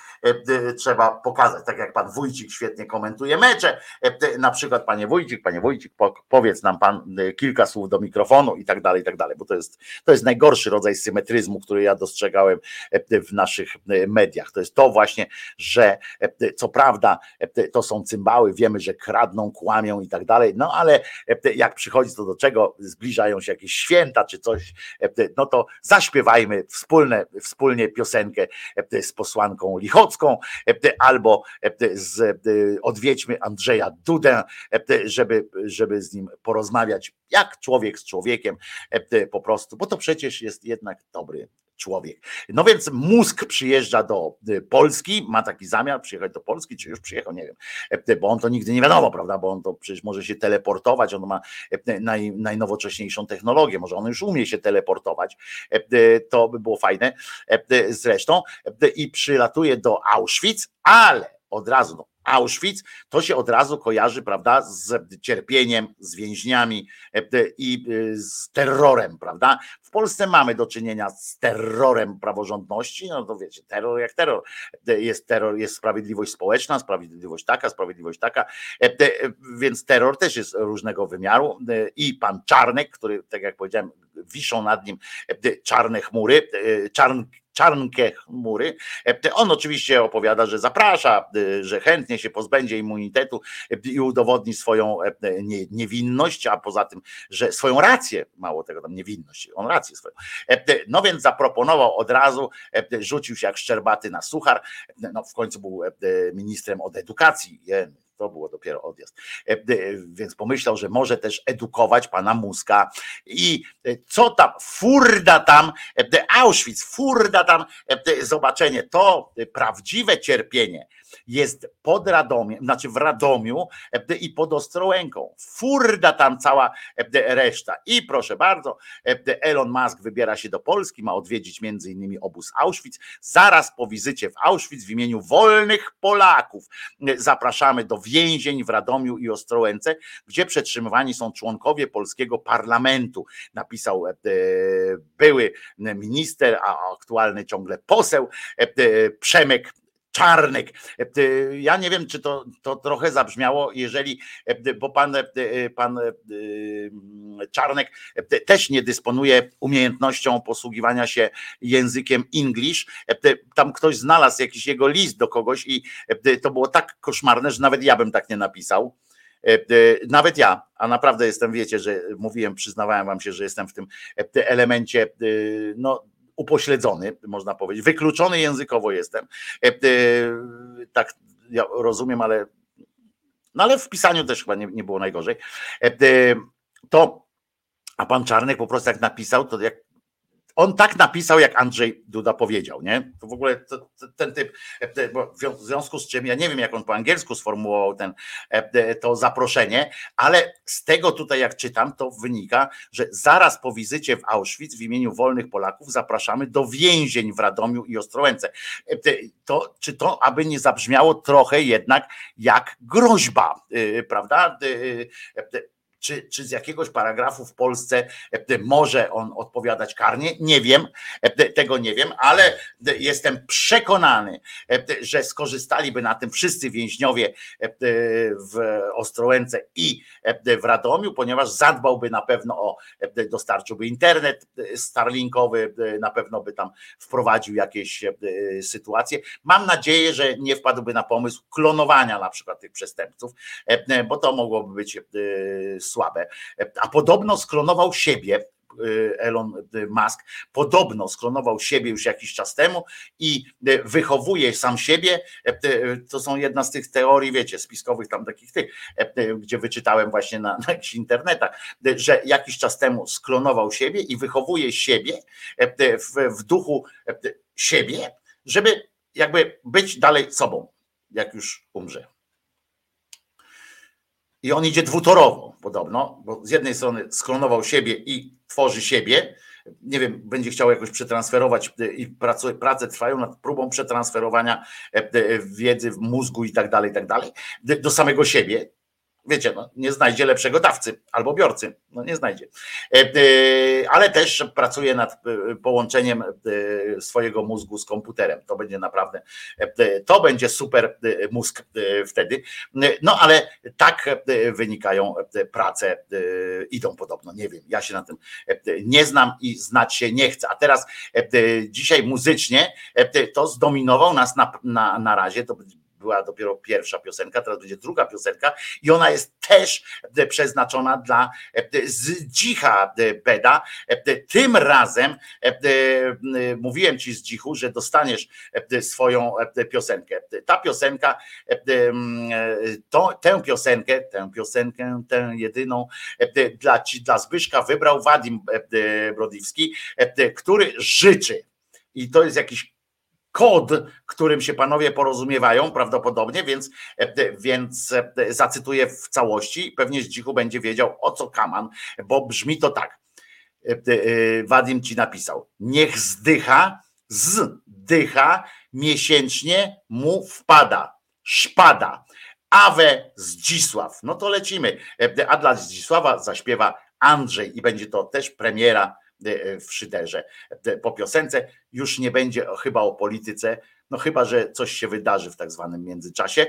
trzeba pokazać, tak jak pan Wójcik świetnie komentuje mecze, e, na przykład panie Wójcik, panie Wójcik, powiedz nam pan e, kilka słów do mikrofonu i tak dalej, i tak dalej, bo to jest, to jest najgorszy rodzaj symetryzmu, który ja dostrzegałem w naszych mediach. To jest to właśnie, że co prawda to są cymbały, wiemy, że kradną, kłamią i tak dalej, no ale jak przychodzi to do czego, zbliżają się jakieś święta czy coś, no to zaśpiewajmy wspólne, wspólnie piosenkę z posłanką Lichotką, albo z, odwiedźmy Andrzeja Dudę, żeby, żeby z nim porozmawiać, jak człowiek z człowiekiem po prostu, bo to przecież jest jednak dobry człowiek. No więc mózg przyjeżdża do Polski, ma taki zamiar przyjechać do Polski, czy już przyjechał, nie wiem, bo on to nigdy nie wiadomo, prawda, bo on to przecież może się teleportować, on ma naj, najnowocześniejszą technologię, może on już umie się teleportować, to by było fajne zresztą i przylatuje do Auschwitz, ale od razu, no, Auschwitz, to się od razu kojarzy, prawda, z cierpieniem, z więźniami e, i e, z terrorem, prawda? W Polsce mamy do czynienia z terrorem praworządności, no to wiecie, terror jak terror. E, jest terror, jest sprawiedliwość społeczna, sprawiedliwość taka, sprawiedliwość taka, więc terror też jest różnego wymiaru i pan Czarnek, który, tak jak powiedziałem, wiszą nad nim czarne chmury, czarn, czarnkę chmury. E, on oczywiście opowiada, że zaprasza, e, że chętnie się pozbędzie immunitetu e, i udowodni swoją niewinność, a poza tym, że swoją rację, mało tego tam niewinność, on rację swoją. No więc zaproponował od razu, rzucił się jak szczerbaty na suchar, no w końcu był ministrem od edukacji, to było dopiero odjazd. E, e, Więc pomyślał, że może też edukować pana Muska i e, co tam, furda tam, Auschwitz, furda tam, zobaczenie, to prawdziwe cierpienie jest pod Radomiem, znaczy w Radomiu e, i pod Ostrołęką. Furda tam cała e, reszta. I proszę bardzo, e, Elon Musk wybiera się do Polski, ma odwiedzić między innymi obóz Auschwitz. Zaraz po wizycie w Auschwitz w imieniu wolnych Polaków zapraszamy do więzień w Radomiu i Ostrołęce, gdzie przetrzymywani są członkowie polskiego parlamentu. Napisał były minister, a aktualny ciągle poseł Przemek Czarnek. E, Ja nie wiem, czy to, to trochę zabrzmiało, jeżeli, e, bo pan, e, pan e, Czarnek też nie dysponuje umiejętnością posługiwania się językiem English. Tam ktoś znalazł jakiś jego list do kogoś i to było tak koszmarne, że nawet ja bym tak nie napisał. Nawet ja, a naprawdę jestem, wiecie, że mówiłem, przyznawałem wam się, że jestem w tym elemencie, no upośledzony, można powiedzieć, wykluczony językowo jestem. E, e, Tak ja rozumiem, ale no ale w pisaniu też chyba nie, nie było najgorzej. E, To, a pan Czarnek po prostu jak napisał, to jak on tak napisał, jak Andrzej Duda powiedział, nie? To w ogóle to, to, ten typ, e, w związku z czym ja nie wiem, jak on po angielsku sformułował ten, e, to zaproszenie, ale z tego tutaj, jak czytam, to wynika, że zaraz po wizycie w Auschwitz w imieniu wolnych Polaków zapraszamy do więzień w Radomiu i Ostrołęce. E, To, czy to aby nie zabrzmiało trochę jednak jak groźba, prawda? Czy, czy z jakiegoś paragrafu w Polsce e, może on odpowiadać karnie? Nie wiem, e, tego nie wiem, ale e, jestem przekonany, że skorzystaliby na tym wszyscy więźniowie w Ostrołęce i w Radomiu, ponieważ zadbałby na pewno o, dostarczyłby internet starlinkowy, na pewno by tam wprowadził jakieś sytuacje. Mam nadzieję, że nie wpadłby na pomysł klonowania na przykład tych przestępców, bo to mogłoby być słabe. A podobno sklonował siebie. Elon Musk podobno sklonował siebie już jakiś czas temu i wychowuje sam siebie. To są jedna z tych teorii, wiecie, spiskowych tam takich tych, gdzie wyczytałem właśnie na, na jakichś internetach, że jakiś czas temu sklonował siebie i wychowuje siebie w, w duchu siebie, żeby jakby być dalej sobą, jak już umrze. I on idzie dwutorowo podobno, bo z jednej strony sklonował siebie i tworzy siebie. Nie wiem, będzie chciał jakoś przetransferować i prace, prace trwają nad próbą przetransferowania wiedzy w mózgu i tak dalej, i tak dalej, do samego siebie. Wiecie, no, nie znajdzie lepszego dawcy albo biorcy, no nie znajdzie. Ale też pracuje nad połączeniem swojego mózgu z komputerem. To będzie naprawdę, to będzie super mózg wtedy. No ale tak wynikają prace, idą podobno, nie wiem, ja się na tym nie znam i znać się nie chcę. A teraz dzisiaj muzycznie to zdominował nas na, na, na razie, to była dopiero pierwsza piosenka, teraz będzie druga piosenka i ona jest też przeznaczona dla Zdzicha Beda. Tym razem mówiłem ci Zdzichu, że dostaniesz swoją piosenkę. Ta piosenka, to, tę piosenkę, tę piosenkę, tę jedyną dla, dla Zbyszka wybrał Wadim Brodiwski, który życzy i to jest jakiś kod, którym się panowie porozumiewają prawdopodobnie, więc, więc zacytuję w całości. Pewnie Zdzichu będzie wiedział o co kaman, bo brzmi to tak. Wadim ci napisał. Niech zdycha, zdycha, miesięcznie mu wpada, szpada. Awe Zdzisław. No to lecimy. A dla Zdzisława zaśpiewa Andrzej i będzie to też premiera w szyderze. Po piosence już nie będzie chyba o polityce, no chyba, że coś się wydarzy w tak zwanym międzyczasie,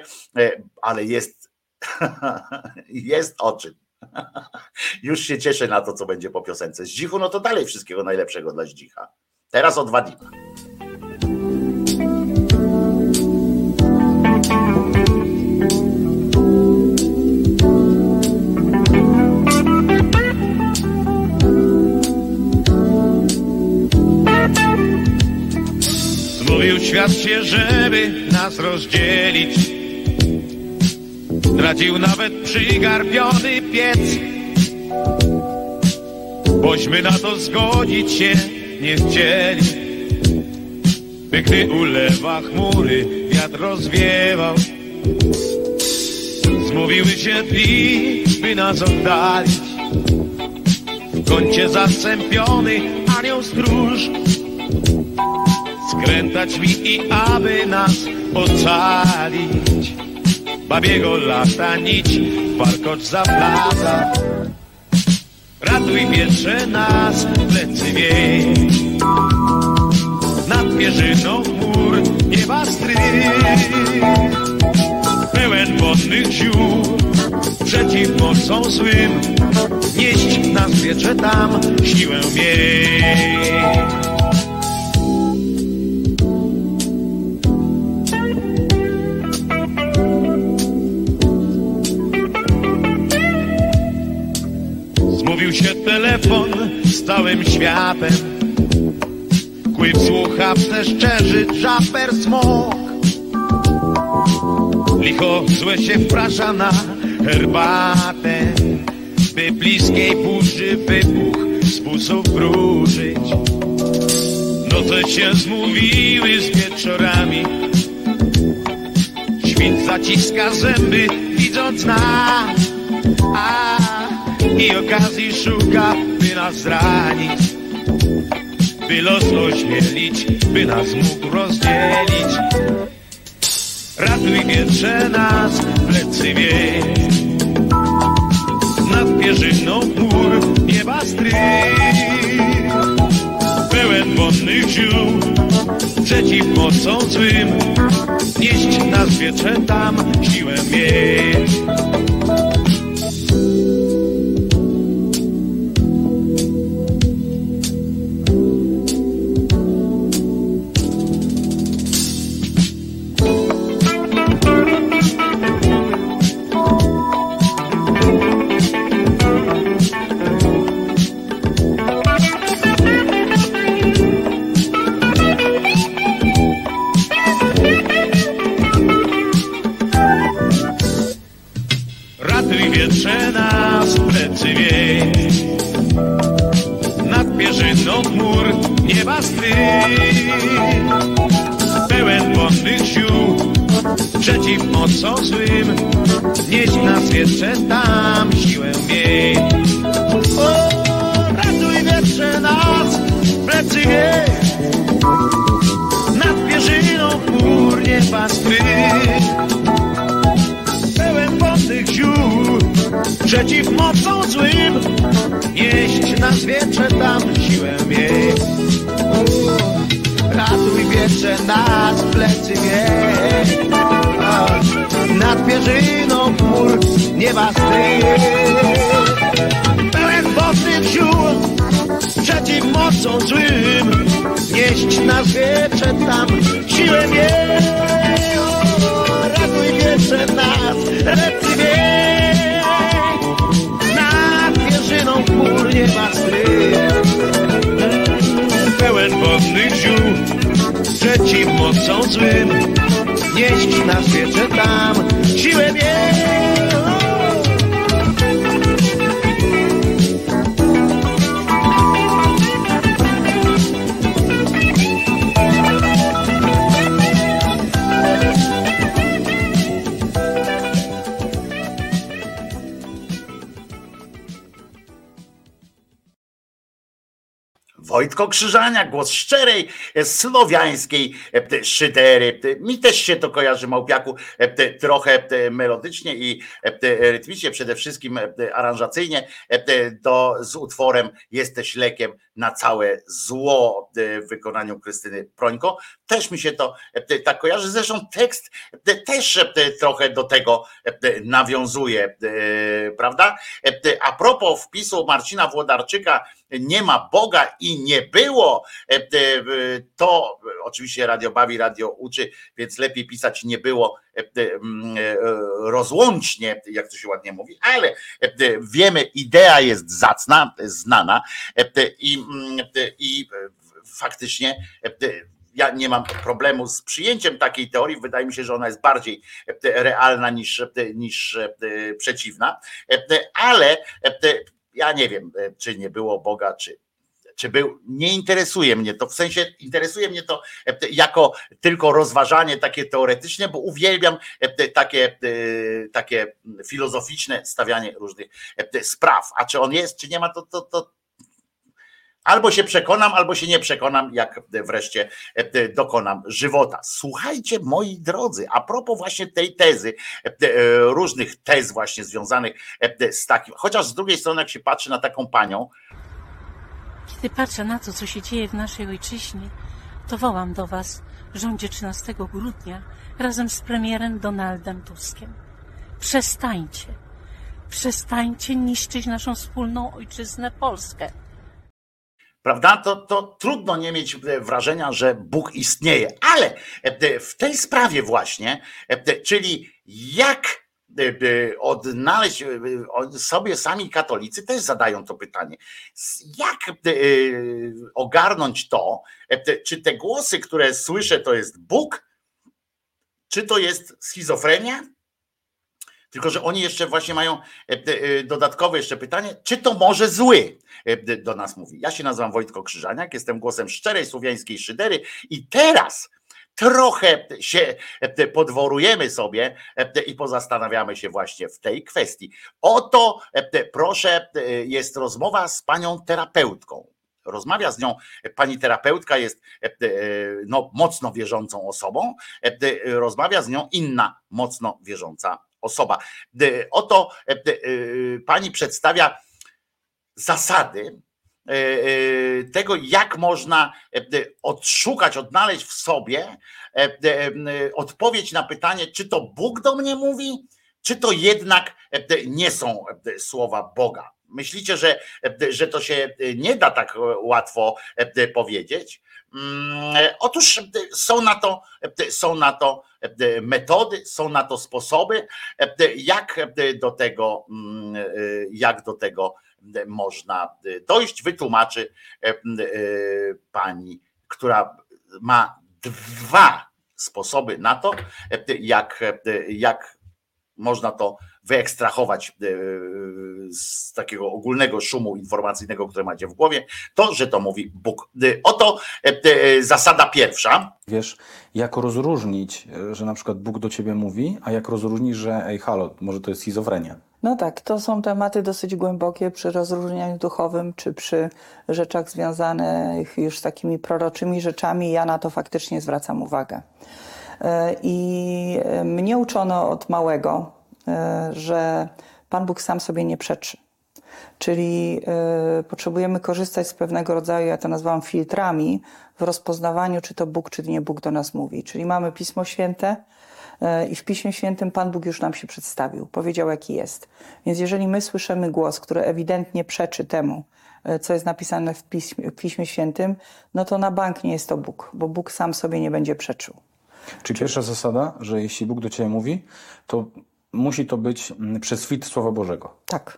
ale jest, jest o czym. Już się cieszę na to, co będzie po piosence. Zdzichu, no to dalej wszystkiego najlepszego dla Zdzicha. Teraz Wadima. Zmówił świat się, żeby nas rozdzielić. Tracił nawet przygarbiony piec. Bośmy na to zgodzić się nie chcieli. By gdy ulewa chmury wiatr rozwiewał. Zmówiły się dni, by nas oddalić. W kącie zasępiony anioł stróż Skrętać mi i aby nas ocalić. Babiego lata nić, warkocz zaplata Ratuj wietrze nas, plecy wiej Nad pierzyną chmur nieba strych Pełen wodnych ziół Przeciw mocą złym. Nieść nas wietrze tam Siłę miej Zmówił się telefon z całym światem. Kły w słuchawce szczerzy żaper smok. Licho złe się wprasza na herbatę. By bliskiej burzy wybuch z busów wróżyć. Noce się zmówiły z wieczorami. Świt zaciska zęby widząc nas i okazji szuka, by nas zranić. By los ośmielić, by nas mógł rozdzielić. Ratuj wietrze nas, plecy wiej Nad pierzyną chmur nieba strych Pełen wodnych ziół Przeciw mocą złym. Nieść nas wietrze tam Siłę mieć Nas wietrze tam siłę mieć Ratuj wietrze nas plecy mieć. Nad pierzyną chmur nieba strych Pełen wodnych ziół Przeciw mocą złym. Nieść nas wietrze tam siłę mieć. Ratuj wietrze nas, lecy wiej. Nieba strych, pełen wodnych ziół, przeciw mocą złym, nieść nas wietrze tam, siłę miej. Wojtko Krzyżania, głos szczerej, e, słowiańskiej e, szydery. Mi też się to kojarzy, Małpiaku, e, trochę melodycznie i rytmicznie, przede wszystkim aranżacyjnie, to z utworem Jesteś lekiem na całe zło w wykonaniu Krystyny Prońko. Też mi się to tak kojarzy, zresztą tekst też trochę do tego nawiązuje, prawda? A propos wpisu Marcina Włodarczyka, nie ma Boga i nie było, e, e, to oczywiście radio bawi, radio uczy, więc lepiej pisać nie było e, rozłącznie, jak to się ładnie mówi, ale wiemy, idea jest zacna, znana i, i faktycznie Ja nie mam problemu z przyjęciem takiej teorii. Wydaje mi się, że ona jest bardziej realna niż, niż przeciwna, ale ja nie wiem, czy nie było Boga, czy czy był, nie interesuje mnie to, w sensie interesuje mnie to e, jako tylko rozważanie takie teoretyczne, bo uwielbiam e, takie, e, takie filozoficzne stawianie różnych spraw. A czy on jest, czy nie ma, to, to, to albo się przekonam, albo się nie przekonam, jak wreszcie dokonam żywota. Słuchajcie, moi drodzy, a propos właśnie tej tezy, różnych tez właśnie związanych z takim, chociaż z drugiej strony, jak się patrzy na taką panią, Kiedy patrzę na to, co się dzieje w naszej ojczyźnie, to wołam do Was, rządzie 13 grudnia, razem z premierem Donaldem Tuskiem. Przestańcie, przestańcie niszczyć naszą wspólną ojczyznę Polskę. Prawda? To, to trudno nie mieć wrażenia, że Bóg istnieje, ale w tej sprawie właśnie, czyli jak odnaleźć sobie sami katolicy też zadają to pytanie. Jak e, ogarnąć to, e, czy te głosy, które słyszę, to jest Bóg, czy to jest schizofrenia? Tylko, że oni jeszcze właśnie mają e, dodatkowe jeszcze pytanie, czy to może zły do nas mówi. Ja się nazywam Wojtko Krzyżaniak, jestem głosem szczerej słowiańskiej szydery i teraz trochę się e, podworujemy sobie e, i pozastanawiamy się właśnie w tej kwestii. Oto, e, proszę, jest rozmowa z panią terapeutką. Rozmawia z nią pani terapeutka, jest no, mocno wierzącą osobą. Rozmawia z nią inna mocno wierząca osoba. Oto pani przedstawia zasady, E, e, tego, jak można e, odszukać, odnaleźć w sobie odpowiedź na pytanie, czy to Bóg do mnie mówi, czy to jednak nie są słowa Boga. Myślicie, że, że to się nie da tak łatwo powiedzieć? Mm, otóż są na to, są na to metody, są na to sposoby, jak do tego, mm, jak do tego można dojść, wytłumaczy e, e, pani, która ma dwa sposoby na to, jak, jak można to wyekstrahować z takiego ogólnego szumu informacyjnego, który macie w głowie, to, że to mówi Bóg. Oto zasada pierwsza. Wiesz, jak rozróżnić, że na przykład Bóg do ciebie mówi, a jak rozróżnić, że ej, halo, może to jest schizofrenia? No tak, to są tematy dosyć głębokie przy rozróżnianiu duchowym, czy przy rzeczach związanych już z takimi proroczymi rzeczami. Ja na to faktycznie zwracam uwagę. E, I mnie uczono od małego, e, że Pan Bóg sam sobie nie przeczy. Czyli potrzebujemy korzystać z pewnego rodzaju, ja to nazywam filtrami, w rozpoznawaniu, czy to Bóg, czy nie Bóg do nas mówi. Czyli mamy Pismo Święte, i w Piśmie Świętym Pan Bóg już nam się przedstawił, powiedział jaki jest. Więc jeżeli my słyszymy głos, który ewidentnie przeczy temu, e, co jest napisane w Piśmie, w Piśmie Świętym, no to na bank nie jest to Bóg, bo Bóg sam sobie nie będzie przeczył. Czyli pierwsza zasada, że jeśli Bóg do Ciebie mówi, to musi to być mm, przez fit Słowa Bożego. Tak.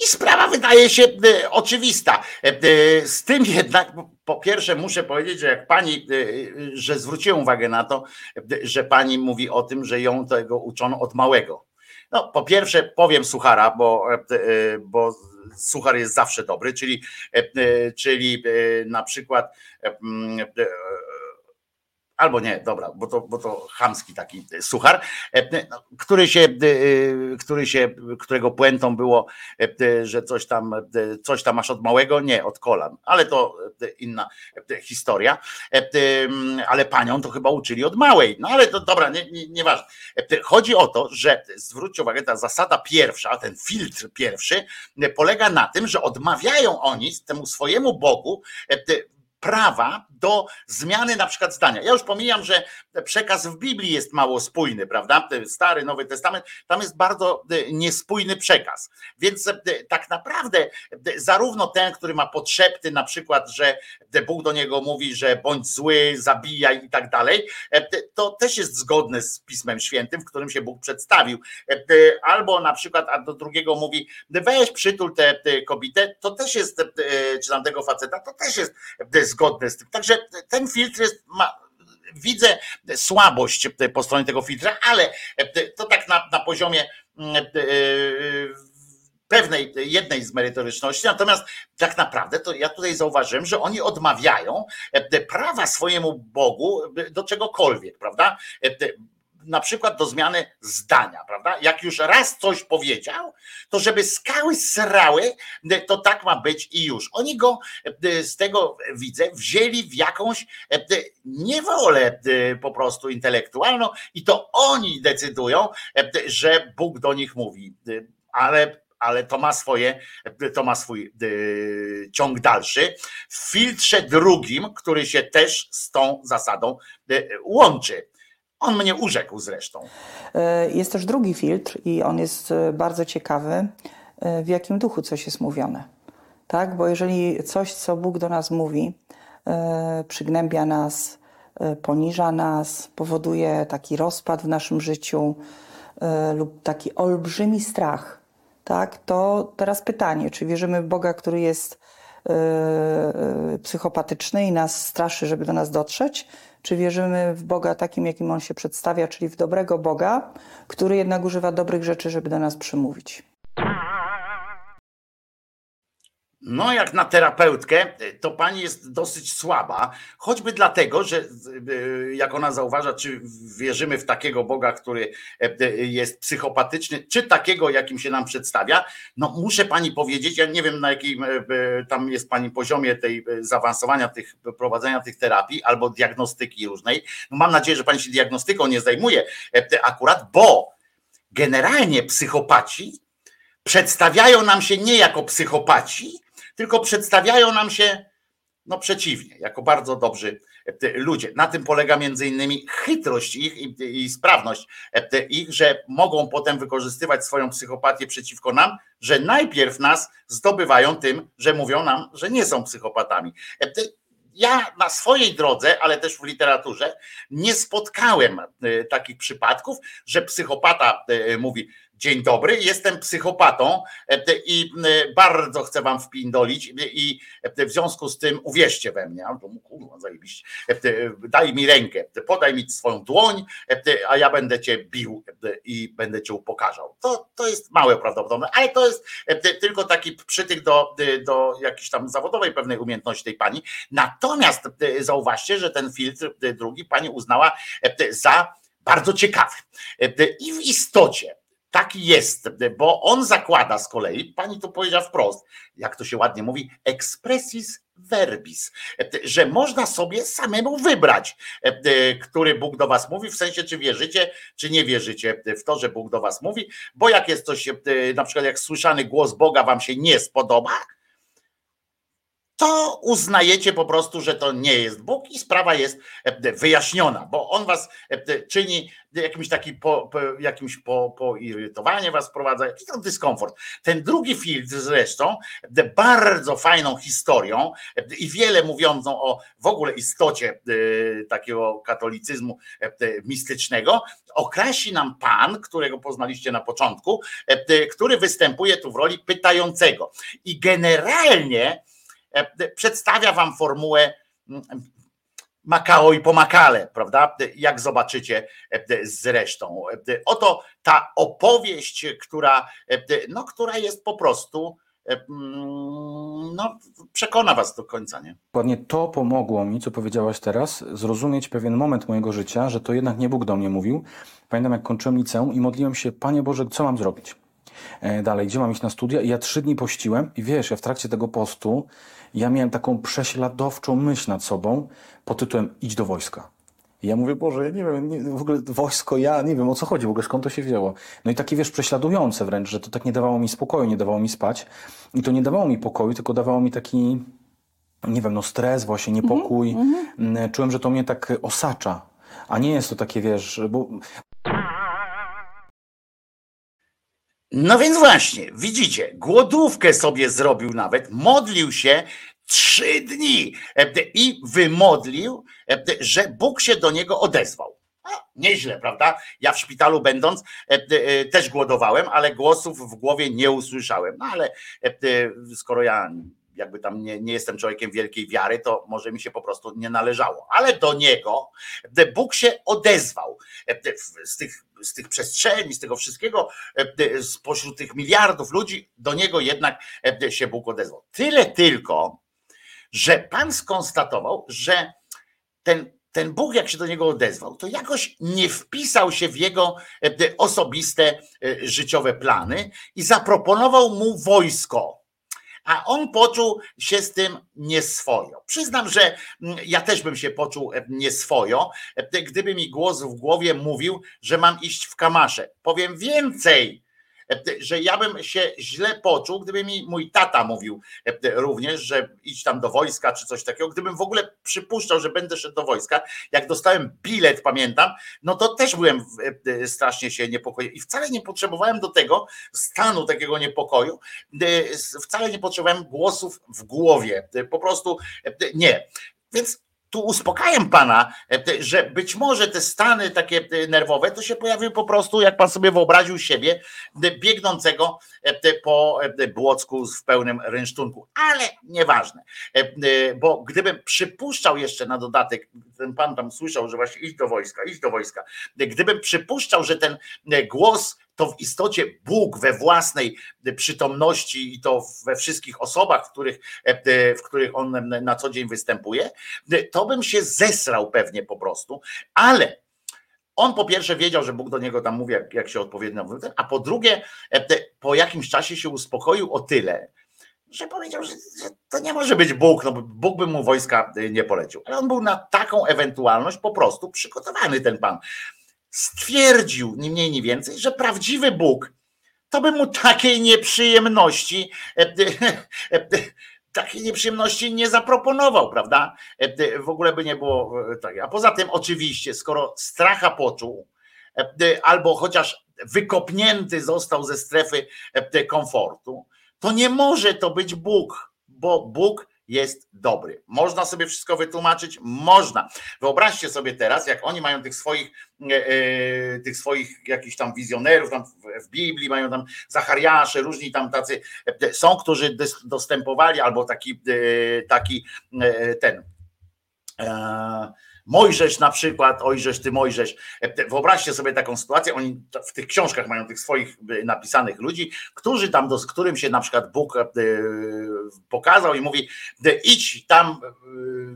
I sprawa wydaje się e, oczywista. E, z tym jednak, po pierwsze, muszę powiedzieć, że jak pani, e, że zwróciłem uwagę na to, że pani mówi o tym, że ją tego uczono od małego. No, po pierwsze, powiem suchara, bo, bo suchar jest zawsze dobry, czyli, czyli na przykład albo nie, dobra, bo to, bo to chamski taki suchar, e, no, który się, e, który się, którego puentą było, e, że coś tam, coś tam masz od małego, nie, od kolan, ale to inna historia, ale panią to chyba uczyli od małej, no ale to dobra, nie, nie, nieważne. Chodzi o to, że zwróćcie uwagę, ta zasada pierwsza, ten filtr pierwszy polega na tym, że odmawiają oni temu swojemu Bogu prawa do zmiany na przykład zdania. Ja już pomijam, że przekaz w Biblii jest mało spójny, prawda? Stary, Nowy Testament, tam jest bardzo e, niespójny przekaz. Więc e, tak naprawdę e, zarówno ten, który ma podszepty, na przykład, że Bóg do niego mówi, że bądź zły, zabijaj i tak dalej, to też jest zgodne z Pismem Świętym, w którym się Bóg przedstawił. Albo na przykład, a do drugiego mówi, weź przytul tę kobietę, to też jest, czy tam tego faceta, to też jest zgodne z tym. Także ten filtr jest, ma, widzę słabość po stronie tego filtra, ale to tak na, na poziomie pewnej, jednej z merytoryczności, natomiast tak naprawdę to ja tutaj zauważyłem, że oni odmawiają prawa swojemu Bogu do czegokolwiek, prawda? Na przykład do zmiany zdania, prawda? Jak już raz coś powiedział, to żeby skały srały, to tak ma być i już. Oni go z tego widzę, wzięli w jakąś niewolę po prostu intelektualną i to oni decydują, że Bóg do nich mówi. Ale ale to ma swoje, to ma swój yy, ciąg dalszy. W filtrze drugim, który się też z tą zasadą yy, łączy. On mnie urzekł zresztą. E, jest też drugi filtr i on jest e, bardzo ciekawy, e, w jakim duchu coś jest mówione. Tak, bo jeżeli coś, co Bóg do nas mówi, przygnębia nas, poniża nas, powoduje taki rozpad w naszym życiu lub taki olbrzymi strach, tak, to teraz pytanie, czy wierzymy w Boga, który jest psychopatyczny i nas straszy, żeby do nas dotrzeć, czy wierzymy w Boga takim, jakim On się przedstawia, czyli w dobrego Boga, który jednak używa dobrych rzeczy, żeby do nas przemówić. No, jak na terapeutkę, to pani jest dosyć słaba, choćby dlatego, że e, jak ona zauważa, czy wierzymy w takiego Boga, który e, jest psychopatyczny, czy takiego, jakim się nam przedstawia. No, muszę pani powiedzieć, ja nie wiem na jakim e, tam jest pani poziomie tej zaawansowania tych, prowadzenia tych terapii albo diagnostyki różnej. No, mam nadzieję, że pani się diagnostyką nie zajmuje akurat, bo generalnie psychopaci przedstawiają nam się nie jako psychopaci, tylko przedstawiają nam się no przeciwnie, jako bardzo dobrzy e, ludzie. Na tym polega między innymi chytrość ich i, i sprawność e, ich, że mogą potem wykorzystywać swoją psychopatię przeciwko nam, że najpierw nas zdobywają tym, że mówią nam, że nie są psychopatami. E, ja na swojej drodze, ale też w literaturze, nie spotkałem takich przypadków, że psychopata mówi: Dzień dobry, jestem psychopatą e, i e, bardzo chcę wam wpindolić i e, w związku z tym uwierzcie we mnie, kurwa zajebiście, daj mi rękę, podaj mi swoją dłoń, a ja będę cię bił i będę cię upokarzał. To, to jest małe prawdopodobne, ale to jest tylko taki przytyk do, do jakiejś tam zawodowej pewnej umiejętności tej pani. Natomiast zauważcie, że ten filtr drugi pani uznała za bardzo ciekawy. I w istocie tak jest, bo on zakłada z kolei, pani to powiedziała wprost, jak to się ładnie mówi, expressis verbis, że można sobie samemu wybrać, który Bóg do was mówi, w sensie czy wierzycie, czy nie wierzycie w to, że Bóg do was mówi, bo jak jest coś, na przykład jak słyszany głos Boga wam się nie spodoba, to uznajecie po prostu, że to nie jest Bóg i sprawa jest wyjaśniona, bo on was czyni jakimś takim po, po, jakimś po, poirytowanie was wprowadza, jakiś tam dyskomfort. Ten drugi filtr zresztą, bardzo fajną historią i wiele mówiącą o w ogóle istocie takiego katolicyzmu mistycznego, określi nam pan, którego poznaliście na początku, który występuje tu w roli pytającego. I generalnie E, przedstawia wam formułę mm, Makao i pomakale, prawda? Jak zobaczycie e, zresztą. E, oto ta opowieść, która, no, która jest po prostu mm, no, przekona was do końca, nie? Dokładnie to pomogło mi, co powiedziałaś teraz, zrozumieć pewien moment mojego życia, że to jednak nie Bóg do mnie mówił. Pamiętam, jak kończyłem liceum i modliłem się, Panie Boże, co mam zrobić? Dalej, gdzie mam iść na studia? I ja trzy dni pościłem i wiesz, ja w trakcie tego postu ja miałem taką prześladowczą myśl nad sobą pod tytułem idź do wojska. I ja mówię, Boże, ja nie wiem, nie, w ogóle wojsko, ja nie wiem o co chodzi, w ogóle skąd to się wzięło. No i takie, wiesz, prześladujące wręcz, że to tak nie dawało mi spokoju, nie dawało mi spać. I to nie dawało mi pokoju, tylko dawało mi taki, nie wiem, no stres, właśnie niepokój. Mm, Czułem, że to mnie tak osacza. A nie jest to takie, wiesz, bo No więc właśnie, widzicie, głodówkę sobie zrobił nawet, modlił się trzy dni e, i wymodlił, e, że Bóg się do niego odezwał. A, Nieźle, prawda? Ja w szpitalu będąc e, też głodowałem, ale głosów w głowie nie usłyszałem. No ale skoro ja jakby tam nie, nie jestem człowiekiem wielkiej wiary, to może mi się po prostu nie należało. Ale do niego e, Bóg się odezwał e, e, z tych, z tych przestrzeni, z tego wszystkiego, e, e, spośród tych miliardów ludzi, do niego jednak e, się Bóg odezwał. Tyle tylko, że Pan skonstatował, że ten, ten Bóg, jak się do niego odezwał, to jakoś nie wpisał się w jego e, osobiste e, życiowe plany i zaproponował mu wojsko. A on poczuł się z tym nieswojo. Przyznam, że mm, ja też bym się poczuł e, nieswojo, e, gdyby mi głos w głowie mówił, że mam iść w kamasze. Powiem więcej, że ja bym się źle poczuł, gdyby mi mój tata mówił e, również, że idź tam do wojska czy coś takiego. Gdybym w ogóle przypuszczał, że będę szedł do wojska, jak dostałem bilet, pamiętam, no to też byłem w- e, strasznie się niepokoił i wcale nie potrzebowałem do tego stanu takiego niepokoju, e, wcale nie potrzebowałem głosów w głowie, E, po prostu e, nie. Więc tu uspokajam pana, e, że być może te stany takie e, nerwowe to się pojawiły po prostu, jak pan sobie wyobraził siebie, e, biegnącego po Błocku w pełnym rynsztunku, ale nieważne, bo gdybym przypuszczał jeszcze na dodatek, ten pan tam słyszał, że właśnie idź do wojska, idź do wojska, gdybym przypuszczał, że ten głos to w istocie Bóg we własnej przytomności i to we wszystkich osobach, w których, e, w których on na co dzień występuje, to bym się zesrał pewnie po prostu, ale on po pierwsze wiedział, że Bóg do niego tam mówi, jak, jak się odpowiednio mówi, a po drugie, e, po jakimś czasie się uspokoił o tyle, że powiedział, że, że to nie może być Bóg, no Bóg by mu wojska e, nie polecił. Ale on był na taką ewentualność po prostu przygotowany, ten pan. Stwierdził, ni mniej, ni więcej, że prawdziwy Bóg to by mu takiej nieprzyjemności, e, e, e, takiej nieprzyjemności nie zaproponował, prawda? W ogóle by nie było tak. A poza tym, oczywiście, skoro stracha poczuł, albo chociaż wykopnięty został ze strefy komfortu, to nie może to być Bóg, bo Bóg jest dobry. Można sobie wszystko wytłumaczyć? Można. Wyobraźcie sobie teraz, jak oni mają tych swoich, e, e, tych swoich jakichś tam wizjonerów, tam w, w Biblii mają tam Zachariasze, różni tam tacy e, są, którzy dostępowali, albo taki, e, taki e, ten. Mojżesz na przykład, ojżesz ty Mojżesz. E, Wyobraźcie sobie taką sytuację, oni w tych książkach mają tych swoich napisanych ludzi, którzy tam, do, z którym się na przykład Bóg e, pokazał i mówi, idź tam, e,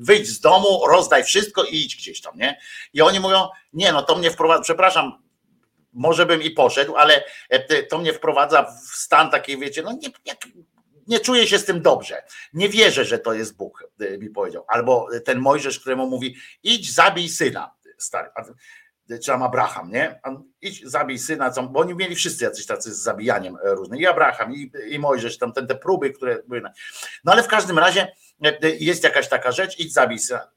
wyjdź z domu, rozdaj wszystko i idź gdzieś tam, nie? I oni mówią, nie no to mnie wprowadza, przepraszam, może bym i poszedł, ale to mnie wprowadza w stan takiej, wiecie, no nie, nie czuję się z tym dobrze. Nie wierzę, że to jest Bóg, e, mi powiedział. Albo ten Mojżesz, któremu mówi, idź zabij syna, stary. A- Czy tam Abraham, nie? Idź, zabij syna, co- bo oni mieli wszyscy jacyś tacy z zabijaniem e, różnych. I Abraham, i, i Mojżesz, tam ten, te próby, które były. No ale w każdym razie e, jest jakaś taka rzecz, idź zabij syna.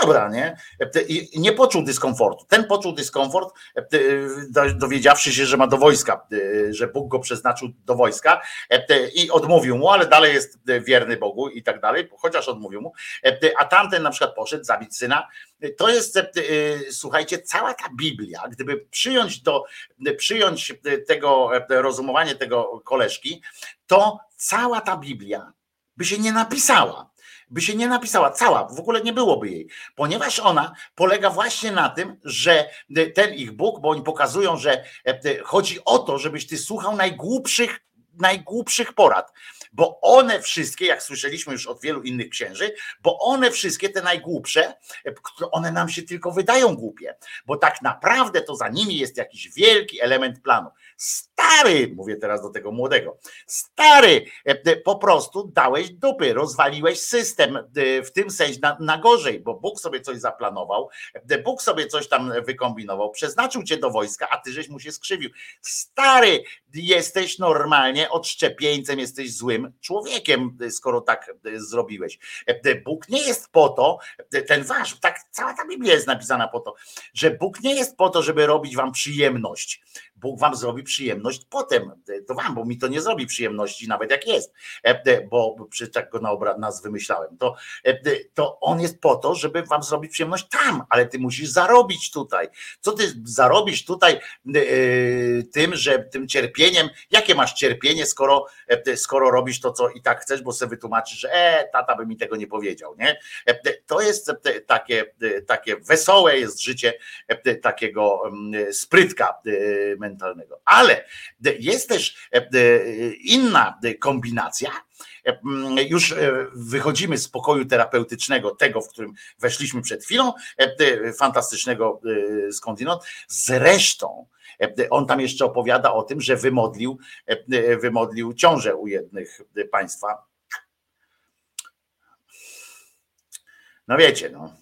Dobra, nie? E, I nie poczuł dyskomfortu. Ten poczuł dyskomfort, e, do- dowiedziawszy się, że ma do wojska, e, że Bóg go przeznaczył do wojska e, i odmówił mu, ale dalej jest wierny Bogu i tak dalej, chociaż odmówił mu. E, A tamten na przykład poszedł zabić syna. To jest, e, słuchajcie, cała ta Biblia, gdyby przyjąć do, przyjąć tego e, rozumowanie tego koleżki, to cała ta Biblia by się nie napisała by się nie napisała. Cała, w ogóle nie byłoby jej, ponieważ ona polega właśnie na tym, że ten ich Bóg, bo oni pokazują, że e, chodzi o to, żebyś ty słuchał najgłupszych, najgłupszych porad, bo one wszystkie, jak słyszeliśmy już od wielu innych księży, bo one wszystkie, te najgłupsze, e, one nam się tylko wydają głupie, bo tak naprawdę to za nimi jest jakiś wielki element planu. Stary, mówię teraz do tego młodego, stary, e, po prostu dałeś dupy, rozwaliłeś system e, w tym sensie na, na gorzej, bo Bóg sobie coś zaplanował, e, Bóg sobie coś tam wykombinował, przeznaczył cię do wojska, a ty żeś mu się skrzywił. Stary, jesteś normalnie odszczepieńcem, jesteś złym człowiekiem, skoro tak zrobiłeś. Bóg nie jest po to, ten wasz, tak cała ta Biblia jest napisana po to, że Bóg nie jest po to, żeby robić wam przyjemność. Bóg wam zrobi przyjemność potem, to wam, bo mi to nie zrobi przyjemności, nawet jak jest, bo przecież tak go na obraz nas wymyślałem. To, to on jest po to, żeby wam zrobić przyjemność tam, ale ty musisz zarobić tutaj. Co ty zarobisz tutaj tym, że tym cierpieniem, jakie masz cierpienie, skoro, skoro robisz to, co i tak chcesz, bo sobie wytłumaczysz, że e, tata by mi tego nie powiedział, nie? To jest takie, takie wesołe jest życie takiego sprytka mentalnego. Ale jest też inna kombinacja. Już wychodzimy z pokoju terapeutycznego, tego, w którym weszliśmy przed chwilą, fantastycznego skądinąd. Zresztą on tam jeszcze opowiada o tym, że wymodlił, wymodlił ciążę u jednych państwa. No wiecie, no.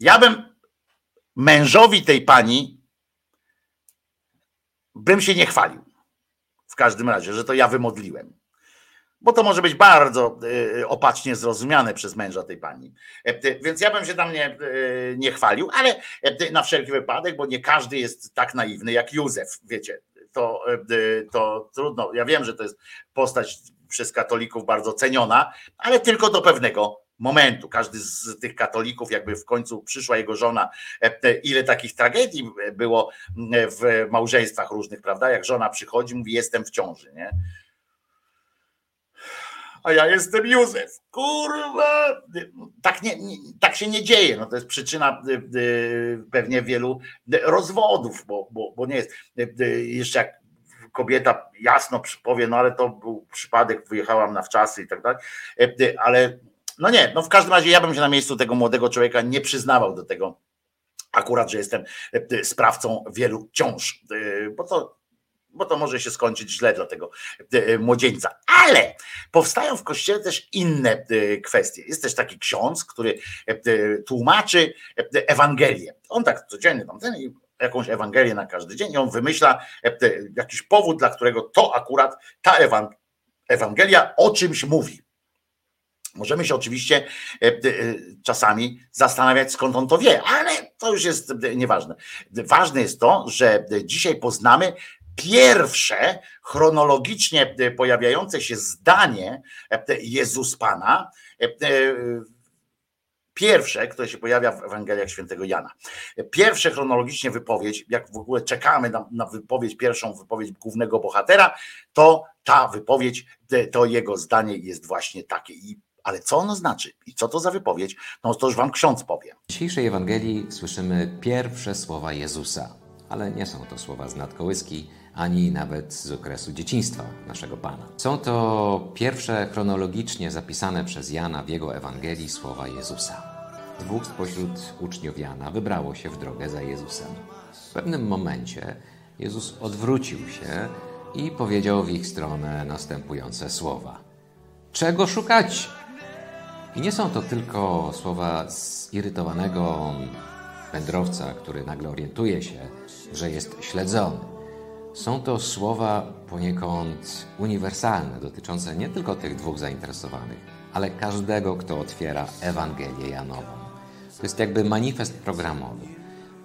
Ja bym mężowi tej pani bym się nie chwalił. W każdym razie, że to ja wymodliłem. Bo to może być bardzo y, opacznie zrozumiane przez męża tej pani. Więc ja bym się tam nie, y, nie chwalił, ale na wszelki wypadek, bo nie każdy jest tak naiwny jak Józef, wiecie. To, y, to trudno. Ja wiem, że to jest postać przez katolików bardzo ceniona, ale tylko do pewnego momentu. Każdy z tych katolików, jakby w końcu przyszła jego żona, ile takich tragedii było w małżeństwach różnych, prawda? Jak żona przychodzi, mówi: Jestem w ciąży, nie? A ja jestem Józef. Kurwa! Tak, nie, nie, tak się nie dzieje. No to jest przyczyna pewnie wielu rozwodów, bo, bo, bo nie jest. Jeszcze jak kobieta jasno powie, no ale to był przypadek, wyjechałam na wczasy i tak dalej, ale no nie, no w każdym razie ja bym się na miejscu tego młodego człowieka nie przyznawał do tego akurat, że jestem sprawcą wielu ciąż, bo to, bo to może się skończyć źle dla tego młodzieńca. Ale powstają w kościele też inne kwestie. Jest też taki ksiądz, który tłumaczy Ewangelię. On tak codziennie tam ten jakąś Ewangelię na każdy dzień i on wymyśla jakiś powód, dla którego to akurat ta Ewangelia o czymś mówi. Możemy się oczywiście czasami zastanawiać, skąd on to wie, ale to już jest nieważne. Ważne jest to, że dzisiaj poznamy pierwsze chronologicznie pojawiające się zdanie Jezus Pana, pierwsze, które się pojawia w Ewangeliach Świętego Jana. Pierwsze chronologicznie wypowiedź, jak w ogóle czekamy na, na wypowiedź, pierwszą wypowiedź głównego bohatera, to ta wypowiedź, to jego zdanie jest właśnie takie. I ale co ono znaczy i co to za wypowiedź, no to już wam ksiądz powie. W dzisiejszej Ewangelii słyszymy pierwsze słowa Jezusa, ale nie są to słowa z nadkołyski, ani nawet z okresu dzieciństwa naszego Pana. Są to pierwsze chronologicznie zapisane przez Jana w jego Ewangelii słowa Jezusa. Dwóch spośród uczniów Jana wybrało się w drogę za Jezusem. W pewnym momencie Jezus odwrócił się i powiedział w ich stronę następujące słowa. Czego szukacie? I nie są to tylko słowa zirytowanego wędrowca, który nagle orientuje się, że jest śledzony. Są to słowa poniekąd uniwersalne, dotyczące nie tylko tych dwóch zainteresowanych, ale każdego, kto otwiera Ewangelię Janową. To jest jakby manifest programowy.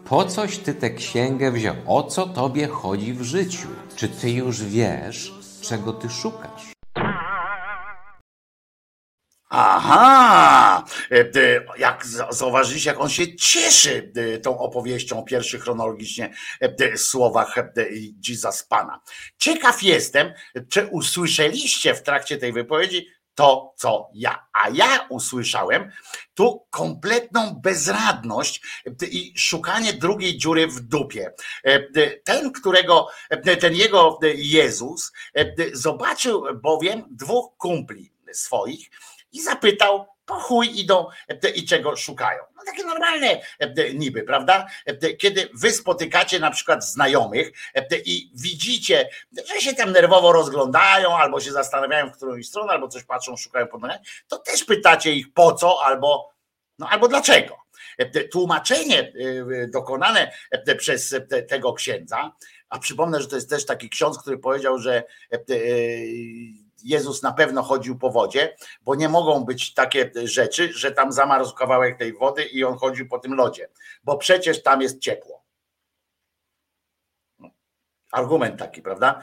Po coś ty tę księgę wziął? O co tobie chodzi w życiu? Czy ty już wiesz, czego ty szukasz? Aha! Jak zauważyliście, jak on się cieszy tą opowieścią o pierwszych chronologicznie słowach Jesus Pana. Ciekaw jestem, czy usłyszeliście w trakcie tej wypowiedzi to, co ja. A ja usłyszałem tu kompletną bezradność i szukanie drugiej dziury w dupie. Ten, którego, ten jego Jezus zobaczył bowiem dwóch kumpli swoich i zapytał, po chuj idą e, i czego szukają. No takie normalne e, niby, prawda? E, kiedy wy spotykacie na przykład znajomych i widzicie, że się tam nerwowo rozglądają, albo się zastanawiają w którąś stronę, albo coś patrzą, szukają pod nogami, to też pytacie ich po co, albo, no, albo dlaczego. Tłumaczenie dokonane przez tego księdza, a przypomnę, że to jest też taki ksiądz, który powiedział, że Jezus na pewno chodził po wodzie, bo nie mogą być takie rzeczy, że tam zamarzł kawałek tej wody i on chodził po tym lodzie, bo przecież tam jest ciepło. Argument taki, prawda?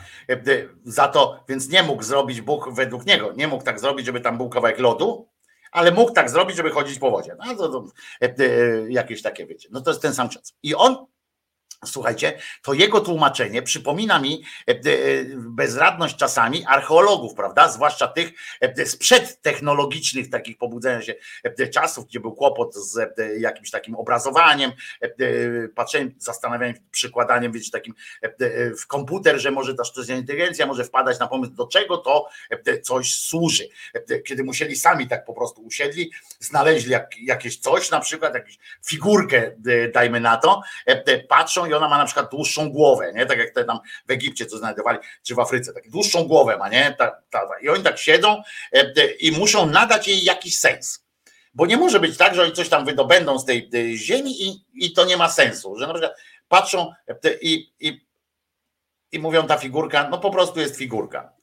Za to, więc nie mógł zrobić Bóg według niego, nie mógł tak zrobić, żeby tam był kawałek lodu, ale mógł tak zrobić, żeby chodzić po wodzie. No to, to jakieś takie, wiecie. No to jest ten sam czas. I on Słuchajcie, to jego tłumaczenie przypomina mi e, e, bezradność czasami archeologów, prawda? Zwłaszcza tych e, sprzed technologicznych takich pobudzenia się czasów, gdzie był kłopot z jakimś takim obrazowaniem, patrzeniem, zastanawianiem, przykładaniem, wiecie, takim w komputer, że może ta sztuczna inteligencja może wpadać na pomysł, do czego to coś służy. Kiedy musieli sami tak po prostu usiedli, znaleźli jak, jakieś coś, na przykład jakąś figurkę, dajmy na to, patrzą ona ma na przykład dłuższą głowę, nie? Tak jak te tam w Egipcie co znajdowali, czy w Afryce, tak dłuższą głowę ma, nie? Ta, ta. I oni tak siedzą e, i muszą nadać jej jakiś sens. Bo nie może być tak, że oni coś tam wydobędą z tej, tej ziemi i, i to nie ma sensu, że na przykład patrzą e, i, i, i mówią ta figurka, no po prostu jest figurka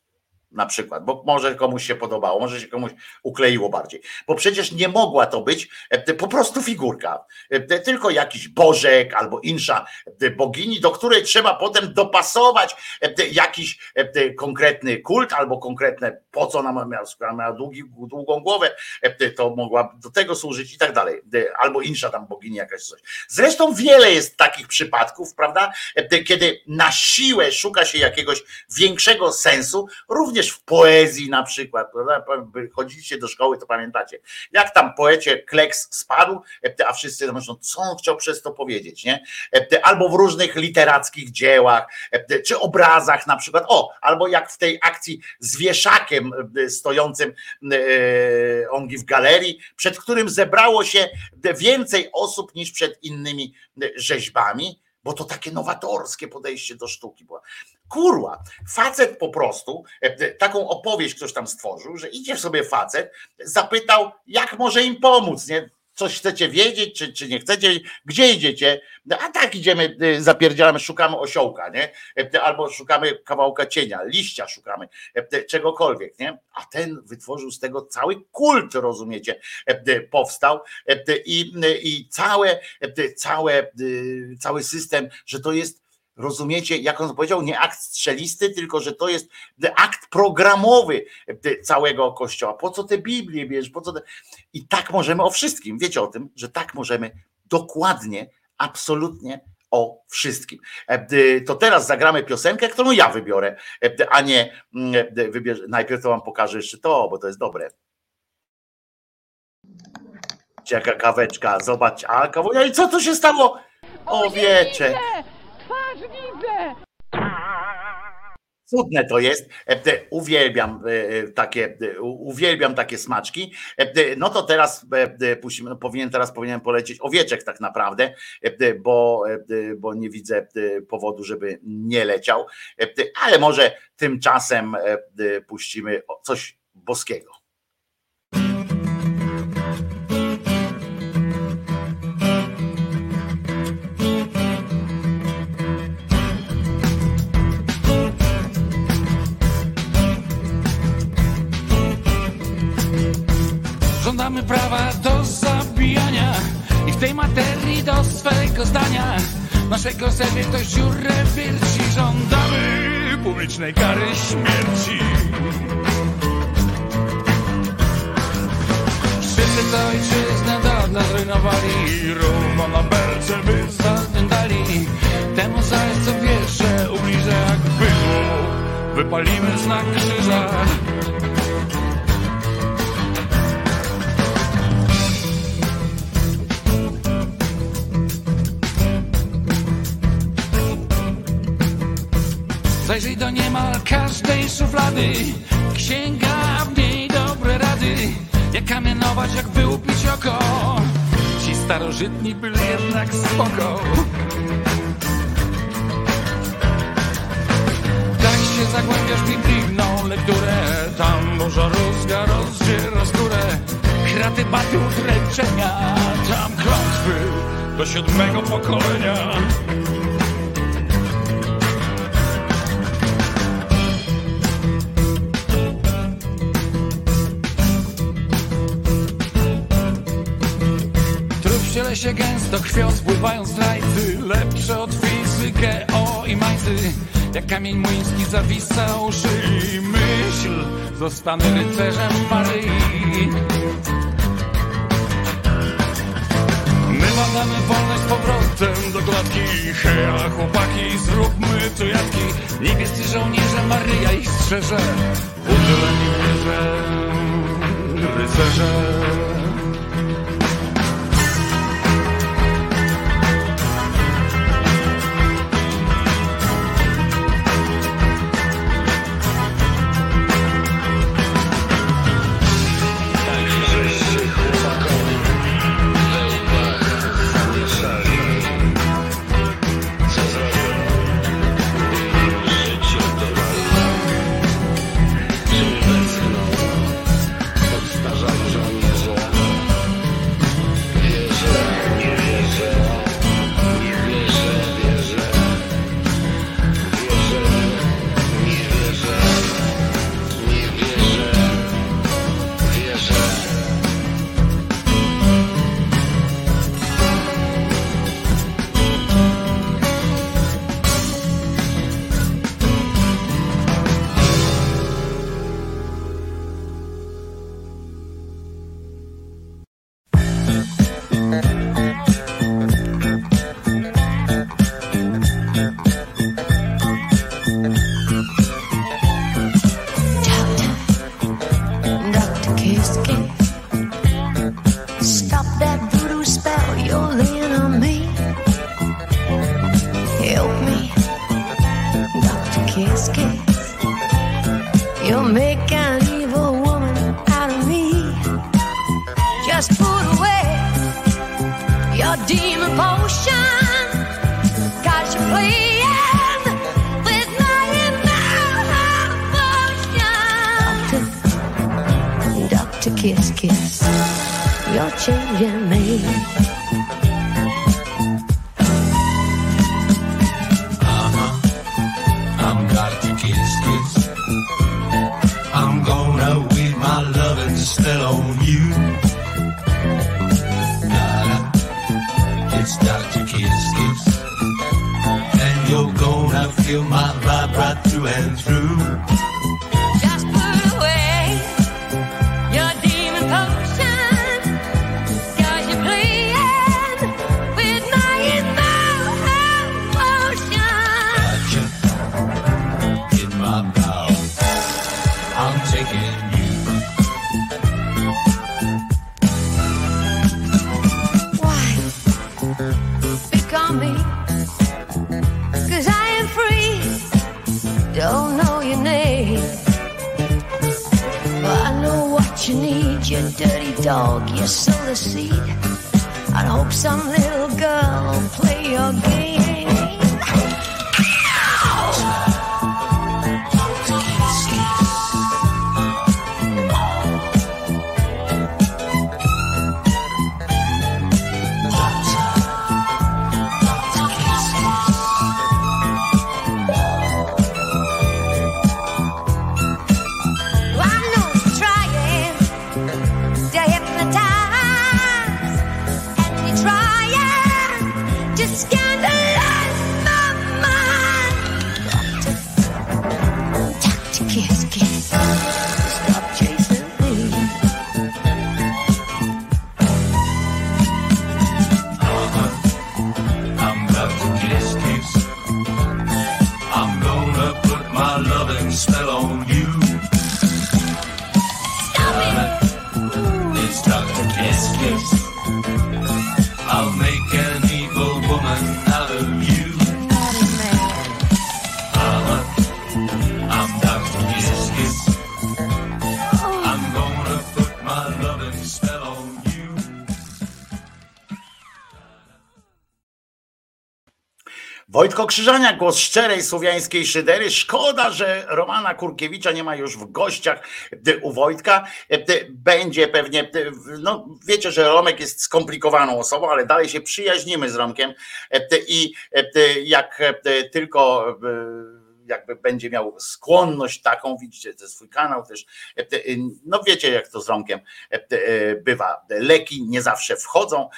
na przykład, bo może komuś się podobało, może się komuś ukleiło bardziej, bo przecież nie mogła to być e, po prostu figurka, e, tylko jakiś bożek albo insza e, bogini, do której trzeba potem dopasować jakiś konkretny kult albo konkretne, po co ona miała, miała długi, długą głowę, to mogła do tego służyć i tak dalej, albo insza tam bogini jakaś coś. Zresztą wiele jest takich przypadków, prawda, kiedy na siłę szuka się jakiegoś większego sensu, również również w poezji na przykład, chodziliście do szkoły, to pamiętacie, jak tam poecie Kleks spadł, a wszyscy myślą, co on chciał przez to powiedzieć, nie? Albo w różnych literackich dziełach, czy obrazach na przykład, o, albo jak w tej akcji z wieszakiem stojącym e, ongi w galerii, przed którym zebrało się więcej osób niż przed innymi rzeźbami, bo to takie nowatorskie podejście do sztuki było. Kurwa, facet po prostu, e, taką opowieść ktoś tam stworzył, że idzie sobie facet, zapytał, jak może im pomóc, nie? Coś chcecie wiedzieć, czy, czy nie chcecie, gdzie idziecie? A tak idziemy, y, zapierdzielamy, szukamy osiołka, nie? E, albo szukamy kawałka cienia, liścia szukamy, e, czegokolwiek, nie? A ten wytworzył z tego cały kult, rozumiecie, powstał i, i całe, całe, cały system, że to jest Rozumiecie, jak on powiedział, nie akt strzelisty, tylko że to jest akt programowy całego kościoła. Po co te Biblię bierz? Po co te... I tak możemy o wszystkim. Wiecie o tym, że tak możemy dokładnie, absolutnie o wszystkim. E, to teraz zagramy piosenkę, którą ja wybiorę, e, a nie mm, wybierze. Najpierw to wam pokażę jeszcze to, bo to jest dobre. Jaka kaweczka, zobacz, a kawunia i co tu się stało? O wiecie widzę! Cudne to jest. E, uwielbiam e, takie, uwielbiam takie smaczki. E, no to teraz pusimy, no powinien teraz powinien polecieć owieczek tak naprawdę, bo, bo nie widzę powodu, żeby nie leciał. Ale może tymczasem puścimy coś boskiego. Żądamy prawa do zabijania i w tej materii do swego zdania naszego sobie ktoś dziurę wierci. Żądamy publicznej kary śmierci. Wszyscy co ojczyznę dawno zrujnowali równo na belce by zadędali. Temu zaś co wiersze ubliża jak bydło wypalimy znak krzyża. Zajrzyj do niemal każdej szuflady. Księga w niej dobre rady. Jak kamienować, jak wyłupić oko. Ci starożytni byli jednak spoko. Tak się zagłębiasz w intymną lekturę. Tam burza rózga rozdziera skórę. Kraty batu dręczenia. Tam klątwy do siódmego pokolenia. w ciele się gęsto krwią spływają zdrajcy Lepsze od fizykę, o i majcy Jak kamień młyński zawisał szyi Myśl, zostanę rycerzem Maryi My badamy wolność z powrotem do klatki Hera, chłopaki, zróbmy tu jatki. Niebiescy żołnierze, Maryja ich strzeże. Udzieleni rycerze, rycerze. Krzyżania, głos szczerej słowiańskiej szydery. Szkoda, że Romana Kurkiewicza nie ma już w gościach e, u Wojtka. E, Będzie pewnie, e, no wiecie, że Romek jest skomplikowaną osobą, ale dalej się przyjaźnimy z Romkiem i jak tylko jakby będzie miał skłonność taką, widzicie, to swój kanał też, no wiecie jak to z Romkiem bywa, leki nie zawsze wchodzą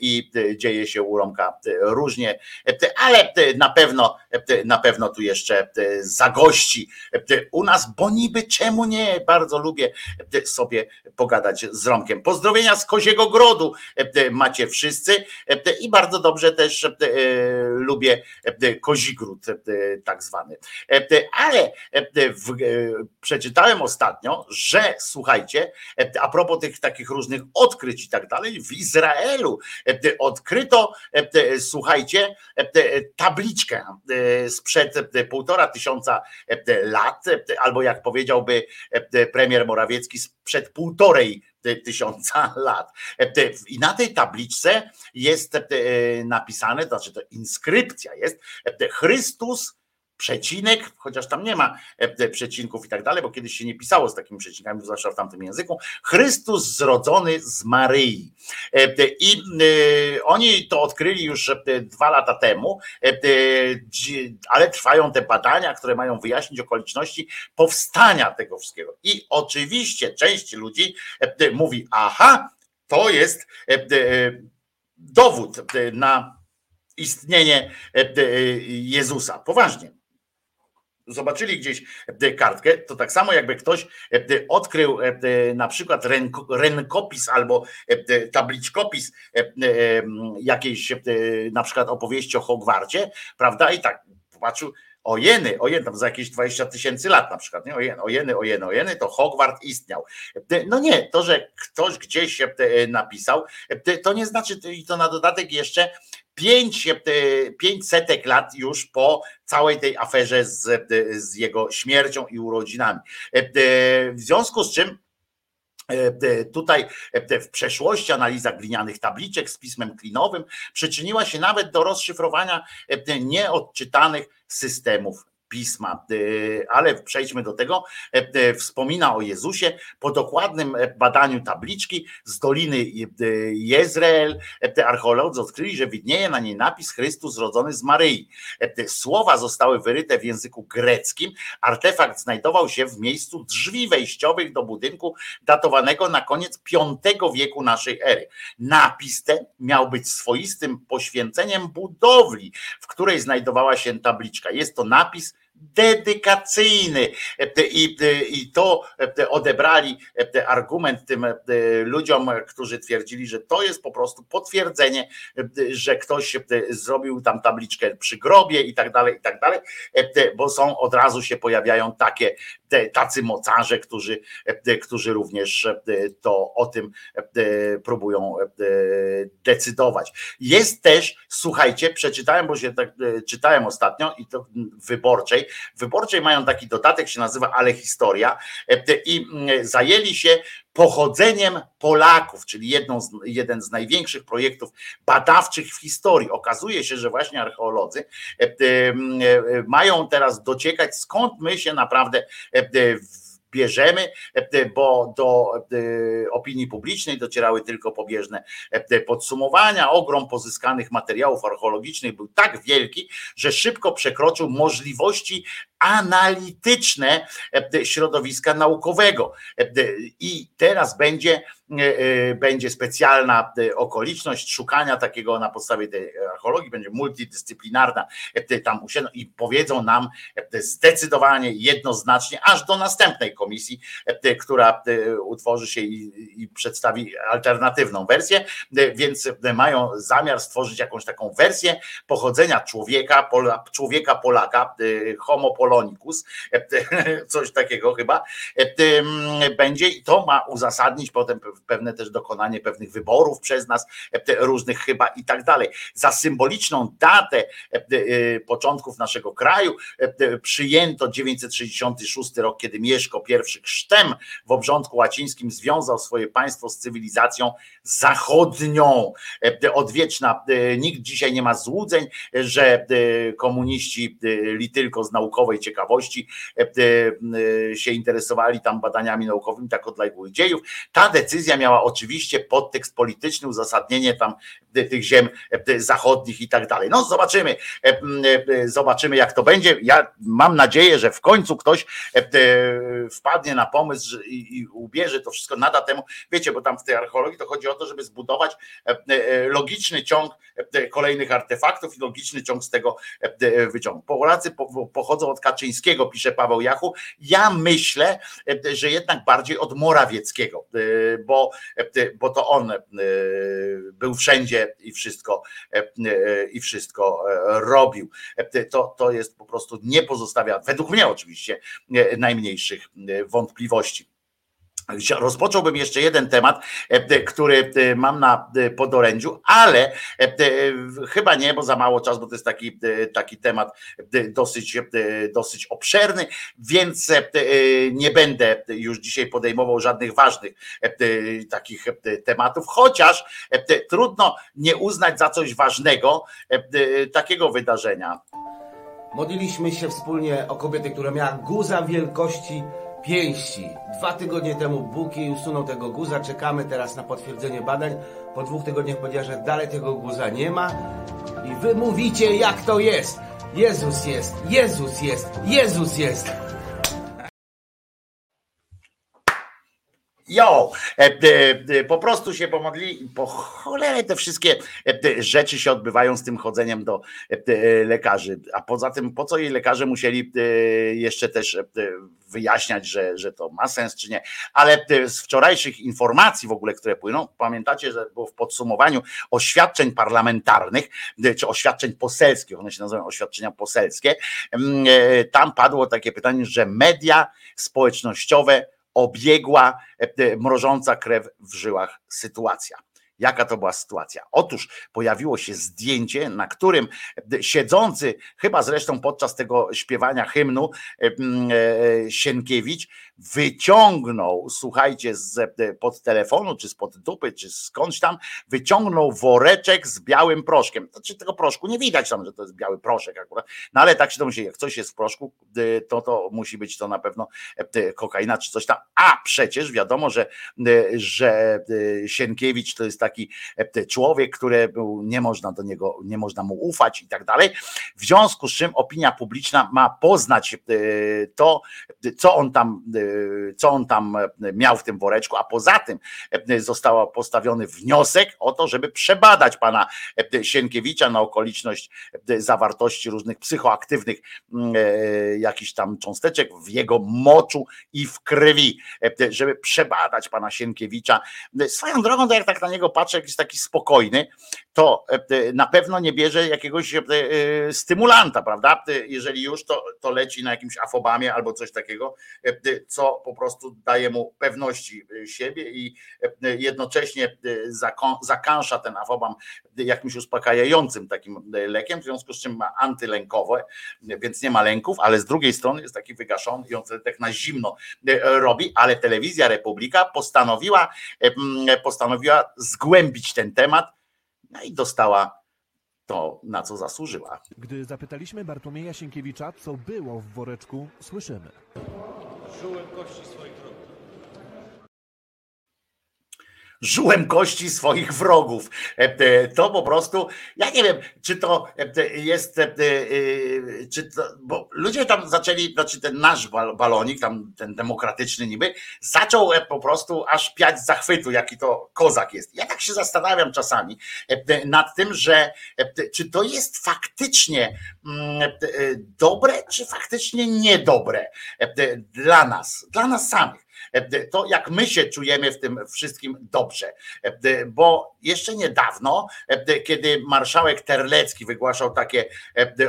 i dzieje się u Romka różnie, ale na pewno, na pewno tu jeszcze zagości. U nas, bo niby czemu nie, bardzo lubię sobie pogadać z Romkiem. Pozdrowienia z Koziego Grodu macie wszyscy. I bardzo dobrze też lubię Kozigród tak zwany. Ale przeczytałem ostatnio, że słuchajcie, a propos tych takich różnych odkryć i tak dalej, w Izraelu odkryto, słuchajcie, tabliczkę sprzed półtora tysiąca lat, albo jak powiedziałby premier Morawiecki, sprzed półtorej tysiąca lat. I na tej tabliczce jest napisane, to znaczy to inskrypcja jest Chrystus przecinek, chociaż tam nie ma przecinków i tak dalej, bo kiedyś się nie pisało z takimi przecinkami, zwłaszcza w tamtym języku. Chrystus zrodzony z Maryi. I oni to odkryli już dwa lata temu, ale trwają te badania, które mają wyjaśnić okoliczności powstania tego wszystkiego. I oczywiście część ludzi mówi, aha, to jest dowód na istnienie Jezusa. Poważnie zobaczyli gdzieś kartkę, to tak samo jakby ktoś odkrył na przykład rękopis albo tabliczkopis jakiejś na przykład opowieści o Hogwarcie, prawda? I tak popatrzył, ojeny, ojeny, tam za jakieś 20 tysięcy lat na przykład, nie? Ojeny, ojeny, ojeny, ojeny, to Hogwart istniał. No nie, to, że ktoś gdzieś napisał, to nie znaczy, i to na dodatek jeszcze pięć, pięć setek lat już po całej tej aferze z, z jego śmiercią i urodzinami. W związku z czym Tutaj w przeszłości analiza glinianych tabliczek z pismem klinowym przyczyniła się nawet do rozszyfrowania nieodczytanych systemów pisma. Ale przejdźmy do tego. Wspomina o Jezusie po dokładnym badaniu tabliczki z Doliny Jezreel. Archeolodzy odkryli, że widnieje na niej napis Chrystus zrodzony z Maryi. Słowa zostały wyryte w języku greckim. Artefakt znajdował się w miejscu drzwi wejściowych do budynku datowanego na koniec V wieku naszej ery. Napis ten miał być swoistym poświęceniem budowli, w której znajdowała się tabliczka. Jest to napis dedykacyjny. I, i to odebrali argument tym ludziom, którzy twierdzili, że to jest po prostu potwierdzenie, że ktoś zrobił tam tabliczkę przy grobie i tak dalej, i tak dalej, bo są od razu się pojawiają takie tacy mocarze, którzy, którzy również to o tym próbują decydować. Jest też, słuchajcie, przeczytałem, bo się tak czytałem ostatnio i to wyborczej, wyborczej mają taki dodatek, się nazywa Ale Historia i zajęli się pochodzeniem Polaków, czyli jedną z, jeden z największych projektów badawczych w historii. Okazuje się, że właśnie archeolodzy mają teraz dociekać, skąd my się naprawdę bierzemy, bo do opinii publicznej docierały tylko pobieżne podsumowania. Ogrom pozyskanych materiałów archeologicznych był tak wielki, że szybko przekroczył możliwości analityczne środowiska naukowego. I teraz będzie E, e, będzie specjalna e, okoliczność szukania takiego na podstawie tej archeologii, będzie multidyscyplinarna tam usiądą i powiedzą nam zdecydowanie, jednoznacznie, aż do następnej komisji, która utworzy się i, przedstawi alternatywną wersję, więc mają zamiar stworzyć jakąś taką wersję pochodzenia człowieka, człowieka Polaka, homo polonicus, coś takiego chyba będzie i to ma uzasadnić potem pewne też dokonanie pewnych wyborów przez nas, różnych chyba i tak dalej. Za symboliczną datę początków naszego kraju przyjęto 966 rok, kiedy Mieszko I Krztem w obrządku łacińskim związał swoje państwo z cywilizacją zachodnią. Odwieczna, nikt dzisiaj nie ma złudzeń, że komuniści li tylko z naukowej ciekawości się interesowali tam badaniami naukowymi, tak odległych dziejów. Ta decyzja miała oczywiście podtekst polityczny, uzasadnienie tam tych ziem zachodnich i tak dalej. No zobaczymy, zobaczymy jak to będzie. Ja mam nadzieję, że w końcu ktoś wpadnie na pomysł i ubierze to wszystko, nada temu, wiecie, bo tam w tej archeologii to chodzi o to, żeby zbudować logiczny ciąg kolejnych artefaktów i logiczny ciąg z tego wyciągu. Polacy pochodzą od Kaczyńskiego, pisze Paweł Jachu. Ja myślę, że jednak bardziej od Morawieckiego, bo, bo to on był wszędzie i wszystko i wszystko robił. To, to jest po prostu nie pozostawia, według mnie oczywiście, najmniejszych wątpliwości. Rozpocząłbym jeszcze jeden temat, który mam na podorędziu, ale chyba nie, bo za mało czasu, bo to jest taki, taki temat dosyć, dosyć obszerny, więc nie będę już dzisiaj podejmował żadnych ważnych takich tematów, chociaż trudno nie uznać za coś ważnego takiego wydarzenia. Modliliśmy się wspólnie o kobietę, która miała guza wielkości pięści. Dwa tygodnie temu jej usunął tego guza. Czekamy teraz na potwierdzenie badań. Po dwóch tygodniach powiedziała, że dalej tego guza nie ma. I wy mówicie, jak to jest. Jezus jest, Jezus jest, Jezus jest. Jo, po prostu się pomodli, po cholerę te wszystkie rzeczy się odbywają z tym chodzeniem do lekarzy. A poza tym, po co jej lekarze musieli jeszcze też wyjaśniać, że, że to ma sens, czy nie. Ale z wczorajszych informacji w ogóle, które płyną, pamiętacie, że było w podsumowaniu oświadczeń parlamentarnych, czy oświadczeń poselskich, one się nazywają oświadczenia poselskie, tam padło takie pytanie, że media społecznościowe obiegła mrożąca krew w żyłach sytuacja. Jaka to była sytuacja? Otóż pojawiło się zdjęcie, na którym siedzący, chyba zresztą podczas tego śpiewania hymnu, Sienkiewicz wyciągnął, słuchajcie, z pod telefonu, czy spod dupy, czy skądś tam, wyciągnął woreczek z białym proszkiem. Znaczy tego proszku nie widać tam, że to jest biały proszek akurat, no ale tak się to myśli, jak coś jest w proszku, to to musi być to na pewno kokaina, czy coś tam. A przecież wiadomo, że, że Sienkiewicz to jest taki człowiek, który nie można do niego, nie można mu ufać i tak dalej. W związku z czym opinia publiczna ma poznać to, co on tam co on tam miał w tym woreczku, a poza tym został postawiony wniosek o to, żeby przebadać pana Sienkiewicza na okoliczność zawartości różnych psychoaktywnych jakichś tam cząsteczek w jego moczu i w krwi, żeby przebadać pana Sienkiewicza. Swoją drogą, to jak tak na niego patrzę, jak jest taki spokojny, to na pewno nie bierze jakiegoś stymulanta, prawda? Jeżeli już, to, to leci na jakimś afobamie albo coś takiego, co po prostu daje mu pewności siebie i jednocześnie zakansza ten afobam jakimś uspokajającym takim lekiem, w związku z czym ma antylękowe, więc nie ma lęków, ale z drugiej strony jest taki wygaszony i on tak na zimno robi, ale telewizja Republika postanowiła, postanowiła zgłębić ten temat no i dostała to, na co zasłużyła. Gdy zapytaliśmy Bartłomieja Sienkiewicza, co było w woreczku, słyszymy. Żułem kości swoich wrogów. Żułem kości swoich wrogów. To po prostu, ja nie wiem, czy to jest, czy to, bo ludzie tam zaczęli, znaczy ten nasz balonik, tam ten demokratyczny niby, zaczął po prostu aż piać z zachwytu, jaki to kozak jest. Ja tak się zastanawiam czasami nad tym, że czy to jest faktycznie dobre, czy faktycznie niedobre dla nas, dla nas samych to jak my się czujemy w tym wszystkim dobrze. Bo jeszcze niedawno, kiedy marszałek Terlecki wygłaszał takie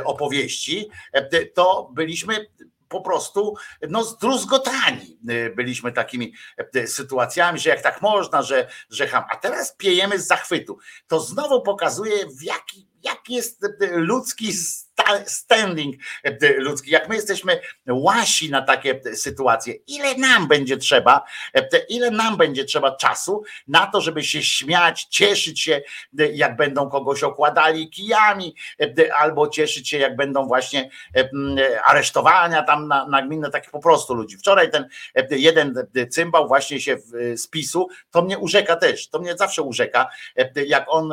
opowieści, to byliśmy po prostu no, zdruzgotani byliśmy takimi sytuacjami, że jak tak można, że, że ham. A teraz piejemy z zachwytu. To znowu pokazuje, jaki, jest ludzki standing y, ludzki, jak my jesteśmy łasi na takie sytuacje. Ile nam będzie trzeba, y, ile nam będzie trzeba czasu na to, żeby się śmiać, cieszyć się, jak będą kogoś okładali kijami, y, albo cieszyć się, jak będą właśnie aresztowania tam na, na gminę takich po prostu ludzi. Wczoraj ten jeden cymbał właśnie się z PiSu, to mnie urzeka też, to mnie zawsze urzeka, jak on,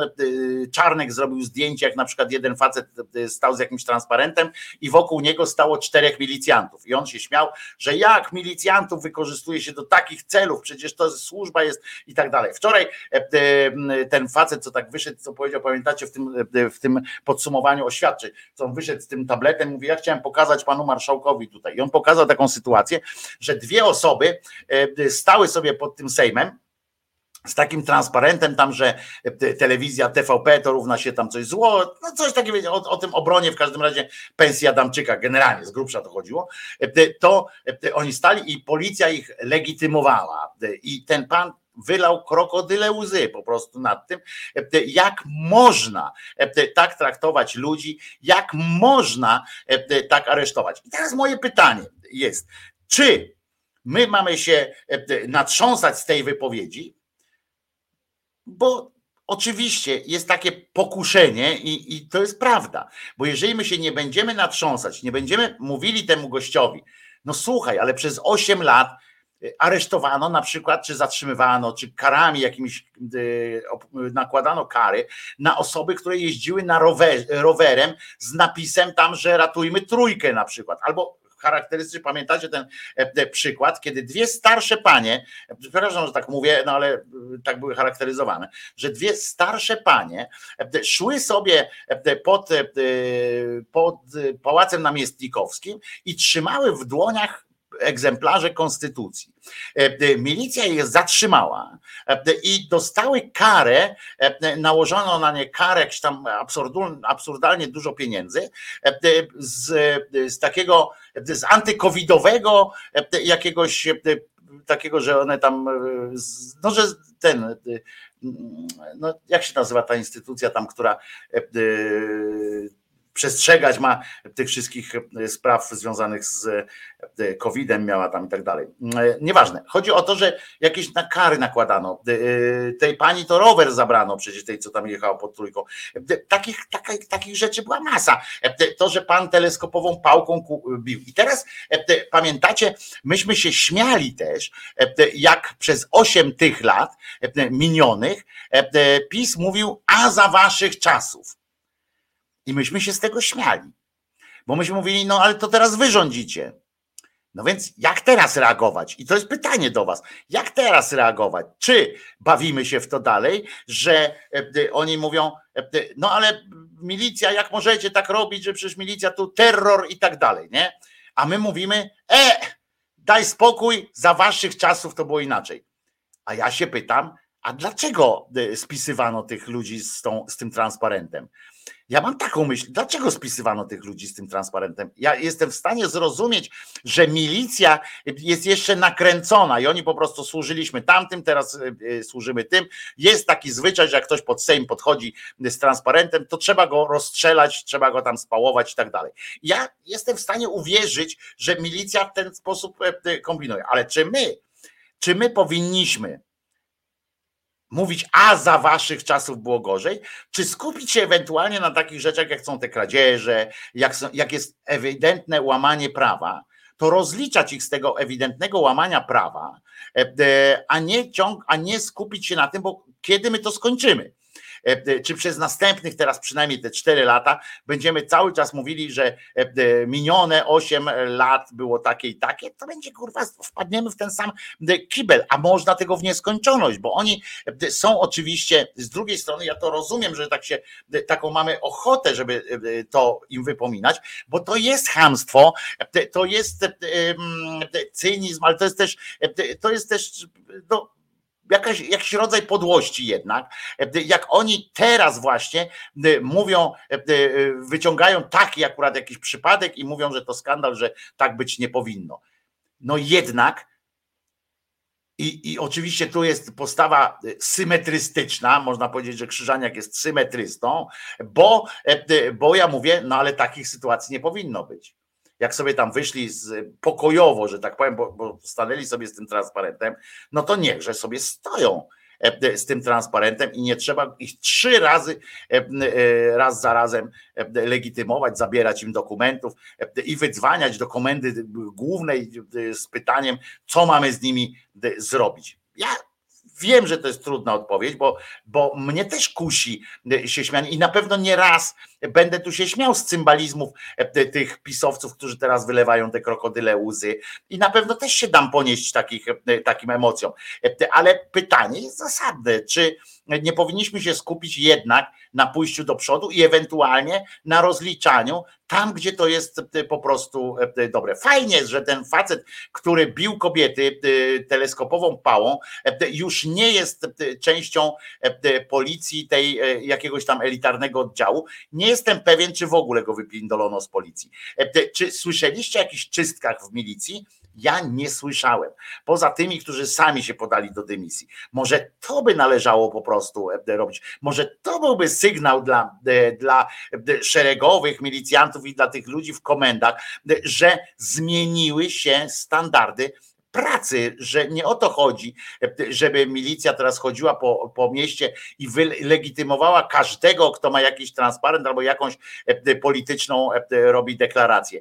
Czarnek zrobił zdjęcie, jak na przykład jeden facet stał z jakimś transparentem i wokół niego stało czterech milicjantów i on się śmiał, że jak milicjantów wykorzystuje się do takich celów, przecież to służba jest i tak dalej. Wczoraj e, e, ten facet, co tak wyszedł, co powiedział, pamiętacie w tym, e, w tym podsumowaniu oświadczeń, co on wyszedł z tym tabletem, mówi, ja chciałem pokazać panu marszałkowi tutaj i on pokazał taką sytuację, że dwie osoby stały sobie pod tym Sejmem, z takim transparentem tam, że te- telewizja TVP to równa się tam coś zło, no coś takiego o, o tym obronie w każdym razie pensji Adamczyka, generalnie z grubsza to chodziło, to oni stali i policja ich legitymowała i ten pan wylał krokodyle łzy po prostu nad tym, jak można tak traktować ludzi, jak można tak aresztować. I teraz moje pytanie jest, czy my mamy się natrząsać z tej wypowiedzi, bo oczywiście jest takie pokuszenie i, i to jest prawda, bo jeżeli my się nie będziemy natrząsać, nie będziemy mówili temu gościowi, no słuchaj, ale przez 8 lat y, aresztowano na przykład, czy zatrzymywano, czy karami jakimiś op- nakładano kary na osoby, które jeździły na rower, rowerem z napisem tam, że ratujmy trójkę na przykład, albo charakterystyczny, pamiętacie ten e, e, przykład, kiedy dwie starsze panie, przepraszam, że tak mówię, no ale e, tak były charakteryzowane, że dwie starsze panie szły sobie pod, pod Pałacem Namiestnikowskim i trzymały w dłoniach egzemplarze konstytucji. E, e, Milicja je zatrzymała e, i dostały karę, nałożono na nie karę, jakś tam absurdalnie dużo pieniędzy, z, z takiego, z antykowidowego jakiegoś takiego, że one tam, no że ten, no jak się nazywa ta instytucja tam, która przestrzegać ma tych wszystkich e, spraw związanych z e, COVID-em, miała tam i tak dalej. E, Nieważne. Chodzi o to, że jakieś na kary nakładano. E, Tej pani to rower zabrano, przecież tej, co tam jechała pod trójką. E, Takich, takich, takich rzeczy była masa. E, To, że pan teleskopową pałką bił. I teraz e, pamiętacie, myśmy się śmiali też, e, jak przez 8 tych lat e, minionych e, PiS mówił, a za waszych czasów. I myśmy się z tego śmiali. Bo myśmy mówili, no ale to teraz wy rządzicie. No więc jak teraz reagować? I to jest pytanie do Was. Jak teraz reagować? Czy bawimy się w to dalej, że e, e, oni mówią, e, no ale milicja, jak możecie tak robić, że przecież milicja tu terror i tak dalej, nie? A my mówimy, e, daj spokój, za Waszych czasów to było inaczej. A ja się pytam, a dlaczego spisywano tych ludzi z, tą, z tym transparentem? Ja mam taką myśl, dlaczego spisywano tych ludzi z tym transparentem? Ja jestem w stanie zrozumieć, że milicja jest jeszcze nakręcona i oni po prostu służyliśmy tamtym, teraz y, y, służymy tym. Jest taki zwyczaj, że jak ktoś pod Sejm podchodzi z transparentem, to trzeba go rozstrzelać, trzeba go tam spałować i tak dalej. Ja jestem w stanie uwierzyć, że milicja w ten sposób e, e, kombinuje, ale czy my, czy my powinniśmy mówić, a za waszych czasów było gorzej, czy skupić się ewentualnie na takich rzeczach, jak są te kradzieże, jak, są, jak jest ewidentne łamanie prawa, to rozliczać ich z tego ewidentnego łamania prawa, e, e, a nie, ciąg, a nie skupić się na tym, bo kiedy my to skończymy? E, e, Czy przez następnych teraz przynajmniej te 4 lata będziemy cały czas mówili, że e, minione 8 lat było takie i takie, to będzie kurwa, wpadniemy w ten sam kibel, a można tego w nieskończoność, bo oni są oczywiście, z drugiej strony ja to rozumiem, że tak się, taką mamy ochotę, żeby to im wypominać, bo to jest chamstwo, e, to jest cynizm, ale to jest też, to jest też no, jakaś, jakiś rodzaj podłości jednak, jak oni teraz właśnie mówią, wyciągają taki akurat jakiś przypadek i mówią, że to skandal, że tak być nie powinno. No jednak i, I oczywiście tu jest postawa symetrystyczna, można powiedzieć, że Krzyżaniak jest symetrystą, bo, bo ja mówię, no ale takich sytuacji nie powinno być. Jak sobie tam wyszli z, pokojowo, że tak powiem, bo, bo stanęli sobie z tym transparentem, no to niechże sobie stoją z tym transparentem i nie trzeba ich trzy razy, raz za razem legitymować, zabierać im dokumentów i wydzwaniać do komendy głównej z pytaniem, co mamy z nimi zrobić. Ja Wiem, że to jest trudna odpowiedź, bo, bo mnie też kusi się śmiać i na pewno nie raz będę tu się śmiał z cymbalizmów tych pisowców, którzy teraz wylewają te krokodyle łzy i na pewno też się dam ponieść takich, takim emocjom. Ale pytanie jest zasadne, czy nie powinniśmy się skupić jednak na pójściu do przodu i ewentualnie na rozliczaniu tam, gdzie to jest po prostu dobre. Fajnie jest, że ten facet, który bił kobiety teleskopową pałą, już nie jest częścią policji tej jakiegoś tam elitarnego oddziału. Nie jestem pewien, czy w ogóle go wypindolono z policji. Czy słyszeliście o jakichś czystkach w milicji? Ja nie słyszałem. Poza tymi, którzy sami się podali do dymisji. Może to by należało po prostu robić. Może to byłby sygnał dla, dla szeregowych milicjantów i dla tych ludzi w komendach, że zmieniły się standardy pracy, że nie o to chodzi, żeby milicja teraz chodziła po, po mieście i wylegitymowała każdego, kto ma jakiś transparent albo jakąś polityczną robi deklarację.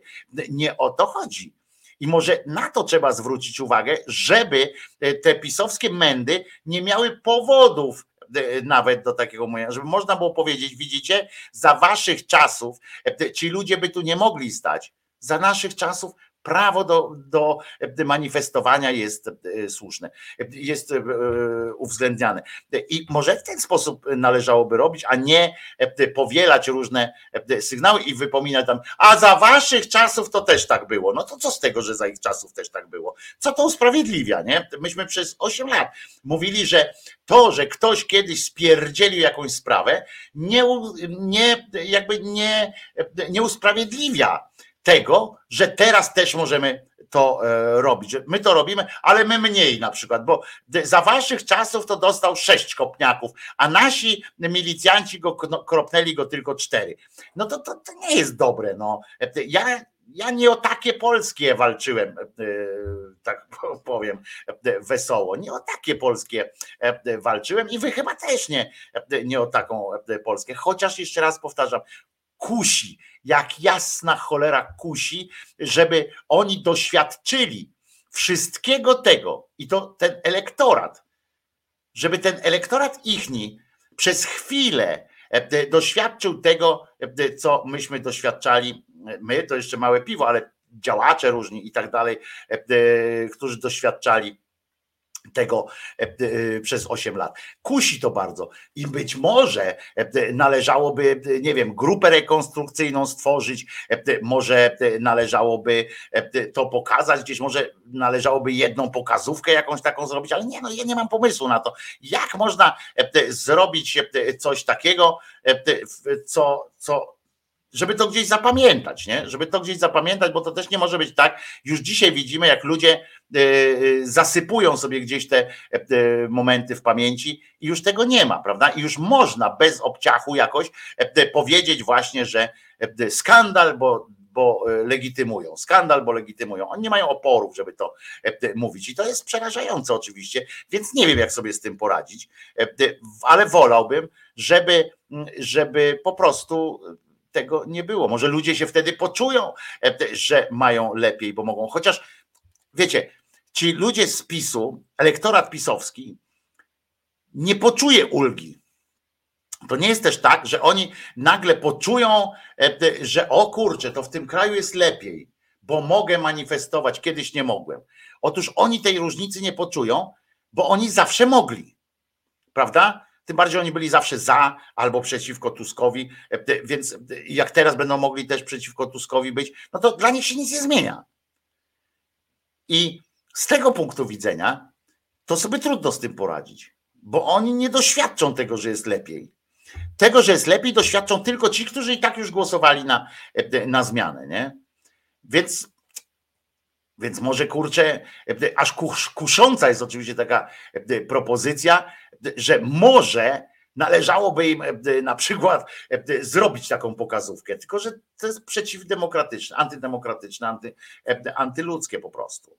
Nie o to chodzi. I może na to trzeba zwrócić uwagę, żeby te pisowskie mędy nie miały powodów nawet do takiego mówienia, żeby można było powiedzieć, widzicie, za waszych czasów ci ludzie by tu nie mogli stać. Za naszych czasów prawo do, do manifestowania jest słuszne, jest uwzględniane. I może w ten sposób należałoby robić, a nie powielać różne sygnały i wypominać tam, a za waszych czasów to też tak było. No to co z tego, że za ich czasów też tak było? Co to usprawiedliwia, nie? Myśmy przez 8 lat mówili, że to, że ktoś kiedyś spierdzielił jakąś sprawę, nie, nie jakby nie, nie usprawiedliwia tego, że teraz też możemy to robić. Że my to robimy, ale my mniej na przykład, bo za waszych czasów to dostał sześć kopniaków, a nasi milicjanci go kropnęli go tylko cztery. No to, to, to nie jest dobre. No. Ja, ja nie o takie polskie walczyłem, tak powiem wesoło. Nie o takie polskie walczyłem i wy chyba też nie, nie o taką polskie. Chociaż jeszcze raz powtarzam, kusi, jak jasna cholera kusi, żeby oni doświadczyli wszystkiego tego i to ten elektorat, żeby ten elektorat ichni przez chwilę doświadczył tego, co myśmy doświadczali, my to jeszcze małe piwo, ale działacze różni i tak dalej, którzy doświadczali tego przez 8 lat. Kusi to bardzo i być może należałoby, nie wiem, grupę rekonstrukcyjną stworzyć, może należałoby to pokazać, gdzieś może należałoby jedną pokazówkę jakąś taką zrobić, ale nie, no ja nie mam pomysłu na to. Jak można zrobić coś takiego, co, co żeby to gdzieś zapamiętać, nie? Żeby to gdzieś zapamiętać, bo to też nie może być tak. Już dzisiaj widzimy, jak ludzie zasypują sobie gdzieś te momenty w pamięci i już tego nie ma, prawda? I już można bez obciachu jakoś powiedzieć właśnie, że skandal, bo, bo legitymują, skandal, bo legitymują. Oni nie mają oporów, żeby to mówić i to jest przerażające oczywiście, więc nie wiem, jak sobie z tym poradzić, ale wolałbym, żeby, żeby po prostu tego nie było. Może ludzie się wtedy poczują, że mają lepiej, bo mogą. Chociaż wiecie, ci ludzie z PiSu, elektorat pisowski, nie poczuje ulgi. To nie jest też tak, że oni nagle poczują, że o kurczę, to w tym kraju jest lepiej, bo mogę manifestować, kiedyś nie mogłem. Otóż oni tej różnicy nie poczują, bo oni zawsze mogli. Prawda? Tym bardziej oni byli zawsze za albo przeciwko Tuskowi, więc jak teraz będą mogli też przeciwko Tuskowi być, no to dla nich się nic nie zmienia. I z tego punktu widzenia to sobie trudno z tym poradzić, bo oni nie doświadczą tego, że jest lepiej. Tego, że jest lepiej, doświadczą tylko ci, którzy i tak już głosowali na, na zmianę, nie? Więc, więc może kurczę, aż kus, kusząca jest oczywiście taka propozycja, że może należałoby im na przykład zrobić taką pokazówkę, tylko że to jest przeciwdemokratyczne, antydemokratyczne, anty, antyludzkie po prostu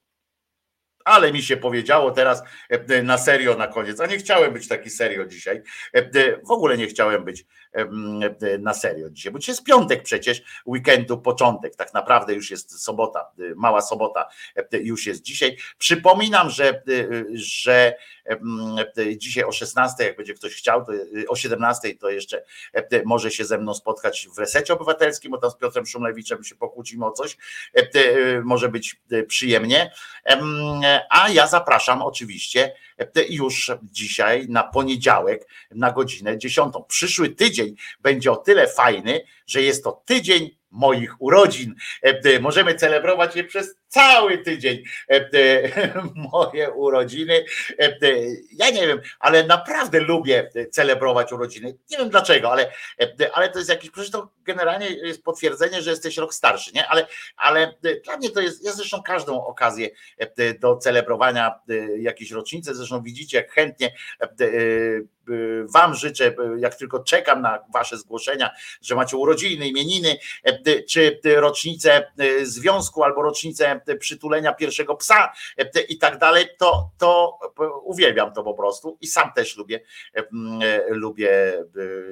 ale mi się powiedziało teraz na serio na koniec, a nie chciałem być taki serio dzisiaj. W ogóle nie chciałem być na serio dzisiaj, bo dzisiaj jest piątek przecież, weekendu początek, tak naprawdę już jest sobota, mała sobota już jest dzisiaj. Przypominam, że, że dzisiaj o 16, jak będzie ktoś chciał, to o 17 to jeszcze może się ze mną spotkać w resecie obywatelskim, bo tam z Piotrem Szumlewiczem się pokłócimy o coś, może być przyjemnie, a ja zapraszam oczywiście już dzisiaj na poniedziałek na godzinę 10. Przyszły tydzień będzie o tyle fajny, że jest to tydzień moich urodzin. Możemy celebrować je przez cały tydzień moje urodziny. Ja nie wiem, ale naprawdę lubię celebrować urodziny. Nie wiem dlaczego, ale, ale to jest jakieś, przecież to generalnie jest potwierdzenie, że jesteś rok starszy, nie? Ale, ale dla mnie to jest, ja zresztą każdą okazję do celebrowania jakiejś rocznicy, zresztą widzicie, jak chętnie Wam życzę, jak tylko czekam na Wasze zgłoszenia, że macie urodziny, imieniny, czy rocznicę związku albo rocznicę przytulenia pierwszego psa i tak dalej, to, to uwielbiam to po prostu i sam też lubię, lubię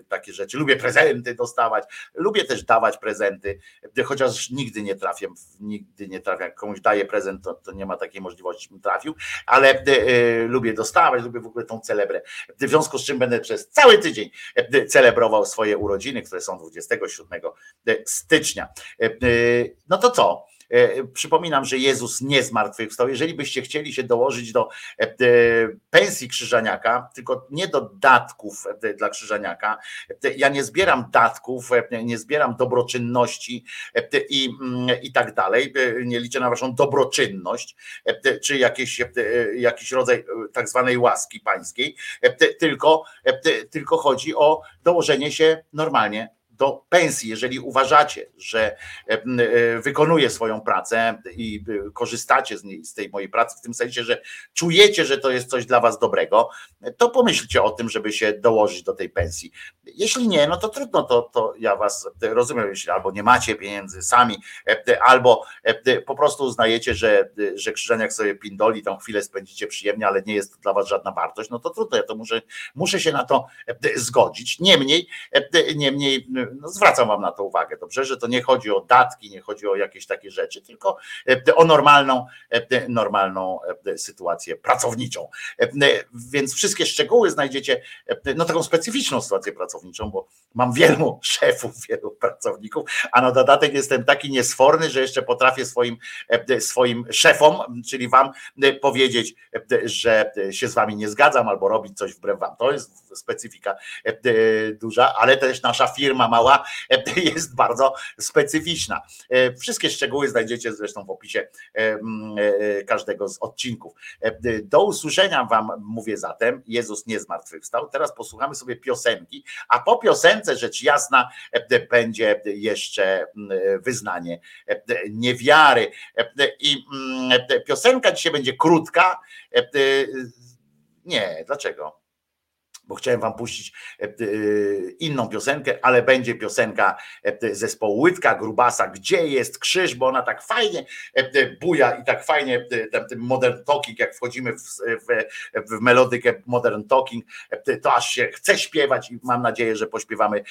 takie rzeczy, lubię prezenty dostawać, lubię też dawać prezenty, chociaż nigdy nie trafię, nigdy nie trafię, jak komuś daję prezent, to, to nie ma takiej możliwości, bym trafił, ale lubię dostawać, lubię w ogóle tą celebrę, w związku z czym będę przez cały tydzień celebrował swoje urodziny, które są 27 stycznia. No to co? Przypominam, że Jezus nie zmartwychwstał. Jeżeli byście chcieli się dołożyć do pensji Krzyżaniaka, tylko nie do datków dla Krzyżaniaka, ja nie zbieram datków, nie zbieram dobroczynności i, i tak dalej, nie liczę na waszą dobroczynność, czy jakiś, jakiś rodzaj tak zwanej łaski pańskiej, tylko, tylko chodzi o dołożenie się normalnie do pensji, jeżeli uważacie, że wykonuję swoją pracę i korzystacie z, niej, z tej mojej pracy, w tym sensie, że czujecie, że to jest coś dla was dobrego, to pomyślcie o tym, żeby się dołożyć do tej pensji. Jeśli nie, no to trudno, to, to ja was rozumiem, jeśli albo nie macie pieniędzy sami, albo po prostu uznajecie, że, że Krzyżaniak sobie pindoli, tą chwilę spędzicie przyjemnie, ale nie jest to dla was żadna wartość, no to trudno, ja to muszę, muszę się na to zgodzić. Niemniej, niemniej no zwracam wam na to uwagę, dobrze, że to nie chodzi o datki, nie chodzi o jakieś takie rzeczy, tylko o normalną, normalną sytuację pracowniczą. Więc wszystkie szczegóły znajdziecie, no taką specyficzną sytuację pracowniczą, bo mam wielu szefów, wielu pracowników, a na dodatek jestem taki niesforny, że jeszcze potrafię swoim, swoim szefom, czyli wam powiedzieć, że się z wami nie zgadzam albo robić coś wbrew wam. To jest specyfika duża, ale też nasza firma mała jest bardzo specyficzna. Wszystkie szczegóły znajdziecie zresztą w opisie każdego z odcinków. Do usłyszenia Wam mówię zatem. Jezus nie zmartwychwstał. Teraz posłuchamy sobie piosenki, a po piosence rzecz jasna będzie jeszcze wyznanie niewiary. I piosenka dzisiaj będzie krótka. Nie, dlaczego? Bo chciałem wam puścić inną piosenkę, ale będzie piosenka zespołu Łydka Grubasa, gdzie jest krzyż, bo ona tak fajnie buja i tak fajnie ten, ten modern talking, jak wchodzimy w, w, w melodykę modern talking, to aż się chce śpiewać i mam nadzieję, że pośpiewamy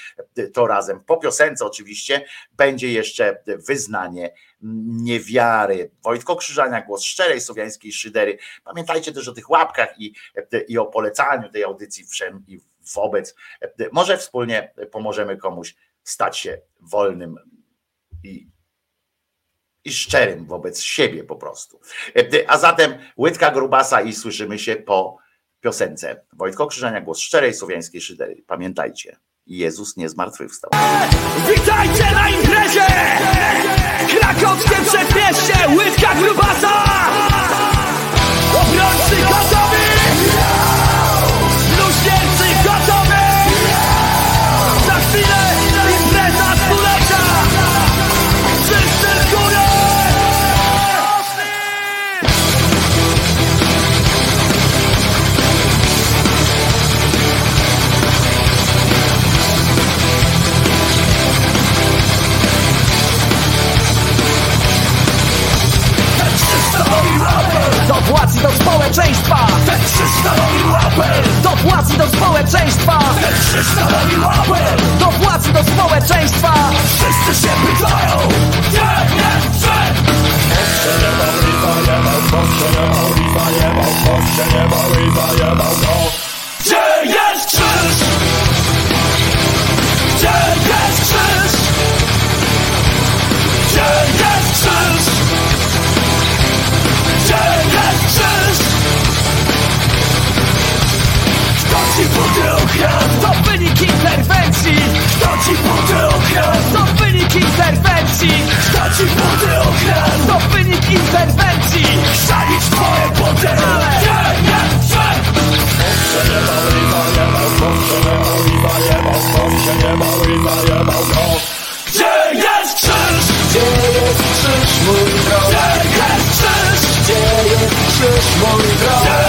to razem. Po piosence oczywiście będzie jeszcze wyznanie niewiary. Wojtko Krzyżania, głos szczerej słowiańskiej szydery. Pamiętajcie też o tych łapkach i, i o polecaniu tej audycji wszem i wobec. Może wspólnie pomożemy komuś stać się wolnym i, i szczerym wobec siebie po prostu. A zatem Łydka Grubasa i słyszymy się po piosence. Wojtko Krzyżania, głos szczerej słowiańskiej szydery. Pamiętajcie. Jezus nie zmartwychwstał. Witajcie na imprezie! Krakowskie przedmieście, łydka grubasa! Obrońcy do społeczeństwa. Krzyż stanowi Do władzy, do społeczeństwa. Wszyscy się pytają Jak nie chce Jebał, riba, jebał, kosz się jebał, riba, jebał, kosz się jebał, Gdzie jest? Stać ich okres To wynik interwencji Stać ich młody okres To wynik interwencji Szalić twoje potęgi Nie, nie, nie Się nie bał, Riva, nie bał Skąd nie bał, Riva, nie bał Skąd się nie nie Gdzie jest krzyż? Gdzie jest krzyż, mój? Gdzie jest krzyż? Gdzie jest krzyż, mój?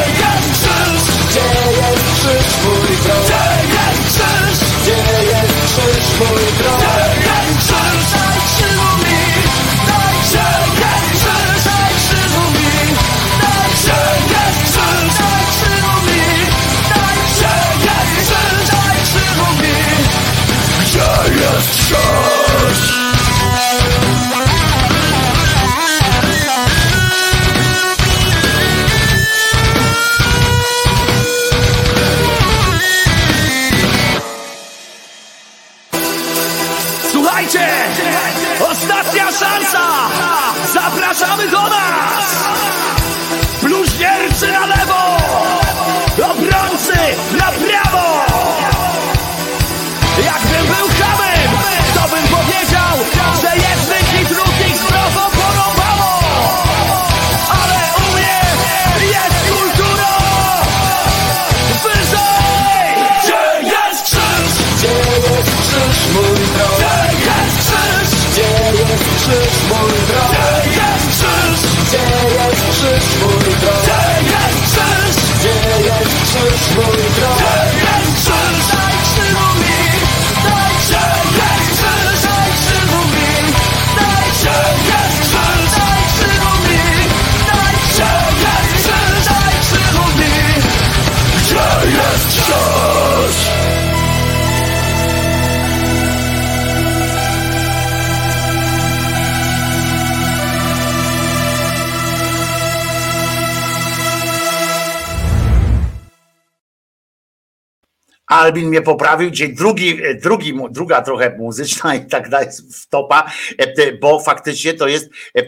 Albin mnie poprawił, dzisiaj drugi, drugi, mu- druga trochę muzyczna i tak dalej wtopa, e, bo faktycznie to jest e,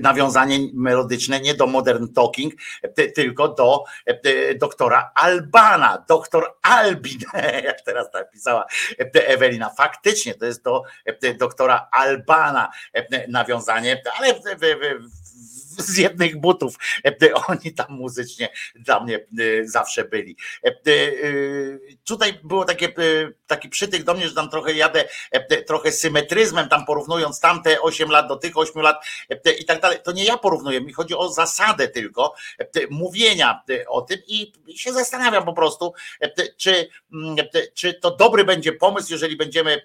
nawiązanie melodyczne nie do Modern Talking, e, tylko do e, doktora Albana, doktor Albin, jak teraz napisała e, Ewelina. Faktycznie to jest do e, doktora Albana e, nawiązanie, ale w- w- w- z jednych butów. E, Oni tam muzycznie dla mnie e, zawsze byli. E, e, Tutaj było takie, e, taki przytyk do mnie, że tam trochę jadę e, trochę symetryzmem, tam porównując tamte 8 lat do tych 8 lat e, i tak dalej. To nie ja porównuję, mi chodzi o zasadę tylko e, mówienia e, o tym i się zastanawiam po prostu, e, czy, mm, e, czy to dobry będzie pomysł, jeżeli będziemy e,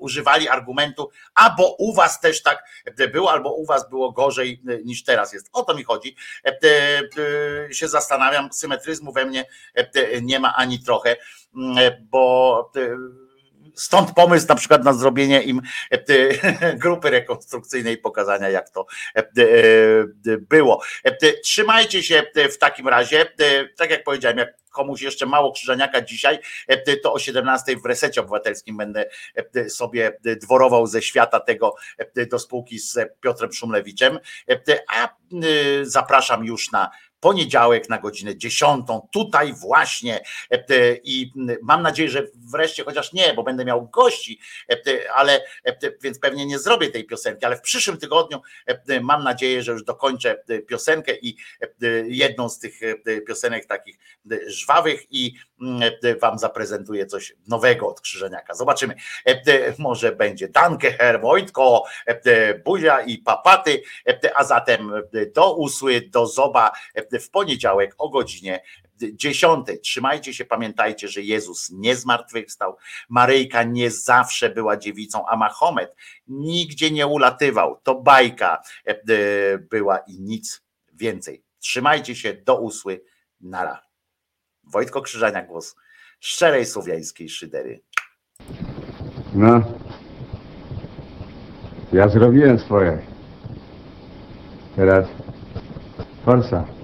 używali argumentu, a bo u was też tak było, albo u was było gorzej e, niż teraz jest. O to mi chodzi. E, e, Się zastanawiam, symetryzmu we mnie nie ma ani trochę, m, e, bo Stąd pomysł na przykład na zrobienie im grupy rekonstrukcyjnej, pokazania jak to było. Trzymajcie się w takim razie, tak jak powiedziałem, jak komuś jeszcze mało krzyżaniaka dzisiaj, e, to o 17 w resecie obywatelskim będę e, sobie dworował ze świata tego e, do spółki z Piotrem Szumlewiczem, E, a e, zapraszam już na poniedziałek na godzinę 10. Tutaj właśnie e, e, i mam nadzieję, że wreszcie, chociaż nie, bo będę miał gości, e, e, ale e, więc pewnie nie zrobię tej piosenki, ale w przyszłym tygodniu e, e, mam nadzieję, że już dokończę e, piosenkę i e, e, jedną z tych e, piosenek takich e, żwawych i mm, e, wam zaprezentuję coś nowego od Krzyżeniaka. Zobaczymy. E, e, Może będzie Danke, Herr Wojtko, e, e, Buzia i Papaty, e, a zatem e, do usły, do zoba e, w poniedziałek o godzinie 10. Trzymajcie się, pamiętajcie, że Jezus nie zmartwychwstał, Maryjka nie zawsze była dziewicą, a Mahomet nigdzie nie ulatywał. To bajka e, e, była i nic więcej. Trzymajcie się, do usły, nara. Wojtko Krzyżania, głos szczerej słowiańskiej szydery. No. Ja zrobiłem swoje. Teraz forsa.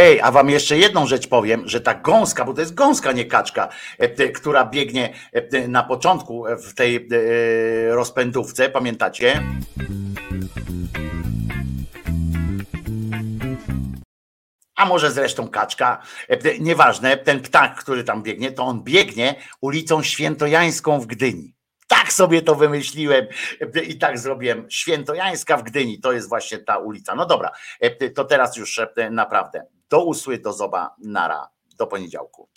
Ej, a wam jeszcze jedną rzecz powiem, że ta gąska, bo to jest gąska, nie kaczka, e, która biegnie e, na początku w tej e, rozpędówce, pamiętacie? A może zresztą kaczka, e, nieważne, ten ptak, który tam biegnie, to on biegnie ulicą Świętojańską w Gdyni. Tak sobie to wymyśliłem i tak zrobiłem. Świętojańska w Gdyni, to jest właśnie ta ulica. No dobra, to teraz już naprawdę do usły, do zoba, nara, do poniedziałku.